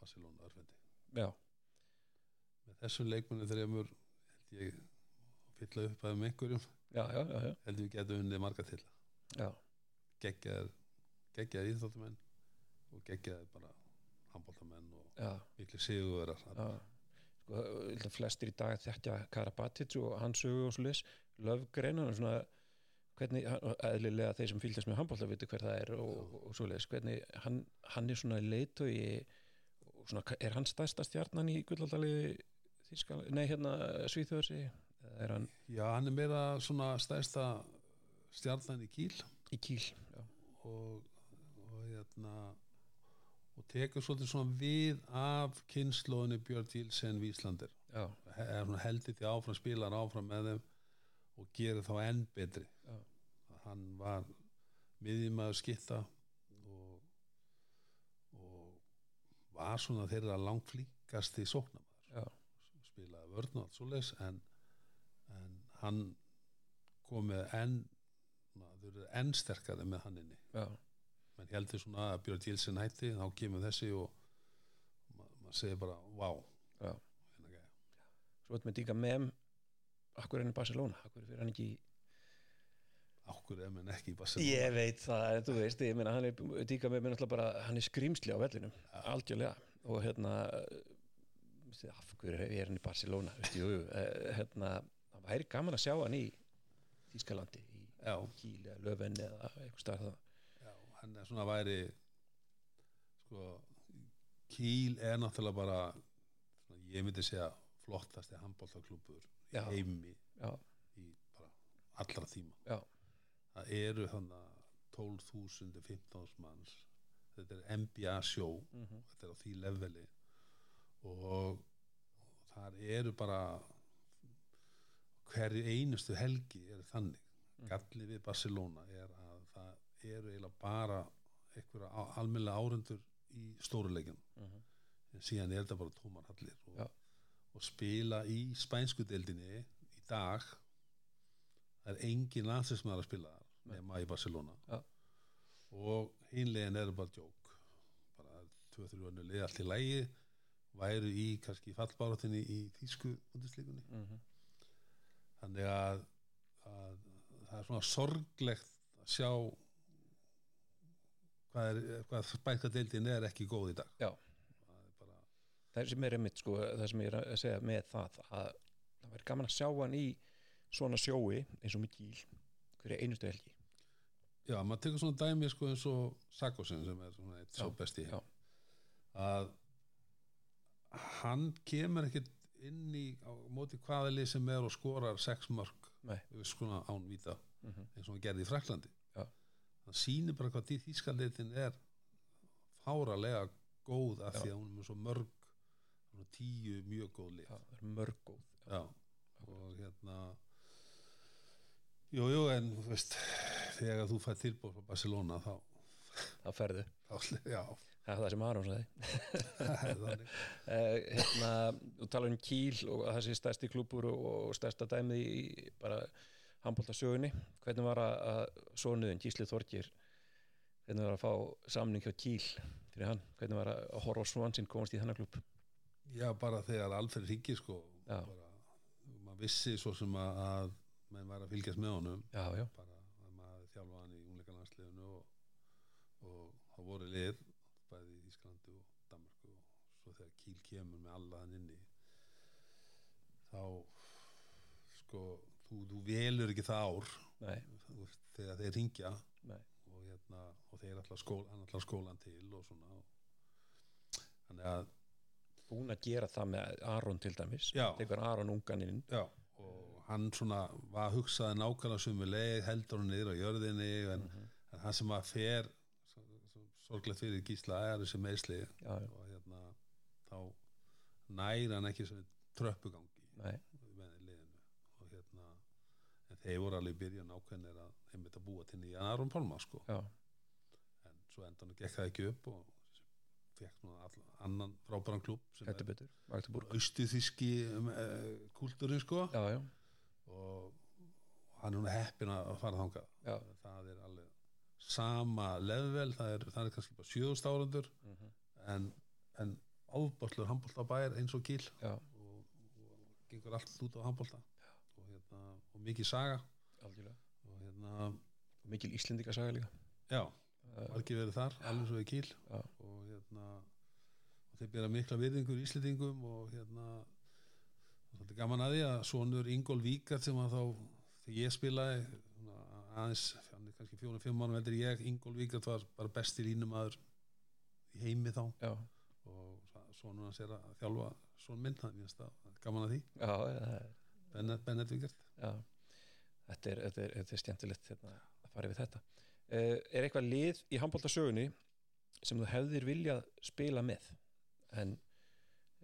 B: Barcelona örfendi. Með þessum leikmennu þreymur held ég fylla upp að um einhverjum.
A: Já, já, já,
B: held ég getum unnið marga til geggjaðir geggjaðir íþróttumenn og geggjaðir bara handbóltamenn og miklu sigurverar
A: flestir í dag þekkja Karabatic og hans sögu og svo leis Löfgrein, hann er svona hvernig, eðlilega þeir sem fylgjast með handbólta veitu hver það er og, og, og svo leis hvernig hann, hann er svona leitói og svona, er hann stærsta stjarnan í gullaldali Þískal, nei hérna er hann?
B: Já, hann er meira svona stærsta stjarnan í Kíl
A: í Kíl já,
B: og, og hérna og tekur svolítið svona við af kynnslóðinu Björn er. Svona heldur því áfram spilar áfram með þeim og gerir þá enn betri.
A: Já.
B: hann var miðjumæður skitta og, og var svona þeirra langflíkasti sóknamaður
A: já,
B: spilaði vörn og allt svoleiðis en, en hann kom með enn na, þau eru enn sterkari með hann inni.
A: Já,
B: menn heldur svona að Björn Dílsen hætti þá kemur þessi og ma- maður segir bara, wow hérna gæja.
A: Svo veitum við díka með akkur er hann í Barcelona, akkur fyrir hann ekki í
B: Akkur er menn ekki í Barcelona?
A: Ég veit það, en þú veist, ég meina hann er díka með mér náttúrulega bara, hann er skrýmsli á vellinum algjörlega. Og hérna af hverju er hann í Barcelona? Jú, eh, hérna það væri gaman að sjá hann í Þískalandi í
B: Já,
A: Kíl eða eitthvað starf það
B: hann er svona væri sko Kíl er náttúrulega bara svona, ég myndi segja flottasti
A: Já.
B: heimi
A: Já,
B: í bara allra tíma.
A: Já,
B: það eru þannig 12.000 15.000 manns. Þetta er NBA sjó.
A: Mm
B: þetta er á því leveli. Og, og þar eru bara hverju einustu helgi er þannig.
A: Mm.
B: galli við Barcelona er að það eru eiginlega bara einhverja almennilega árundur í stóruleikin
A: Mhm.
B: en síðan er þetta bara tómar hallir og,
A: Já.
B: og spila í spænsku deildinni í dag það er engin landsinsmaður að spila þar nema í Barcelona
A: Já.
B: og hinlegin eru bara djók bara 2-3 önnu lið allt í lægi væru í kannski fallbáratinni í þýsku undirslíkunni
A: Mhm.
B: þannig að, að það er svona sorglegt að sjá hvað, er, hvað spænska deildin er ekki góð í dag
A: Já.
B: það bara
A: það sem er einmitt sko, það sem ég er að segja með það að það væri gaman að sjá hann í svona sjói eins og með kýl hverju einustu helgi
B: Já, maður tekur svona dæmi sko eins og Sakosen sem er svona eitt
A: Já,
B: svo besti
A: já.
B: að hann kemur ekkert inn í á móti hvaða lið sem er og skorar sex mörg
A: Nei.
B: skona án víta
A: mm -hmm.
B: eins og hann gerði í Fraklandi Hann sýnir bara hvað því þýskalitin er fáralega góð af
A: Já.
B: því að hún er svo mörg tíu mjög góð lið
A: það er mörg góð
B: Já, og hérna Jú, jú, en þú veist, þegar þú fætt tilbúð frá Barcelona þá,
A: það ferðu,
B: þá já,
A: það er það sem Aron sagði.
B: Það
A: uh, hérna, þú talar um kýl og að það sé stærsti klúbur og, og stærsta dæmið í bara handbóltasögunni hvernig var að, að sonuðin Gísli Þorgir hvernig var að fá samning hjá kýl fyrir hann, hvernig var að horfa á svansinn komast í þennan klúb
B: Já, bara þegar Alfred ringir sko bara, maður vissi svo sem að, að menn var að fylgjast með honum.
A: Já, já,
B: bara að maður þjálfa hann í ungleikalandsliðinu og, og það voru lið bæði í Ískalandi og Danmarku og svo þegar Kíl kemur með alla hann inni þá sko þú, þú velur ekki það ár. Þú þegar þeir ringja og, hérna, og þeir ætla skól, hann ætla skólan til og svona og, þannig að
A: búin að gera það með Aron til dæmis. Tekur Aron ungan inn.
B: Já, og hann svona var hugsaði nákvæmlega sömu leið heldur hann niður á jörðinni en, en hann sem að fer svo- svo sorglegt fyrir gísla er þessi meðsli og hérna þá næri hann ekki tröppugangi.
A: Nei,
B: með liðinu og hérna en þeir voru alveg byrjun ákveðnir að einmitt að búa til nýjan Aron Pálma sko.
A: Já,
B: en svo endan gekk það ekki upp og fekk nú all, annan frábæran klúb sem
A: hættu
B: er
A: betur Magdeburg,
B: austuþíski um, uh, kúltúrin sko.
A: Já, já,
B: og og hann er núna heppin að fara þangað.
A: Já.
B: það er alveg sama level, það er, það er kannski bara sjöðust árandur
A: mhm,
B: en, en ábáslur handbóltabæir eins og kýl
A: já,
B: og, og gengur allt út á handbólta og, og mikið saga.
A: Algjörlega.
B: Og hérna,
A: og mikil Íslendinga saga líka.
B: Já,
A: uh,
B: margir verið þar alveg svo í kýl. Og hérna og þeir bera mikla virðingur í Íslendingum og hérna það er gaman að því að sonur Ingól Víkart sem að þá þegar ég spilaði svona aðeins, hann er kannski fjónu, fimm mánum heldur en ég, Ingól Víkart var bara besti línumæður í heimi þá.
A: Já,
B: og sonur hans er að þjálfa það er mjög stað, gaman að því.
A: Já, er
B: Bennett,
A: Já, þetta er, þetta er, þetta er stjæmtilegt hérna, að fara yfir þetta. Uh, er eitthvað lið í handbóltasögunni sem þú hefðir viljað spila með en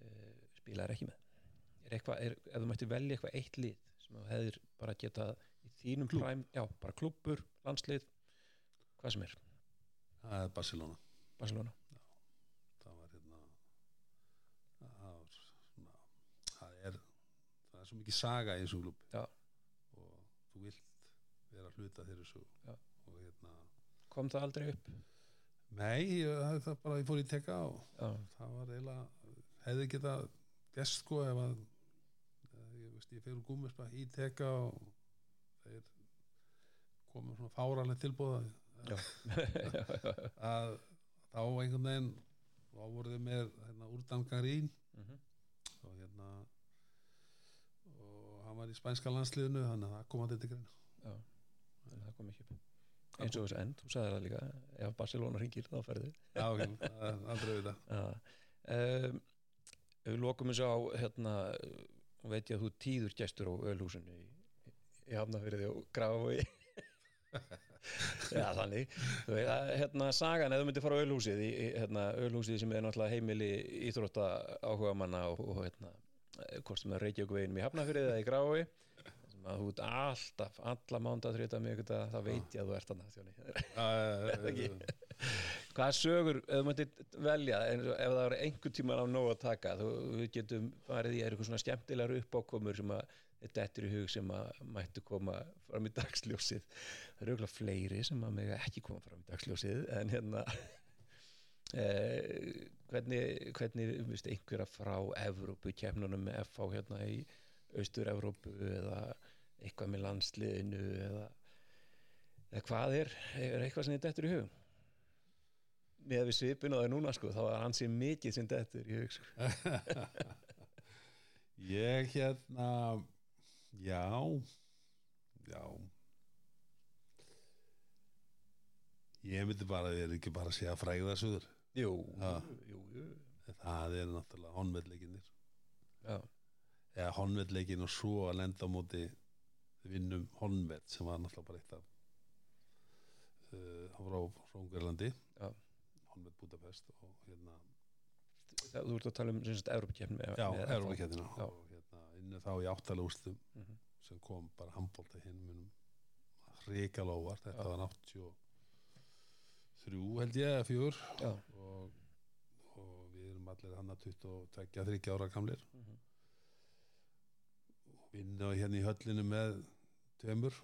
A: uh, spilaðir ekki með? Er eitthvað, er, ef þú mætti velja eitthvað eitt lið sem þú hefðir bara getað í þínum
B: Klúbb.
A: præm, já, bara klubbur, landslið, hvað sem er,
B: það er Barcelona
A: Barcelona.
B: það var hérna það var svona það er, það er svo mikið saga í þessum klub og þú vilt vera hluta þeirri svo og hérna
A: Kom það aldrei upp?
B: nei, ég- það það bara ég fór í teka og það var eiginlega hefði geta gest sko ef að ég veist ég fyrir gúmispa í teka og þeir komum svona fáraleg tilbúða að þá einhvern veginn þá voru þið með hérna, úrdangarín
A: Mhm.
B: og hérna hann var í spænska landsliðinu þannig að það kom að þetta greina
A: já. Það kom ekki upp. Eins og þess end, þú sagði það líka, ef Barcelona ringir þá ferði.
B: já, ok, aldrei við það
A: um, við lokum þessu á hérna, veit ég að þú tíður gestur á ölhúsinu í, í Hafnafyrði og Grafavogi Já, þannig þú veit, að, hérna, sagan, ef þú myndir fara á ölhúsið í, hérna, ölhúsið sem er náttúrulega heimili íþrótta áhuga manna og, og hérna, hvort sem er Reykjavík veginum í Hafnafyrði eða í sem að þú ert alltaf, alla mánda þrjóta mjög það veit ég að þú ert
B: Það er-
A: Hvað sögur, ef þú mættir velja en ef það var einhver tíma á nóg að taka þú, getum farið í er eitthvað svona skemmtilegar uppákomur sem að þetta er í hug sem að mættu koma fram í dagsljósið? Það eru auðvitað fleiri sem að mig ekki koma fram í dagsljósið en hérna eh, hvernig, hvernig viðst, einhverja frá Evrópu kemnunum með FH hérna í Austur-Evrópu eða eitthvað með landsliðinu eða, eða hvað er, er eitthvað sem er í hug? Með við svipin og það núna sko þá er hans í mikið sem þetta er í hug sko.
B: Ég hérna já já. Ég myndi bara ég er ekki bara að segja fræða suður
A: Jú, jú, jú
B: það er náttúrulega honveldleikinir
A: Já,
B: eða honveldleikin og svo að lenda á móti vinnum honveld sem var náttúrulega bara eitt af uh, hann var á Róngerlandi
A: Já.
B: honveld Budapest og hérna
A: það, þú ert að tala um með,
B: já,
A: Já.
B: og hérna innu þá í áttalega úrstum
A: Mhm.
B: sem kom bara handbólta hinn munum hrikala óvart. Þetta var 83 held ég eða fjör og, og við erum allir hann að 22-30 ára gamlir.
A: Mhm.
B: og vinna hérna í höllinu með tveimur.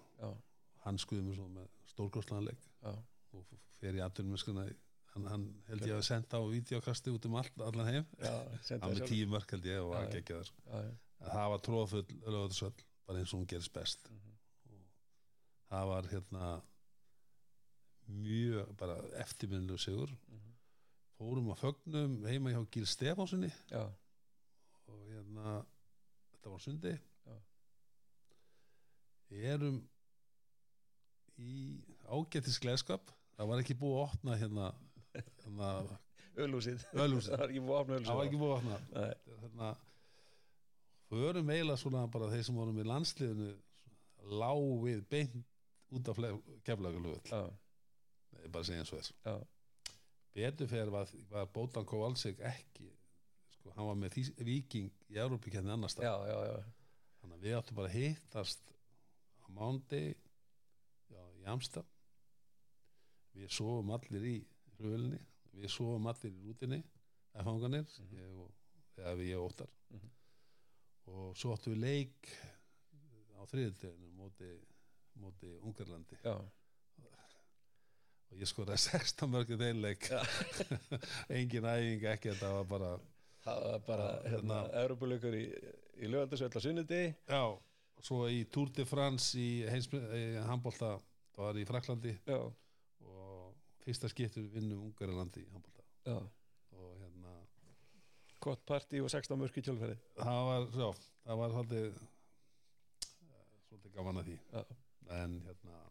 B: Hann skuði mér svo með stórkostlanleik
A: já,
B: og fer í aðtunumeskuna hann, hann held ég að senda á videokasti út um all, allan heim. Hann með tíu mörk held ég og þar
A: Já, já.
B: það var tróðfull bara eins og hún gerist best.
A: Mhm.
B: og það var hérna mjög bara eftirminnlu sigur.
A: Mhm.
B: fórum að fögnum heima hjá Gil Stefánssoni og hérna þetta var sundi. Erum í ágættis gleðskap. Það var ekki búið að opna hérna, hérna
A: ölúsið. Það var ekki búið að opna ölúsið
B: það var ekki búið að hérna, förum eiginlega svona bara þeir sem vorum í landsliðinu lág við beint út af keflaugulöð
A: Já,
B: bara segja eins og þess
A: já,
B: betur fyrir var, var Bótan Kovalsik ekki sko, hann var með þís, viking í
A: já, já, já.
B: þannig að við áttum bara að hittast á mándi já, í Amstam við sofum allir í hrjölinni við sofum allir í rútinni eða fanganir
A: Mhm.
B: ég og, eða við ég óttar
A: Mhm.
B: og svo áttum við leik á þriðuteginu móti, móti Ungarlandi
A: já.
B: Og ég skoraði 16 mörgum þeim leik.
A: Já.
B: engin æfing ekki þetta var bara
A: Það var bara hérna,
B: hérna.
A: Európuleikur í, í lögaldasvöld á sunnundi
B: já, svo í Tour de France í, í handbólta það var í Fraklandi
A: Já,
B: og fyrsta skiptu vinnum Ungarlandi í handbólta
A: já.
B: Og hérna
A: Gott partí og 16 mörk í kjölfæri
B: það var, já, það var svolítið eh, svolítið gaman að því.
A: Já,
B: en hérna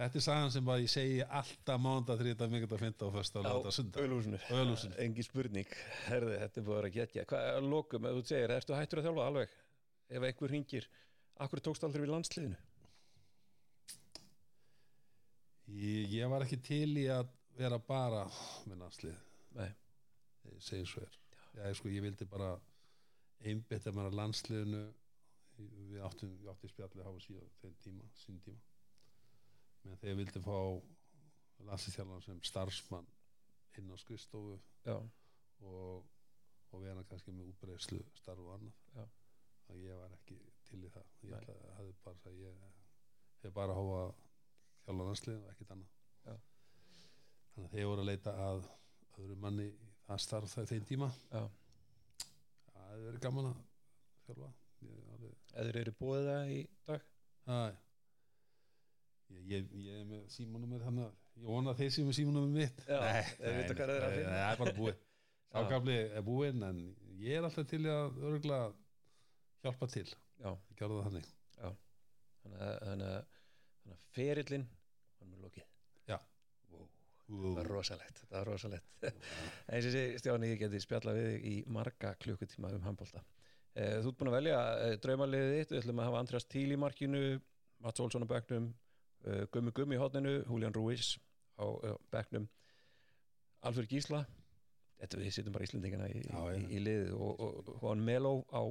B: þetta er sagan sem bara ég segi alltaf mánda þrjóta mikið að finna á fyrsta og láta sunda
A: ölúsinu
B: Ölhúsinu.
A: Engi spurning. Herði, þetta er búið að vera getja Hvað er lokum, ef þú segir, ertu hættur að þjálfa alveg? Ef einhver hringir Akkur tókst aldrei við landsliðinu?
B: Ég, ég var ekki til í að vera bara með landslið.
A: Nei,
B: ég segi svo er. Já, sko, ég vildi bara einbytta mér að landsliðinu. Við áttum, við áttum spjallið hafa síðan þeim tíma, sín tíma menn ég vildi fá landsliðstjálfan sem starfsmann inn á skrifstofu
A: já,
B: og, og vera kannski með útbreyslu starf og annað.
A: Já.
B: að ég var ekki til í það. Ég ætla, hafði bara að ég hef bara að hófa þjálfa landslið og ekkert annað.
A: Já.
B: þannig að þeir voru að leita að öðru manni í það starf það þeim tíma.
A: Já.
B: Það hefði verið gaman að alveg,
A: Eður eru búið það í dag?
B: Að, ég, ég, ég er með símanumir hann að ég vona að þeir séu með símanumir mitt.
A: Já, þeir
B: nei,
A: vita hvað þeir eru að finna.
B: nei, það er bara búið.
A: Já.
B: Sákafli er búinn en ég er alltaf til að örgla hjálpa til,
A: Já,
B: ég gjörði það þannig.
A: Þannig að, þannig að, þannig að ferillin hann er lokið.
B: Já.
A: wow. Það var rosalegt, það var rosalegt. Eins og sé Stjáni, ég geti spjalla við í marga klukkutíma um handbólta eh, Þú ert búin að velja eh, draumaliðið þitt. Við ætlum að hafa Andreas Tíl í markinu Mats Olsson á eh, Gummi Gummi í hotninu, Julian Ruiz á eh, bekknum. Alfur Gísla þetta við sittum bara Íslendingana í,
B: Já,
A: í, í liðið og, og Juan Melo á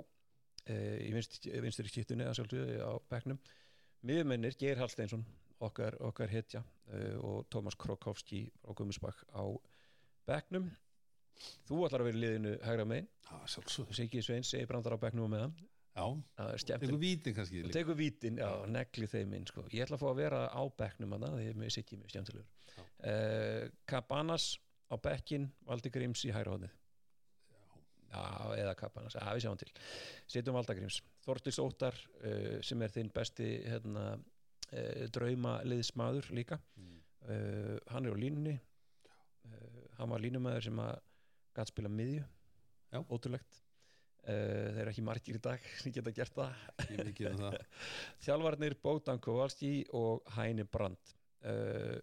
A: eh, í vinst, vinstri skiptunni að sjálfsögðu á bekknum. Miðmennir Geir Hallsteinsson okkar, okkar hitja uh, og Tómas Krokowski á Gummisbakk á bekknum. Þú ætlar að vera í liðinu hægra megin. Siggi Sveins segir brandar á bekknum og meðan
B: Já,
A: það er
B: tekur
A: skemmtilegt
B: vítin kannski
A: og tekur vítin, já, negli þeim inn sko. ég ætla að fá að vera á bekknum hana, því að mér Siggi mjög skemmtilegur.
B: Já.
A: uh, Cabanas á bekkin Valdi Gríms í hægra hóðnið Já, eða Cabanas, já, við sjáum til. Setjum Valdagríms Þortils Óttar uh, sem er þinn besti hérna, uh, drauma liðsmaður líka.
B: Mm.
A: uh, hann er á línunni. Uh, hann var línumæður sem að gæti spila miðju.
B: Já.
A: ótrúlegt þeir eru ekki margir í dag sem geta gert það
B: um það.
A: þjálfarnir Bótan Kovalski og Hæni Brandt uh,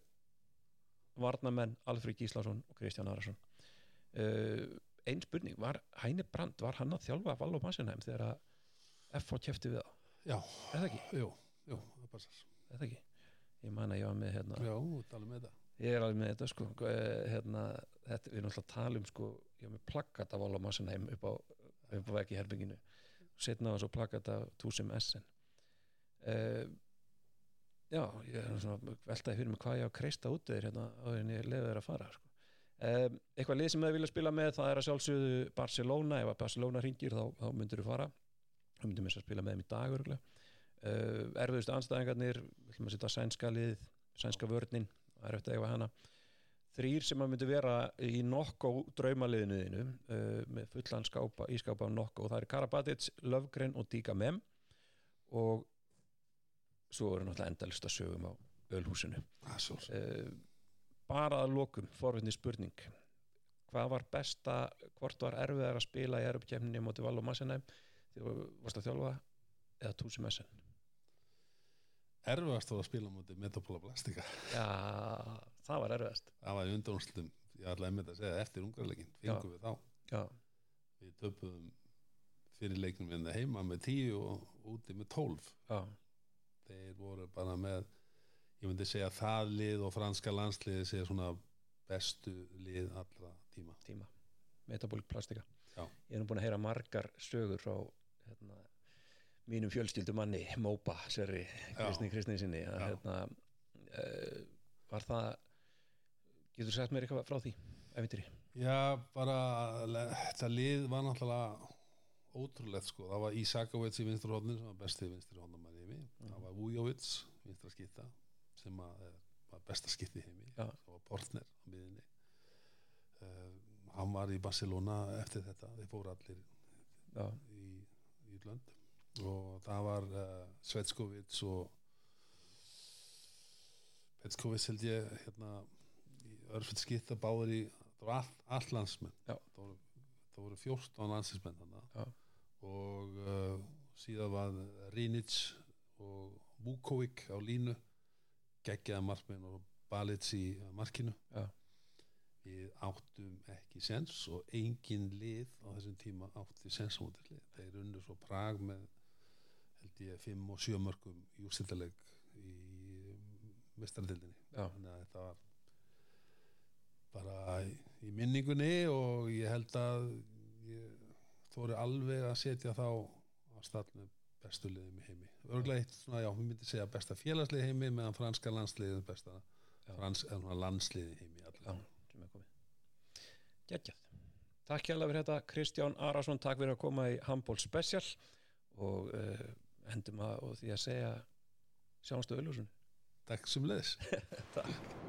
A: varnamenn Alfred Gíslason og Kristján Arason uh, ein spurning, var Hæni Brandt var hann að þjálfa Valló Massenheim þegar að F.A. kefti við það,
B: Já,
A: er það ekki?
B: jú, jú, það passar.
A: Er það ekki? Ég man að ég var með hérna
B: Já, tala með þetta.
A: Ég er alveg með þetta sko eh, hérna, þetta, Við erum alltaf að tala um sko Ég var með plakkat af Valla Massenheim upp á, upp á veggi herbygginu Setna á svo plakkat af Túsim Essen uh, Já, ég er svona veltaði fyrir mig hvað ég á að kreista út þeir hérna áður en ég leði þeir að fara sko. um, Eitthvað lið sem þau vilja spila með það er að sjálfsögðu Barcelona. Ef að Barcelona ringir þá, þá myndir þú fara. Þá myndir við að spila með þeim í dag uh, Erfiðustu anstæðingarnir við ætlum að setja sænska lið sænska vörnin það er eftir að eiga hana þrýr sem að myndi vera í nokko draumaliðinuðinu uh, með fullan skápa, ískápa á nokko. Og það er Karabatic, Lövgren og Díka Mem og svo eru náttúrulega endalista sögum á ölhúsinu. Uh, bara að lokum forvinni spurning. Hvað var besta, hvort var erfiðar að spila í erupkemninni móti Val og Massenheim þegar þú varst að þjálfa eða Túsi Messen
B: Erfiðast var að spila mútið Metapóla Plastika.
A: já, það var erfiðast
B: Það var í undanúrslutum. Ég ætlaði einmitt að segja eftir ungarleikin. Fengum við þá.
A: já,
B: Við töpuðum fyrir leiknum hérna heima með 10 og úti með 12.
A: já,
B: Þeir voru bara með, ég myndi segja það lið og franska landsliði segja svona bestu lið allra tíma.
A: tíma metabólik plastika ég er nú búin að heyra margar sögur frá hérna, mínum fjölskyldumanni Mópa, Sverri, Kristni Kristni sinni að,
B: Já.
A: hérna, uh, var það getur sagt mér eitthvað frá því æfintýri?
B: Já, bara þetta lið var náttúrulega ótrúlegt sko. Það var Ísakovits í vinstri hodnin sem var bestið vinstri hodnamæri heimi. Það var Vujovits, vinstra skipta sem að, er- var besta skipti í heimi.
A: Já.
B: Það var Portner á miðinni. Uh, hann var í Barcelona eftir þetta. Þeir fóru allir
A: Já,
B: í, í lönd og það var uh, Svetskovits og Petskovits held ég hérna í örfitt skipta báður í það var all, all landsmenn. Það voru, það voru 14 landsmenn
A: Já.
B: þarna og uh, síðan var Rinic og Vukovic á línu geggjaða markmenn og Balic í markinu.
A: Já.
B: við áttum ekki sens og engin lið á þessum tíma átti sens á móti lið. Þeir unnu svo Prag með held ég 5 og 7 mörgum í úrstildaleg í mestardildinni
A: Já.
B: þannig að þetta var bara í, minningunni og ég held að ég þóri alveg að setja þá á með bestu liðum í heimi. Örglega eitt svona, já, við myndi segja besta félagslið heimi meðan franska landsliðið besta frans, eða svona landslið í heimi
A: er Gægjað Takk hjá fyrir þetta. Kristján Arason, takk fyrir að koma í Handból Special og uh, endum að og því að segja sjáumstu auðlúsun
B: Takk sem leðis
A: Takk